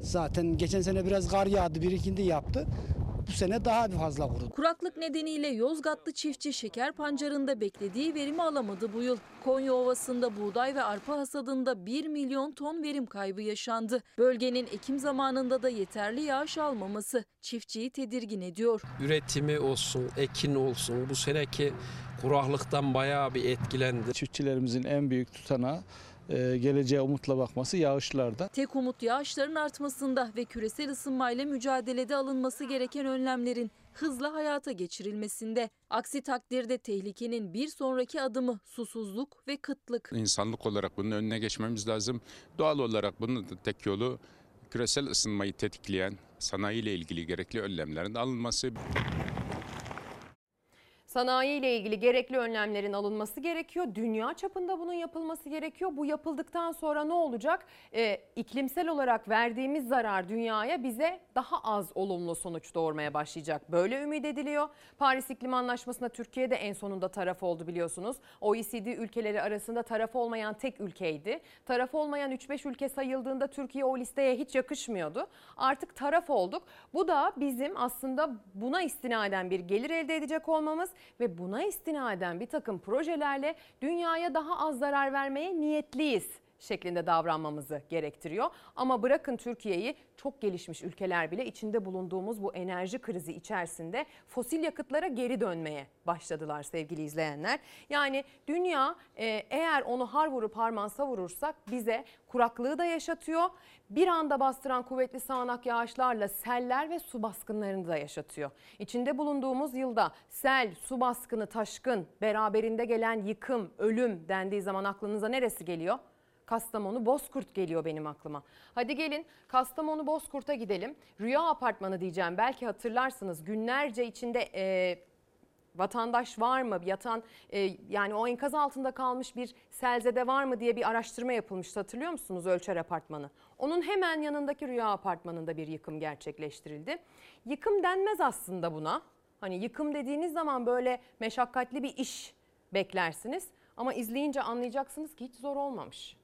Zaten geçen sene biraz kar yağdı, birikinti yaptı. Bu sene daha bir fazla kurudu. Kuraklık nedeniyle Yozgatlı çiftçi şeker pancarında beklediği verimi alamadı bu yıl. Konya Ovası'nda buğday ve arpa hasadında 1 milyon ton verim kaybı yaşandı. Bölgenin ekim zamanında da yeterli yağış almaması çiftçiyi tedirgin ediyor. Üretimi olsun, ekin olsun bu seneki kuraklıktan bayağı bir etkilendi. Çiftçilerimizin en büyük tutanağı e, geleceğe umutla bakması yağışlarda. Tek umut yağışların artmasında ve küresel ısınmayla mücadelede alınması gereken önlemlerin hızla hayata geçirilmesinde. Aksi takdirde tehlikenin bir sonraki adımı susuzluk ve kıtlık. İnsanlık olarak bunun önüne geçmemiz lazım. Doğal olarak bunun tek yolu küresel ısınmayı tetikleyen sanayiyle ilgili gerekli önlemlerin alınması. Sanayi ile ilgili gerekli önlemlerin alınması gerekiyor. Dünya çapında bunun yapılması gerekiyor. Bu yapıldıktan sonra ne olacak? Ee, iklimsel olarak verdiğimiz zarar dünyaya bize daha az olumlu sonuç doğurmaya başlayacak. Böyle ümit ediliyor. Paris İklim Anlaşması'na Türkiye de en sonunda taraf oldu biliyorsunuz. OECD ülkeleri arasında taraf olmayan tek ülkeydi. Taraf olmayan 3-5 ülke sayıldığında Türkiye o listeye hiç yakışmıyordu. Artık taraf olduk. Bu da bizim aslında buna istinaden bir gelir elde edecek olmamız ve buna istinaden bir takım projelerle dünyaya daha az zarar vermeye niyetliyiz şeklinde davranmamızı gerektiriyor. Ama bırakın Türkiye'yi çok gelişmiş ülkeler bile içinde bulunduğumuz bu enerji krizi içerisinde fosil yakıtlara geri dönmeye başladılar sevgili izleyenler. Yani dünya e, eğer onu har vurup harman savurursak bize kuraklığı da yaşatıyor. Bir anda bastıran kuvvetli sağanak yağışlarla seller ve su baskınlarını da yaşatıyor. İçinde bulunduğumuz yılda sel, su baskını, taşkın, beraberinde gelen yıkım, ölüm dendiği zaman aklınıza neresi geliyor? Kastamonu Bozkurt geliyor benim aklıma. Hadi gelin Kastamonu Bozkurt'a gidelim. Rüya Apartmanı diyeceğim. Belki hatırlarsınız günlerce içinde e, vatandaş var mı? Yatan e, yani o enkaz altında kalmış bir selzede var mı diye bir araştırma yapılmıştı hatırlıyor musunuz Ölçer Apartmanı? Onun hemen yanındaki Rüya Apartmanı'nda bir yıkım gerçekleştirildi. Yıkım denmez aslında buna. Hani yıkım dediğiniz zaman böyle meşakkatli bir iş beklersiniz. Ama izleyince anlayacaksınız ki hiç zor olmamış.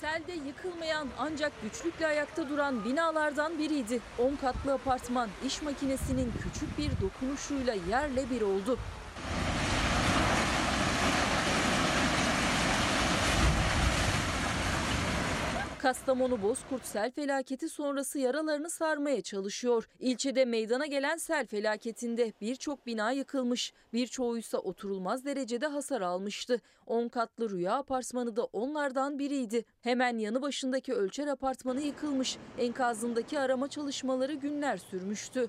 Selde yıkılmayan ancak güçlükle ayakta duran binalardan biriydi. 10 katlı apartman iş makinesinin küçük bir dokunuşuyla yerle bir oldu. Kastamonu Bozkurt sel felaketi sonrası yaralarını sarmaya çalışıyor. İlçede meydana gelen sel felaketinde birçok bina yıkılmış, birçoğuysa oturulmaz derecede hasar almıştı. 10 katlı Rüya Apartmanı da onlardan biriydi. Hemen yanı başındaki Ölçer Apartmanı yıkılmış. Enkazındaki arama çalışmaları günler sürmüştü.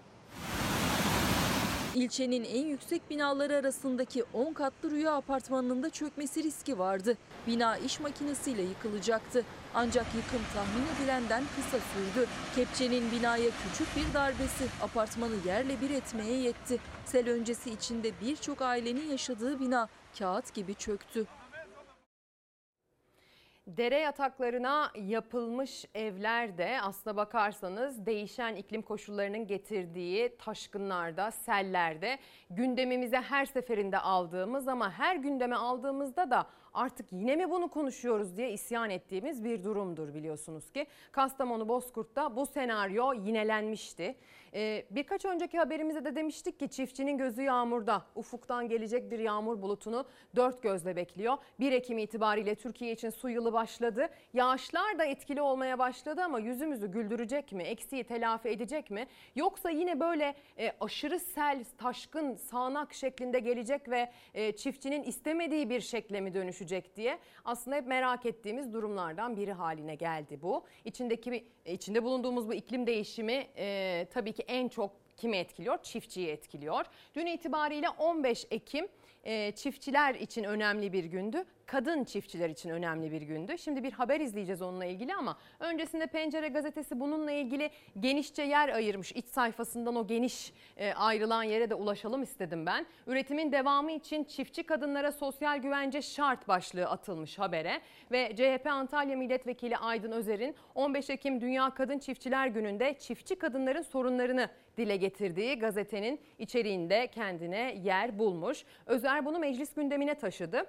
İlçenin en yüksek binaları arasındaki 10 katlı Rüya Apartmanı'nın da çökmesi riski vardı. Bina iş makinesiyle yıkılacaktı. Ancak yıkım tahmin edilenden kısa sürdü. Kepçenin binaya küçük bir darbesi apartmanı yerle bir etmeye yetti. Sel öncesi içinde birçok ailenin yaşadığı bina kağıt gibi çöktü. Dere yataklarına yapılmış evlerde aslına bakarsanız değişen iklim koşullarının getirdiği taşkınlarda, sellerde gündemimize her seferinde aldığımız ama her gündeme aldığımızda da artık yine mi bunu konuşuyoruz diye isyan ettiğimiz bir durumdur biliyorsunuz ki. Kastamonu Bozkurt'ta bu senaryo yinelenmişti. Ee, birkaç önceki haberimizde de demiştik ki çiftçinin gözü yağmurda. Ufuktan gelecek bir yağmur bulutunu dört gözle bekliyor. 1 Ekim itibariyle Türkiye için su yılı başladı. Yağışlar da etkili olmaya başladı ama yüzümüzü güldürecek mi? Eksiği telafi edecek mi? Yoksa yine böyle e, aşırı sel, taşkın, sağanak şeklinde gelecek ve e, çiftçinin istemediği bir şekle mi dönüşecek diye aslında hep merak ettiğimiz durumlardan biri haline geldi bu. İçindeki içinde bulunduğumuz bu iklim değişimi e, tabii ki en çok kimi etkiliyor? Çiftçiyi etkiliyor. Dün itibariyle 15 Ekim çiftçiler için önemli bir gündü. Kadın çiftçiler için önemli bir gündü. Şimdi bir haber izleyeceğiz onunla ilgili ama öncesinde Pencere gazetesi bununla ilgili genişçe yer ayırmış. İç sayfasından o geniş e, ayrılan yere de ulaşalım istedim ben. Üretimin devamı için çiftçi kadınlara sosyal güvence şart başlığı atılmış habere ve CHP Antalya Milletvekili Aydın Özer'in 15 Ekim Dünya Kadın Çiftçiler Günü'nde çiftçi kadınların sorunlarını dile getirdiği gazetenin içeriğinde kendine yer bulmuş. Özer bunu meclis gündemine taşıdı.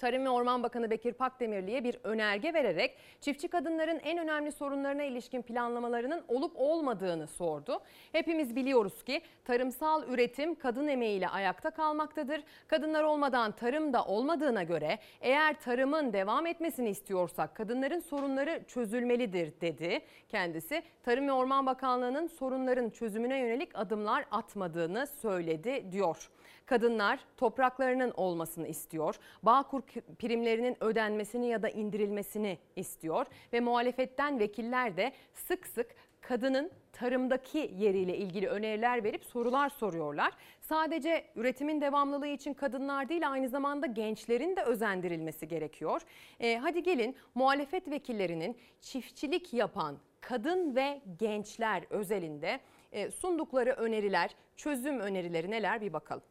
Tarım ve Orman Bakanı Bekir Pakdemirli'ye bir önerge vererek çiftçi kadınların en önemli sorunlarına ilişkin planlamalarının olup olmadığını sordu. Hepimiz biliyoruz ki tarımsal üretim kadın emeğiyle ayakta kalmaktadır. Kadınlar olmadan tarım da olmadığına göre eğer tarımın devam etmesini istiyorsak kadınların sorunları çözülmelidir dedi. Kendisi Tarım ve Orman Bakanlığı'nın sorunların çözümüne yönelik adımlar atmadığını söyledi diyor. Kadınlar topraklarının olmasını istiyor. Bağkur primlerinin ödenmesini ya da indirilmesini istiyor ve muhalefetten vekiller de sık sık kadının tarımdaki yeriyle ilgili öneriler verip sorular soruyorlar. Sadece üretimin devamlılığı için kadınlar değil aynı zamanda gençlerin de özendirilmesi gerekiyor. Ee, hadi gelin muhalefet vekillerinin çiftçilik yapan kadın ve gençler özelinde e, sundukları öneriler, çözüm önerileri neler bir bakalım.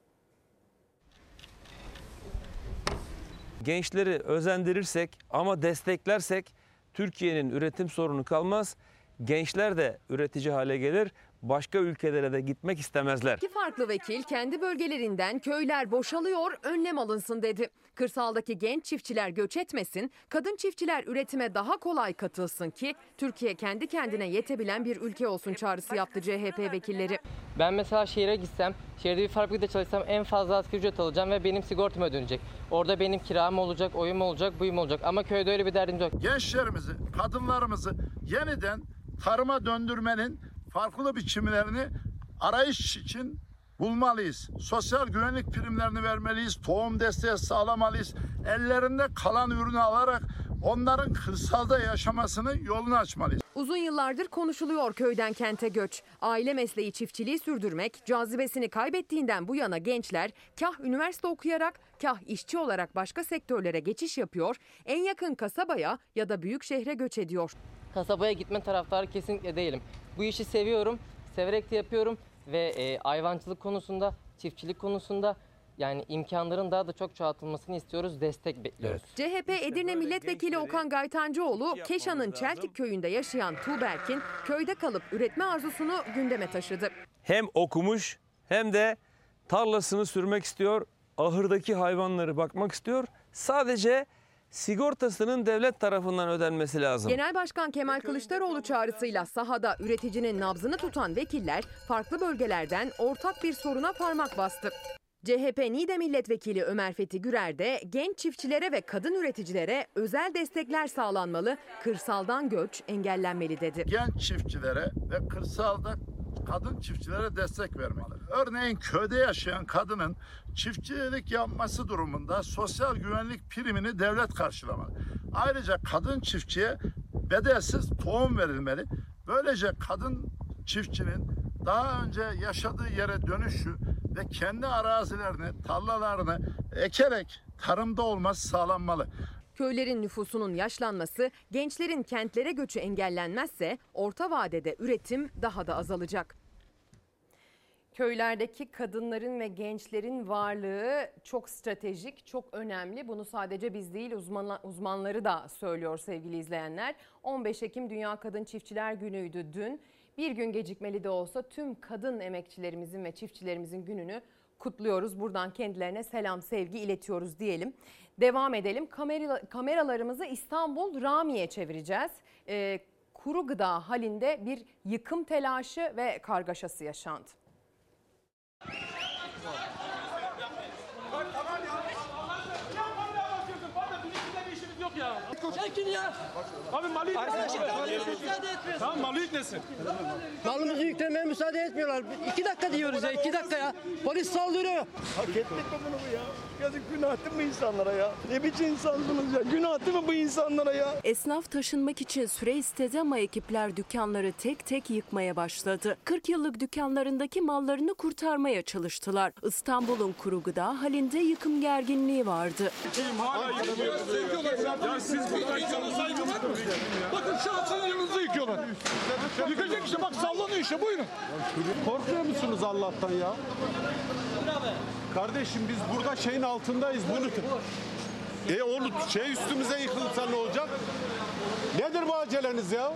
Gençleri özendirirsek ama desteklersek Türkiye'nin üretim sorunu kalmaz. Gençler de üretici hale gelir. Başka ülkelere de gitmek istemezler. İki farklı vekil kendi bölgelerinden köyler boşalıyor, önlem alınsın dedi. Kırsaldaki genç çiftçiler göç etmesin, kadın çiftçiler üretime daha kolay katılsın ki Türkiye kendi kendine yetebilen bir ülke olsun çağrısı yaptı CHP vekilleri. Ben mesela şehire gitsem, şehirde bir fabrikada çalışsam en fazla asgari ücret alacağım ve benim sigortam ödenecek. Orada benim kiram olacak, oyum olacak, buyum olacak ama köyde öyle bir derdimiz yok. Gençlerimizi, kadınlarımızı yeniden tarıma döndürmenin farklı biçimlerini arayış için bulmalıyız. Sosyal güvenlik primlerini vermeliyiz. Tohum desteği sağlamalıyız. Ellerinde kalan ürünü alarak onların kırsalda yaşamasını yolunu açmalıyız. Uzun yıllardır konuşuluyor köyden kente göç. Aile mesleği çiftçiliği sürdürmek cazibesini kaybettiğinden bu yana gençler kah üniversite okuyarak kah işçi olarak başka sektörlere geçiş yapıyor. En yakın kasabaya ya da büyük şehre göç ediyor. Kasabaya gitme taraftarı kesinlikle değilim. Bu işi seviyorum, severek de yapıyorum ve e, hayvancılık konusunda, çiftçilik konusunda yani imkanların daha da çok çoğaltılmasını istiyoruz, destek bekliyoruz. CHP Edirne Milletvekili Okan Gaytancıoğlu, Keşan'ın Çeltik köyünde yaşayan Tuğberk'in köyde kalıp üretme arzusunu gündeme taşıdı. Hem okumuş hem de tarlasını sürmek istiyor, ahırdaki hayvanları bakmak istiyor. Sadece sigortasının devlet tarafından ödenmesi lazım. Genel Başkan Kemal Kılıçdaroğlu çağrısıyla sahada üreticinin nabzını tutan vekiller farklı bölgelerden ortak bir soruna parmak bastı. CHP Niğde Milletvekili Ömer Fethi Gürer de genç çiftçilere ve kadın üreticilere özel destekler sağlanmalı, kırsaldan göç engellenmeli dedi. Genç çiftçilere ve kırsalda kadın çiftçilere destek vermeli. Örneğin köyde yaşayan kadının çiftçilik yapması durumunda sosyal güvenlik primini devlet karşılamalı. Ayrıca kadın çiftçiye bedelsiz tohum verilmeli. Böylece kadın çiftçinin daha önce yaşadığı yere dönüşü ve kendi arazilerini, tarlalarını ekerek tarımda olması sağlanmalı. Köylerin nüfusunun yaşlanması, gençlerin kentlere göçü engellenmezse orta vadede üretim daha da azalacak. Köylerdeki kadınların ve gençlerin varlığı çok stratejik, çok önemli. Bunu sadece biz değil uzman, uzmanları da söylüyor sevgili izleyenler. 15 Ekim Dünya Kadın Çiftçiler Günü'ydü dün. Bir gün gecikmeli de olsa tüm kadın emekçilerimizin ve çiftçilerimizin gününü kutluyoruz. Buradan kendilerine selam, sevgi iletiyoruz diyelim. Devam edelim. Kamera, kameralarımızı İstanbul Rami'ye çevireceğiz. Ee, kuru gıda halinde bir yıkım telaşı ve kargaşası yaşandı. Çekin ya. Abi malı müsaade etmiyorsun. Tamam malı yüklesin. Malımızı yüklemeye müsaade etmiyorlar. İki dakika diyoruz ya, iki dakika ya. Polis saldırıyor. Hak ettik mi bunu bu ya? Yazık günah değil mi insanlara ya? Ne biçim insansınız ya? Günah değil mi bu insanlara ya? Esnaf taşınmak için süre istedi ama ekipler dükkanları tek tek yıkmaya başladı. 40 yıllık dükkanlarındaki mallarını kurtarmaya çalıştılar. İstanbul'un kuru gıda halinde yıkım gerginliği vardı. Hala yıkıyorlar. Siz? Bakın şu an sizin yanınıza yıkıyorlar. Yıkacak işte bak sallanıyor işte buyurun. Korkuyor musunuz Allah'tan ya? Kardeşim biz burada şeyin altındayız bunu. E onu şey üstümüze yıkılsa ne olacak? Nedir bu aceleniz ya?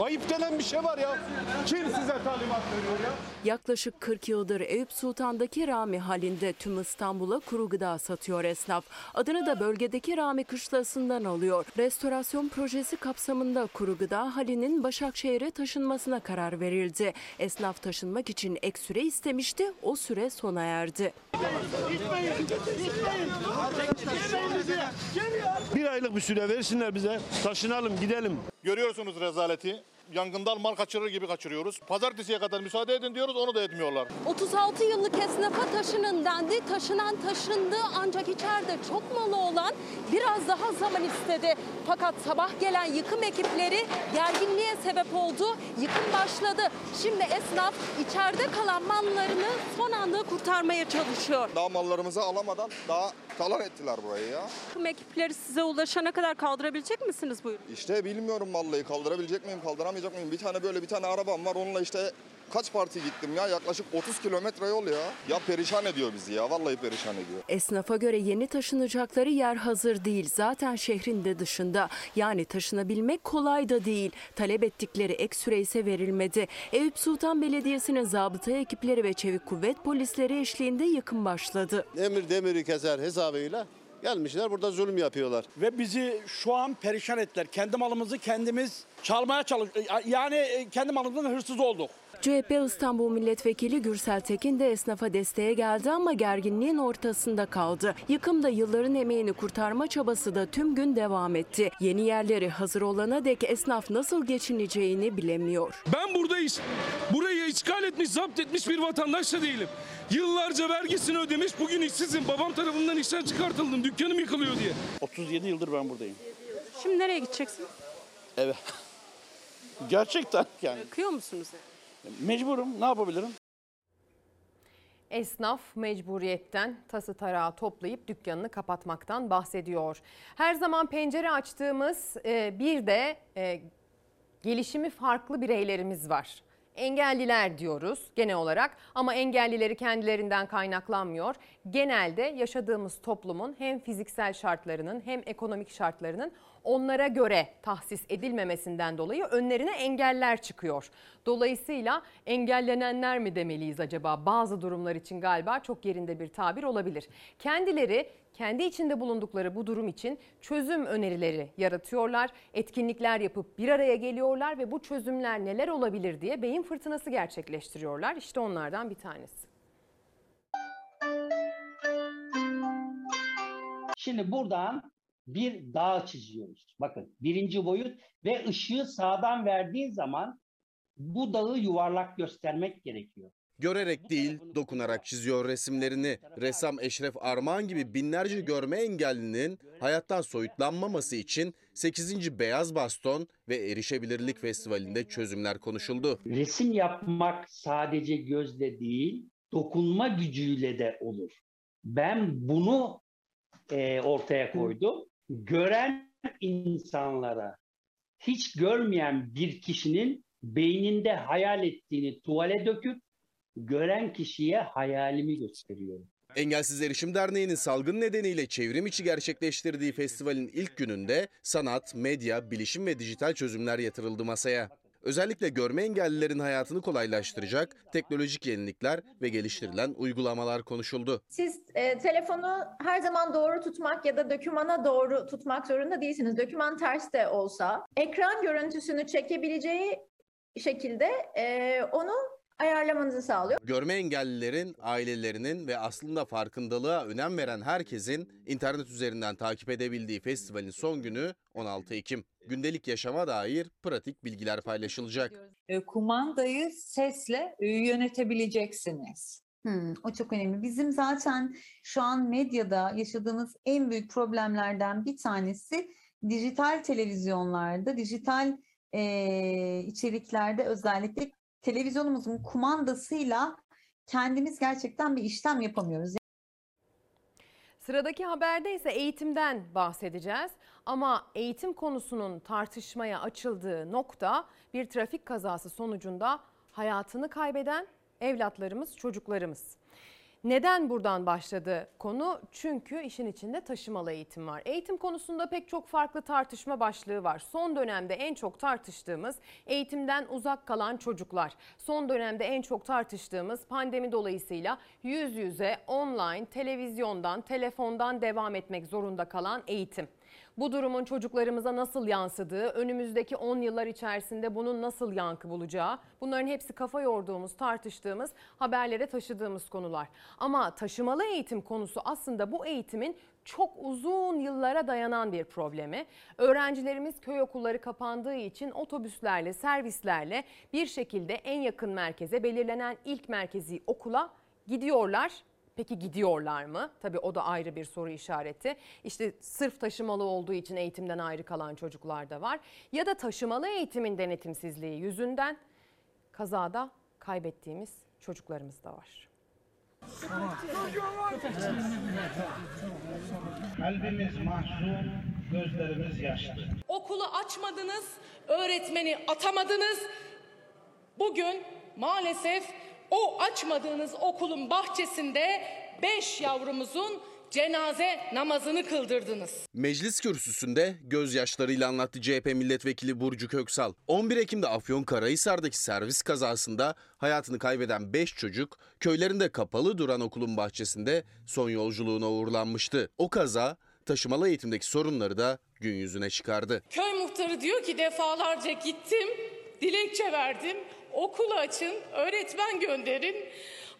Ayıp denen bir şey var ya. Kim size talimat veriyor ya? Yaklaşık 40 yıldır Eyüp Sultan'daki Rami halinde tüm İstanbul'a kuru gıda satıyor esnaf. Adını da bölgedeki Rami kışlasından alıyor. Restorasyon projesi kapsamında kuru gıda halinin Başakşehir'e taşınmasına karar verildi. Esnaf taşınmak için ek süre istemişti. O süre sona erdi. Bir aylık bir süre versinler bize. Taşınalım gidelim. Görüyorsunuz rezaleti. Yangından mal kaçırır gibi kaçırıyoruz. Pazartesiye kadar müsaade edin diyoruz onu da etmiyorlar. 36 yıllık esnafa taşının dendi. Taşınan taşındı ancak içeride çok malı olan biraz daha zaman istedi. Fakat sabah gelen yıkım ekipleri gerginliğe sebep oldu. Yıkım başladı. Şimdi esnaf içeride kalan mallarını son anda kurtarmaya çalışıyor. Daha mallarımızı alamadan daha talan ettiler burayı ya. Yıkım ekipleri size ulaşana kadar kaldırabilecek misiniz buyurun? İşte bilmiyorum vallahi kaldırabilecek miyim kaldıramayacak mıyım? Bir tane böyle bir tane arabam var onunla işte kaç parti gittim ya yaklaşık 30 kilometre yol ya. Ya perişan ediyor bizi ya vallahi perişan ediyor. Esnafa göre yeni taşınacakları yer hazır değil. Zaten şehrin de dışında. Yani taşınabilmek kolay da değil. Talep ettikleri ek süre ise verilmedi. Eyüp Sultan Belediyesi'nin zabıta ekipleri ve çevik kuvvet polisleri eşliğinde yıkım başladı. Emir demiri keser hesabıyla gelmişler burada zulüm yapıyorlar. Ve bizi şu an perişan ettiler. Kendi malımızı kendimiz çalmaya çalış yani e, kendi malımızın hırsız olduk. CHP İstanbul Milletvekili Gürsel Tekin de esnafa desteğe geldi ama gerginliğin ortasında kaldı. Yıkımda yılların emeğini kurtarma çabası da tüm gün devam etti. Yeni yerleri hazır olana dek esnaf nasıl geçineceğini bilemiyor. Ben buradayız. Burayı işgal etmiş, zapt etmiş bir vatandaş da değilim. Yıllarca vergisini ödemiş, bugün işsizim. Babam tarafından işten çıkartıldım, dükkanım yıkılıyor diye. 37 yıldır ben buradayım. Şimdi nereye gideceksin? Evet. Gerçekten yani. Yakıyor musunuz? Mecburum. Ne yapabilirim? Esnaf mecburiyetten tası tarağı toplayıp dükkanını kapatmaktan bahsediyor. Her zaman pencere açtığımız e, bir de e, gelişimi farklı bireylerimiz var. Engelliler diyoruz genel olarak ama engellileri kendilerinden kaynaklanmıyor. Genelde yaşadığımız toplumun hem fiziksel şartlarının hem ekonomik şartlarının onlara göre tahsis edilmemesinden dolayı önlerine engeller çıkıyor. Dolayısıyla engellenenler mi demeliyiz acaba? Bazı durumlar için galiba çok yerinde bir tabir olabilir. Kendileri kendi içinde bulundukları bu durum için çözüm önerileri yaratıyorlar. Etkinlikler yapıp bir araya geliyorlar ve bu çözümler neler olabilir diye beyin fırtınası gerçekleştiriyorlar. İşte onlardan bir tanesi. Şimdi buradan bir dağ çiziyoruz. Bakın birinci boyut ve ışığı sağdan verdiğin zaman bu dağı yuvarlak göstermek gerekiyor. Görerek değil, dokunarak çiziyor resimlerini. Ressam Eşref Armağan gibi binlerce görme engellinin hayattan soyutlanmaması için 8. Beyaz Baston ve Erişebilirlik Festivali'nde çözümler konuşuldu. Resim yapmak sadece gözle değil, dokunma gücüyle de olur. Ben bunu e, ortaya koydum. Gören insanlara hiç görmeyen bir kişinin beyninde hayal ettiğini tuvale döküp gören kişiye hayalimi gösteriyorum. Engelsiz Erişim Derneği'nin salgın nedeniyle çevrim içi gerçekleştirdiği festivalin ilk gününde sanat, medya, bilişim ve dijital çözümler yatırıldı masaya. Özellikle görme engellilerin hayatını kolaylaştıracak teknolojik yenilikler ve geliştirilen uygulamalar konuşuldu. Siz e, telefonu her zaman doğru tutmak ya da dökümana doğru tutmak zorunda değilsiniz. Döküman ters de olsa ekran görüntüsünü çekebileceği şekilde e, onu ayarlamanızı sağlıyor. Görme engellilerin, ailelerinin ve aslında farkındalığa önem veren herkesin internet üzerinden takip edebildiği festivalin son günü 16 Ekim. Gündelik yaşama dair pratik bilgiler paylaşılacak. E, kumandayı sesle e, yönetebileceksiniz. Hmm, o çok önemli. Bizim zaten şu an medyada yaşadığımız en büyük problemlerden bir tanesi dijital televizyonlarda, dijital e, içeriklerde özellikle televizyonumuzun kumandasıyla kendimiz gerçekten bir işlem yapamıyoruz. Sıradaki haberde ise eğitimden bahsedeceğiz. Ama eğitim konusunun tartışmaya açıldığı nokta bir trafik kazası sonucunda hayatını kaybeden evlatlarımız, çocuklarımız. Neden buradan başladı konu? Çünkü işin içinde taşımalı eğitim var. Eğitim konusunda pek çok farklı tartışma başlığı var. Son dönemde en çok tartıştığımız eğitimden uzak kalan çocuklar. Son dönemde en çok tartıştığımız pandemi dolayısıyla yüz yüze, online, televizyondan, telefondan devam etmek zorunda kalan eğitim. Bu durumun çocuklarımıza nasıl yansıdığı, önümüzdeki 10 yıllar içerisinde bunun nasıl yankı bulacağı, bunların hepsi kafa yorduğumuz, tartıştığımız, haberlere taşıdığımız konular. Ama taşımalı eğitim konusu aslında bu eğitimin çok uzun yıllara dayanan bir problemi. Öğrencilerimiz köy okulları kapandığı için otobüslerle, servislerle bir şekilde en yakın merkeze, belirlenen ilk merkezi okula gidiyorlar Peki gidiyorlar mı? Tabii o da ayrı bir soru işareti. İşte sırf taşımalı olduğu için eğitimden ayrı kalan çocuklar da var. Ya da taşımalı eğitimin denetimsizliği yüzünden kazada kaybettiğimiz çocuklarımız da var. Kalbimiz mahzun, gözlerimiz yaşlı. Okulu açmadınız, öğretmeni atamadınız. Bugün maalesef o açmadığınız okulun bahçesinde beş yavrumuzun cenaze namazını kıldırdınız. Meclis kürsüsünde gözyaşlarıyla anlattı CHP milletvekili Burcu Köksal. 11 Ekim'de Afyonkarahisar'daki servis kazasında hayatını kaybeden 5 çocuk köylerinde kapalı duran okulun bahçesinde son yolculuğuna uğurlanmıştı. O kaza taşımalı eğitimdeki sorunları da gün yüzüne çıkardı. Köy muhtarı diyor ki defalarca gittim, dilekçe verdim okul açın, öğretmen gönderin.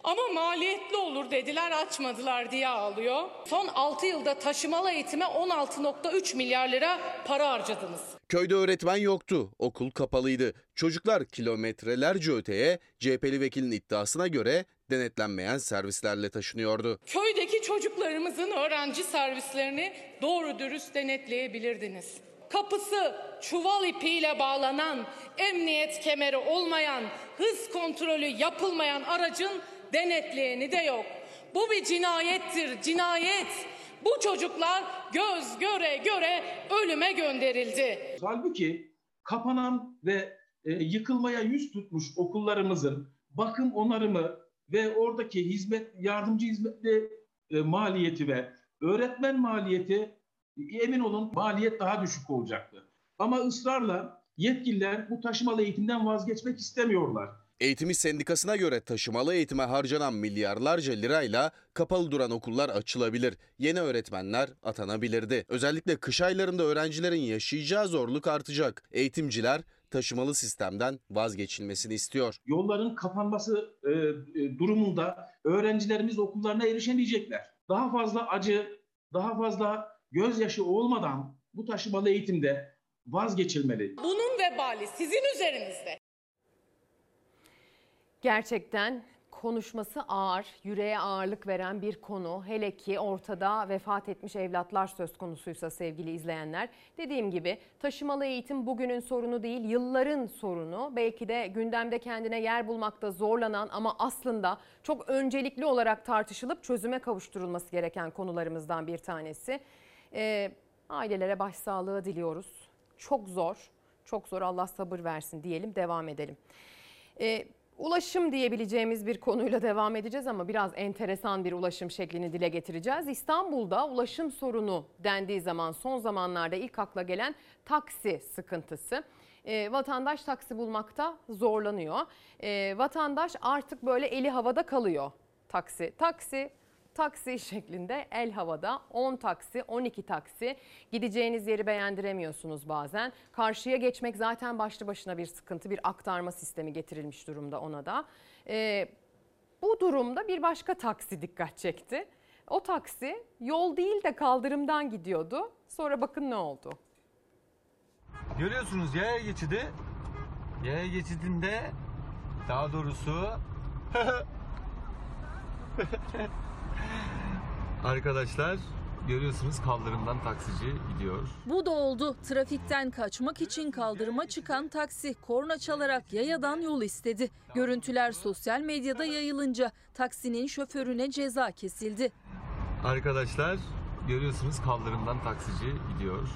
Ama maliyetli olur dediler açmadılar diye ağlıyor. Son 6 yılda taşımalı eğitime 16.3 milyar lira para harcadınız. Köyde öğretmen yoktu, okul kapalıydı. Çocuklar kilometrelerce öteye CHP'li vekilin iddiasına göre denetlenmeyen servislerle taşınıyordu. Köydeki çocuklarımızın öğrenci servislerini doğru dürüst denetleyebilirdiniz kapısı çuval ipiyle bağlanan, emniyet kemeri olmayan, hız kontrolü yapılmayan aracın denetleyeni de yok. Bu bir cinayettir, cinayet. Bu çocuklar göz göre göre ölüme gönderildi. Halbuki kapanan ve e, yıkılmaya yüz tutmuş okullarımızın bakım onarımı ve oradaki hizmet yardımcı hizmetli e, maliyeti ve öğretmen maliyeti emin olun maliyet daha düşük olacaktı. Ama ısrarla yetkililer bu taşımalı eğitimden vazgeçmek istemiyorlar. Eğitim İş Sendikası'na göre taşımalı eğitime harcanan milyarlarca lirayla kapalı duran okullar açılabilir. Yeni öğretmenler atanabilirdi. Özellikle kış aylarında öğrencilerin yaşayacağı zorluk artacak. Eğitimciler taşımalı sistemden vazgeçilmesini istiyor. Yolların kapanması e, e, durumunda öğrencilerimiz okullarına erişemeyecekler. Daha fazla acı daha fazla gözyaşı olmadan bu taşımalı eğitimde vazgeçilmeli. Bunun vebali sizin üzerinizde. Gerçekten konuşması ağır, yüreğe ağırlık veren bir konu. Hele ki ortada vefat etmiş evlatlar söz konusuysa sevgili izleyenler. Dediğim gibi taşımalı eğitim bugünün sorunu değil, yılların sorunu. Belki de gündemde kendine yer bulmakta zorlanan ama aslında çok öncelikli olarak tartışılıp çözüme kavuşturulması gereken konularımızdan bir tanesi. Ee, ailelere başsağlığı diliyoruz. Çok zor, çok zor Allah sabır versin diyelim, devam edelim. Ee, Ulaşım diyebileceğimiz bir konuyla devam edeceğiz ama biraz enteresan bir ulaşım şeklini dile getireceğiz. İstanbul'da ulaşım sorunu dendiği zaman son zamanlarda ilk akla gelen taksi sıkıntısı. E, vatandaş taksi bulmakta zorlanıyor. E, vatandaş artık böyle eli havada kalıyor. Taksi, taksi, taksi şeklinde el havada 10 taksi 12 taksi gideceğiniz yeri beğendiremiyorsunuz bazen. Karşıya geçmek zaten başlı başına bir sıkıntı bir aktarma sistemi getirilmiş durumda ona da. Ee, bu durumda bir başka taksi dikkat çekti. O taksi yol değil de kaldırımdan gidiyordu. Sonra bakın ne oldu. Görüyorsunuz yaya geçidi. Yaya geçidinde daha doğrusu Arkadaşlar görüyorsunuz kaldırımdan taksici gidiyor. Bu da oldu. Trafikten kaçmak için kaldırıma çıkan taksi korna çalarak yayadan yol istedi. Görüntüler sosyal medyada yayılınca taksinin şoförüne ceza kesildi. Arkadaşlar görüyorsunuz kaldırımdan taksici gidiyor.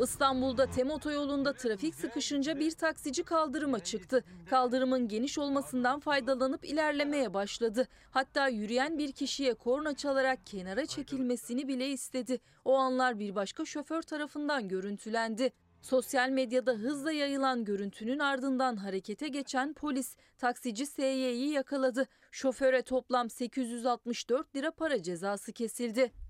İstanbul'da Tem otoyolunda trafik sıkışınca bir taksici kaldırıma çıktı. Kaldırımın geniş olmasından faydalanıp ilerlemeye başladı. Hatta yürüyen bir kişiye korna çalarak kenara çekilmesini bile istedi. O anlar bir başka şoför tarafından görüntülendi. Sosyal medyada hızla yayılan görüntünün ardından harekete geçen polis taksici SY'yi yakaladı. Şoföre toplam 864 lira para cezası kesildi.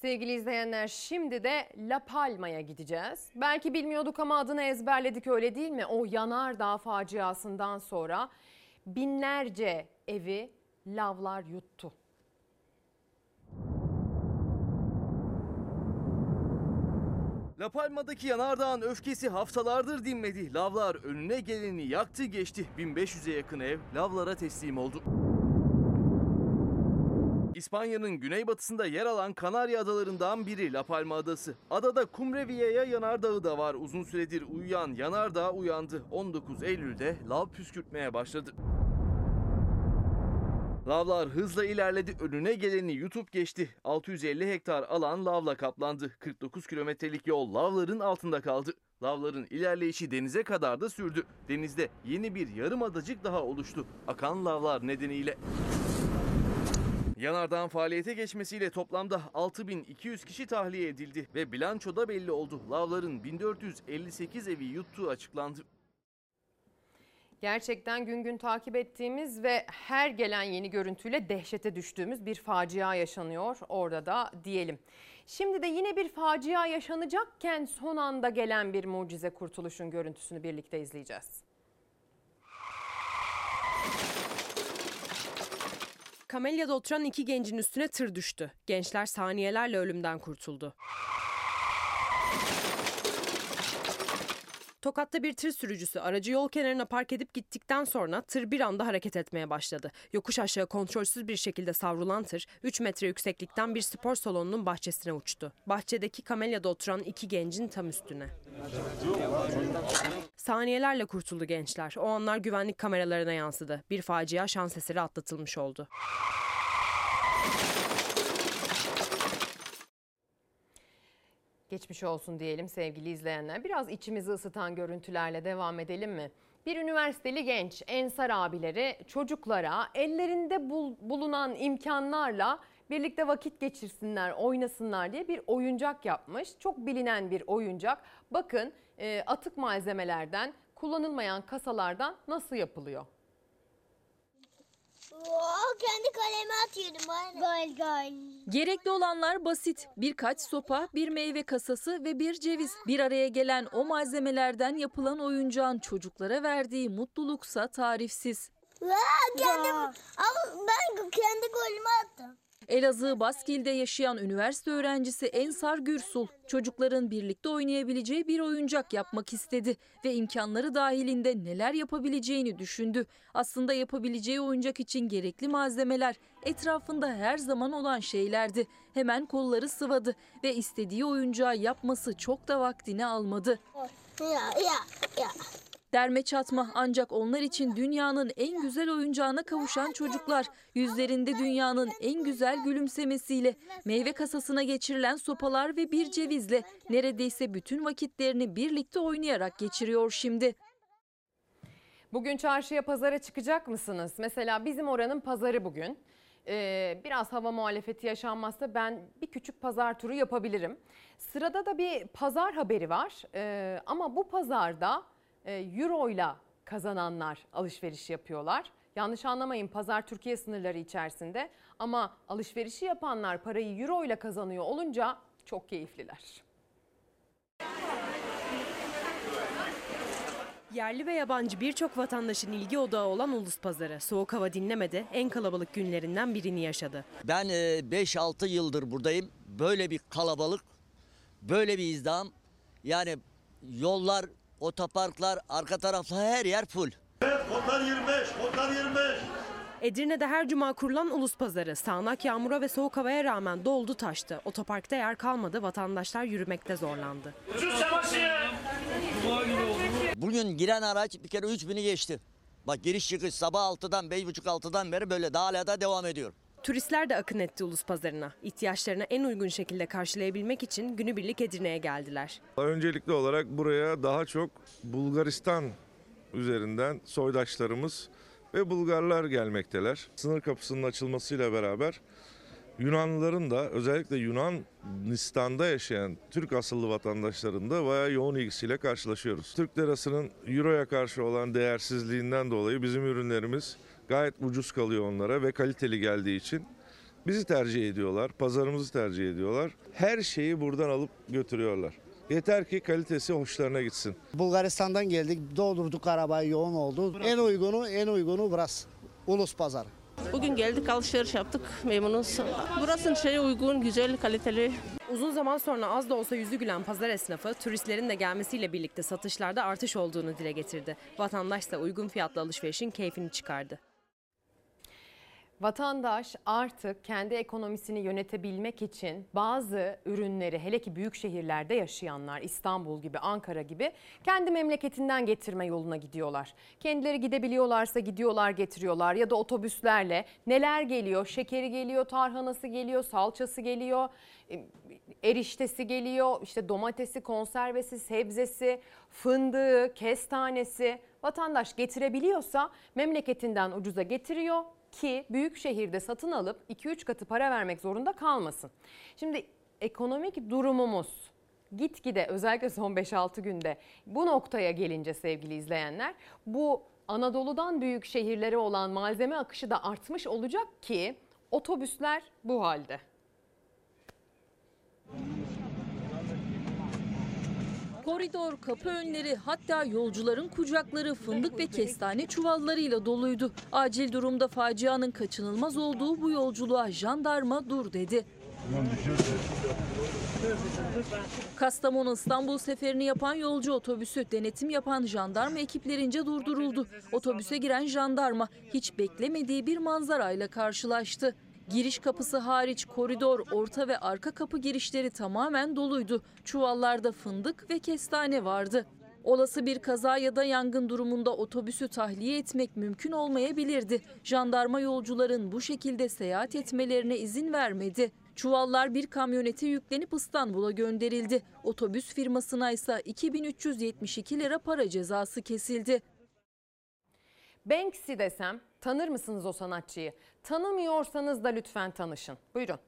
Sevgili izleyenler şimdi de La Palma'ya gideceğiz. Belki bilmiyorduk ama adını ezberledik öyle değil mi? O yanardağ faciasından sonra binlerce evi lavlar yuttu. La Palma'daki yanardağın öfkesi haftalardır dinmedi. Lavlar önüne geleni yaktı geçti. 1500'e yakın ev lavlara teslim oldu. İspanya'nın güneybatısında yer alan Kanarya Adalarından biri La Palma Adası. Adada Cumbrevilla'ya yanardağı da var. Uzun süredir uyuyan yanardağ uyandı. 19 Eylül'de lav püskürtmeye başladı. Lavlar hızla ilerledi. Önüne geleni YouTube geçti. 650 hektar alan lavla kaplandı. 49 kilometrelik yol lavların altında kaldı. Lavların ilerleyişi denize kadar da sürdü. Denizde yeni bir yarım adacık daha oluştu. Akan lavlar nedeniyle. Yanardağın faaliyete geçmesiyle toplamda 6200 kişi tahliye edildi ve bilançoda belli oldu. Lavların 1458 evi yuttuğu açıklandı. Gerçekten gün gün takip ettiğimiz ve her gelen yeni görüntüyle dehşete düştüğümüz bir facia yaşanıyor orada da diyelim. Şimdi de yine bir facia yaşanacakken son anda gelen bir mucize kurtuluşun görüntüsünü birlikte izleyeceğiz. Kamelya'da oturan iki gencin üstüne tır düştü. Gençler saniyelerle ölümden kurtuldu. Tokat'ta bir tır sürücüsü aracı yol kenarına park edip gittikten sonra tır bir anda hareket etmeye başladı. Yokuş aşağı kontrolsüz bir şekilde savrulan tır 3 metre yükseklikten bir spor salonunun bahçesine uçtu. Bahçedeki kamelyada oturan iki gencin tam üstüne. Saniyelerle kurtuldu gençler. O anlar güvenlik kameralarına yansıdı. Bir facia şans eseri atlatılmış oldu. Geçmiş olsun diyelim sevgili izleyenler. Biraz içimizi ısıtan görüntülerle devam edelim mi? Bir üniversiteli genç Ensar abileri çocuklara ellerinde bul- bulunan imkanlarla birlikte vakit geçirsinler, oynasınlar diye bir oyuncak yapmış. Çok bilinen bir oyuncak. Bakın e, atık malzemelerden, kullanılmayan kasalardan nasıl yapılıyor? Oo, kendi kaleme atıyordum. Gol gol. Gerekli olanlar basit. Birkaç sopa, bir meyve kasası ve bir ceviz. Bir araya gelen o malzemelerden yapılan oyuncağın çocuklara verdiği mutluluksa tarifsiz. Vaa, kendim, ama ben kendi golümü attım. Elazığ Baskil'de yaşayan üniversite öğrencisi Ensar Gürsul, çocukların birlikte oynayabileceği bir oyuncak yapmak istedi ve imkanları dahilinde neler yapabileceğini düşündü. Aslında yapabileceği oyuncak için gerekli malzemeler etrafında her zaman olan şeylerdi. Hemen kolları sıvadı ve istediği oyuncağı yapması çok da vaktini almadı. Ya ya ya. Derme çatma ancak onlar için dünyanın en güzel oyuncağına kavuşan çocuklar yüzlerinde dünyanın en güzel gülümsemesiyle meyve kasasına geçirilen sopalar ve bir cevizle neredeyse bütün vakitlerini birlikte oynayarak geçiriyor şimdi. Bugün çarşıya pazara çıkacak mısınız? Mesela bizim oranın pazarı bugün. Ee, biraz hava muhalefeti yaşanmazsa ben bir küçük pazar turu yapabilirim. Sırada da bir pazar haberi var. Ee, ama bu pazarda euro ile kazananlar alışveriş yapıyorlar. Yanlış anlamayın pazar Türkiye sınırları içerisinde ama alışverişi yapanlar parayı euro ile kazanıyor olunca çok keyifliler. Yerli ve yabancı birçok vatandaşın ilgi odağı olan Ulus Pazarı soğuk hava dinlemedi en kalabalık günlerinden birini yaşadı. Ben 5-6 yıldır buradayım. Böyle bir kalabalık, böyle bir izdiham. Yani yollar, otoparklar, arka taraflar her yer full. Kodlar 25, kodlar 25. Edirne'de her cuma kurulan Ulus Pazarı sağanak yağmura ve soğuk havaya rağmen doldu taştı. Otoparkta yer kalmadı, vatandaşlar yürümekte zorlandı. Bugün giren araç bir kere 3000'i geçti. Bak giriş çıkış sabah 6'dan 5.30-6'dan beri böyle daha hala da devam ediyor. Turistler de akın etti Ulus Pazarı'na. İhtiyaçlarını en uygun şekilde karşılayabilmek için günübirlik Edirne'ye geldiler. Öncelikli olarak buraya daha çok Bulgaristan üzerinden soydaşlarımız ve Bulgarlar gelmekteler. Sınır kapısının açılmasıyla beraber Yunanlıların da özellikle Yunanistan'da yaşayan Türk asıllı vatandaşların da bayağı yoğun ilgisiyle karşılaşıyoruz. Türk lirasının Euro'ya karşı olan değersizliğinden dolayı bizim ürünlerimiz gayet ucuz kalıyor onlara ve kaliteli geldiği için bizi tercih ediyorlar, pazarımızı tercih ediyorlar. Her şeyi buradan alıp götürüyorlar. Yeter ki kalitesi hoşlarına gitsin. Bulgaristan'dan geldik, doldurduk arabayı, yoğun oldu. En uygunu, en uygunu burası. Ulus Pazarı. Bugün geldik alışveriş yaptık memnunuz. Burasının şeyi uygun, güzel, kaliteli. Uzun zaman sonra az da olsa yüzü gülen pazar esnafı turistlerin de gelmesiyle birlikte satışlarda artış olduğunu dile getirdi. Vatandaş da uygun fiyatlı alışverişin keyfini çıkardı. Vatandaş artık kendi ekonomisini yönetebilmek için bazı ürünleri hele ki büyük şehirlerde yaşayanlar İstanbul gibi Ankara gibi kendi memleketinden getirme yoluna gidiyorlar. Kendileri gidebiliyorlarsa gidiyorlar getiriyorlar ya da otobüslerle neler geliyor? Şekeri geliyor, tarhanası geliyor, salçası geliyor, e, eriştesi geliyor, işte domatesi, konservesi, sebzesi, fındığı, kestanesi. Vatandaş getirebiliyorsa memleketinden ucuza getiriyor ki büyük şehirde satın alıp 2-3 katı para vermek zorunda kalmasın. Şimdi ekonomik durumumuz gitgide özellikle son 5-6 günde bu noktaya gelince sevgili izleyenler bu Anadolu'dan büyük şehirlere olan malzeme akışı da artmış olacak ki otobüsler bu halde. Koridor, kapı önleri hatta yolcuların kucakları fındık ve kestane çuvallarıyla doluydu. Acil durumda facianın kaçınılmaz olduğu bu yolculuğa jandarma dur dedi. Kastamonu İstanbul seferini yapan yolcu otobüsü denetim yapan jandarma ekiplerince durduruldu. Otobüse giren jandarma hiç beklemediği bir manzarayla karşılaştı. Giriş kapısı hariç koridor, orta ve arka kapı girişleri tamamen doluydu. Çuvallarda fındık ve kestane vardı. Olası bir kaza ya da yangın durumunda otobüsü tahliye etmek mümkün olmayabilirdi. Jandarma yolcuların bu şekilde seyahat etmelerine izin vermedi. Çuvallar bir kamyonete yüklenip İstanbul'a gönderildi. Otobüs firmasına ise 2372 lira para cezası kesildi. Banksy desem tanır mısınız o sanatçıyı? Tanımıyorsanız da lütfen tanışın. Buyurun.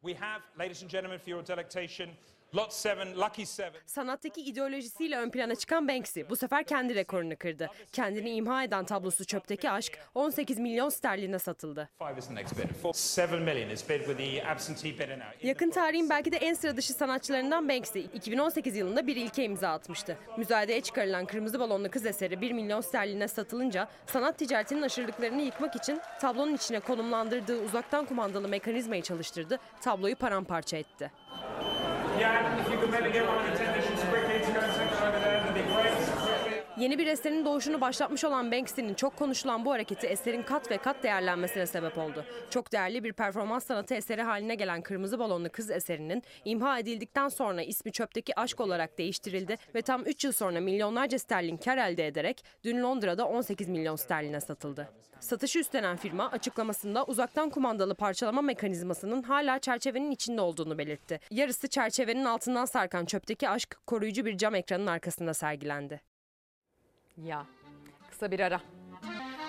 We have, ladies and gentlemen, for your delectation, Lot 7, Lucky 7. Sanattaki ideolojisiyle ön plana çıkan Banksy bu sefer kendi rekorunu kırdı. Kendini imha eden tablosu Çöpteki Aşk 18 milyon sterline satıldı. 5 is the next bid. For 7 million is bid with the absentee bidder now. Yakın tarihin belki de en sıra dışı sanatçılarından Banksy 2018 yılında bir ilke imza atmıştı. Müzayedeye çıkarılan Kırmızı Balonlu Kız eseri 1 milyon sterline satılınca sanat ticaretinin aşırılıklarını yıkmak için tablonun içine konumlandırdığı uzaktan kumandalı mekanizmayı çalıştırdı, tabloyu paramparça etti. Yeah, if you could maybe get one of the technicians Yeni bir eserin doğuşunu başlatmış olan Banksy'nin çok konuşulan bu hareketi eserin kat ve kat değerlenmesine sebep oldu. Çok değerli bir performans sanatı eseri haline gelen Kırmızı Balonlu Kız eserinin imha edildikten sonra ismi çöpteki aşk olarak değiştirildi ve tam 3 yıl sonra milyonlarca sterlin kar elde ederek dün Londra'da 18 milyon sterline satıldı. Satışı üstlenen firma açıklamasında uzaktan kumandalı parçalama mekanizmasının hala çerçevenin içinde olduğunu belirtti. Yarısı çerçevenin altından sarkan çöpteki aşk koruyucu bir cam ekranın arkasında sergilendi. Ya kısa bir ara.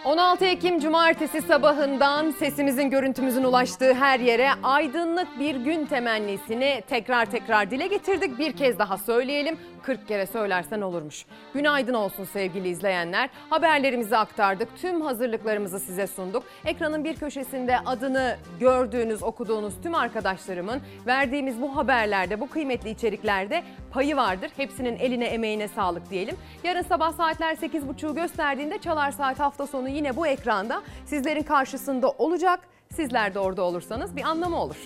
16 Ekim Cumartesi sabahından sesimizin görüntümüzün ulaştığı her yere aydınlık bir gün temennisini tekrar tekrar dile getirdik. Bir kez daha söyleyelim 40 kere söylersen olurmuş. Günaydın olsun sevgili izleyenler. Haberlerimizi aktardık. Tüm hazırlıklarımızı size sunduk. Ekranın bir köşesinde adını gördüğünüz, okuduğunuz tüm arkadaşlarımın verdiğimiz bu haberlerde, bu kıymetli içeriklerde payı vardır. Hepsinin eline emeğine sağlık diyelim. Yarın sabah saatler 8.30'u gösterdiğinde Çalar Saat hafta sonu yine bu ekranda sizlerin karşısında olacak. Sizler de orada olursanız bir anlamı olur.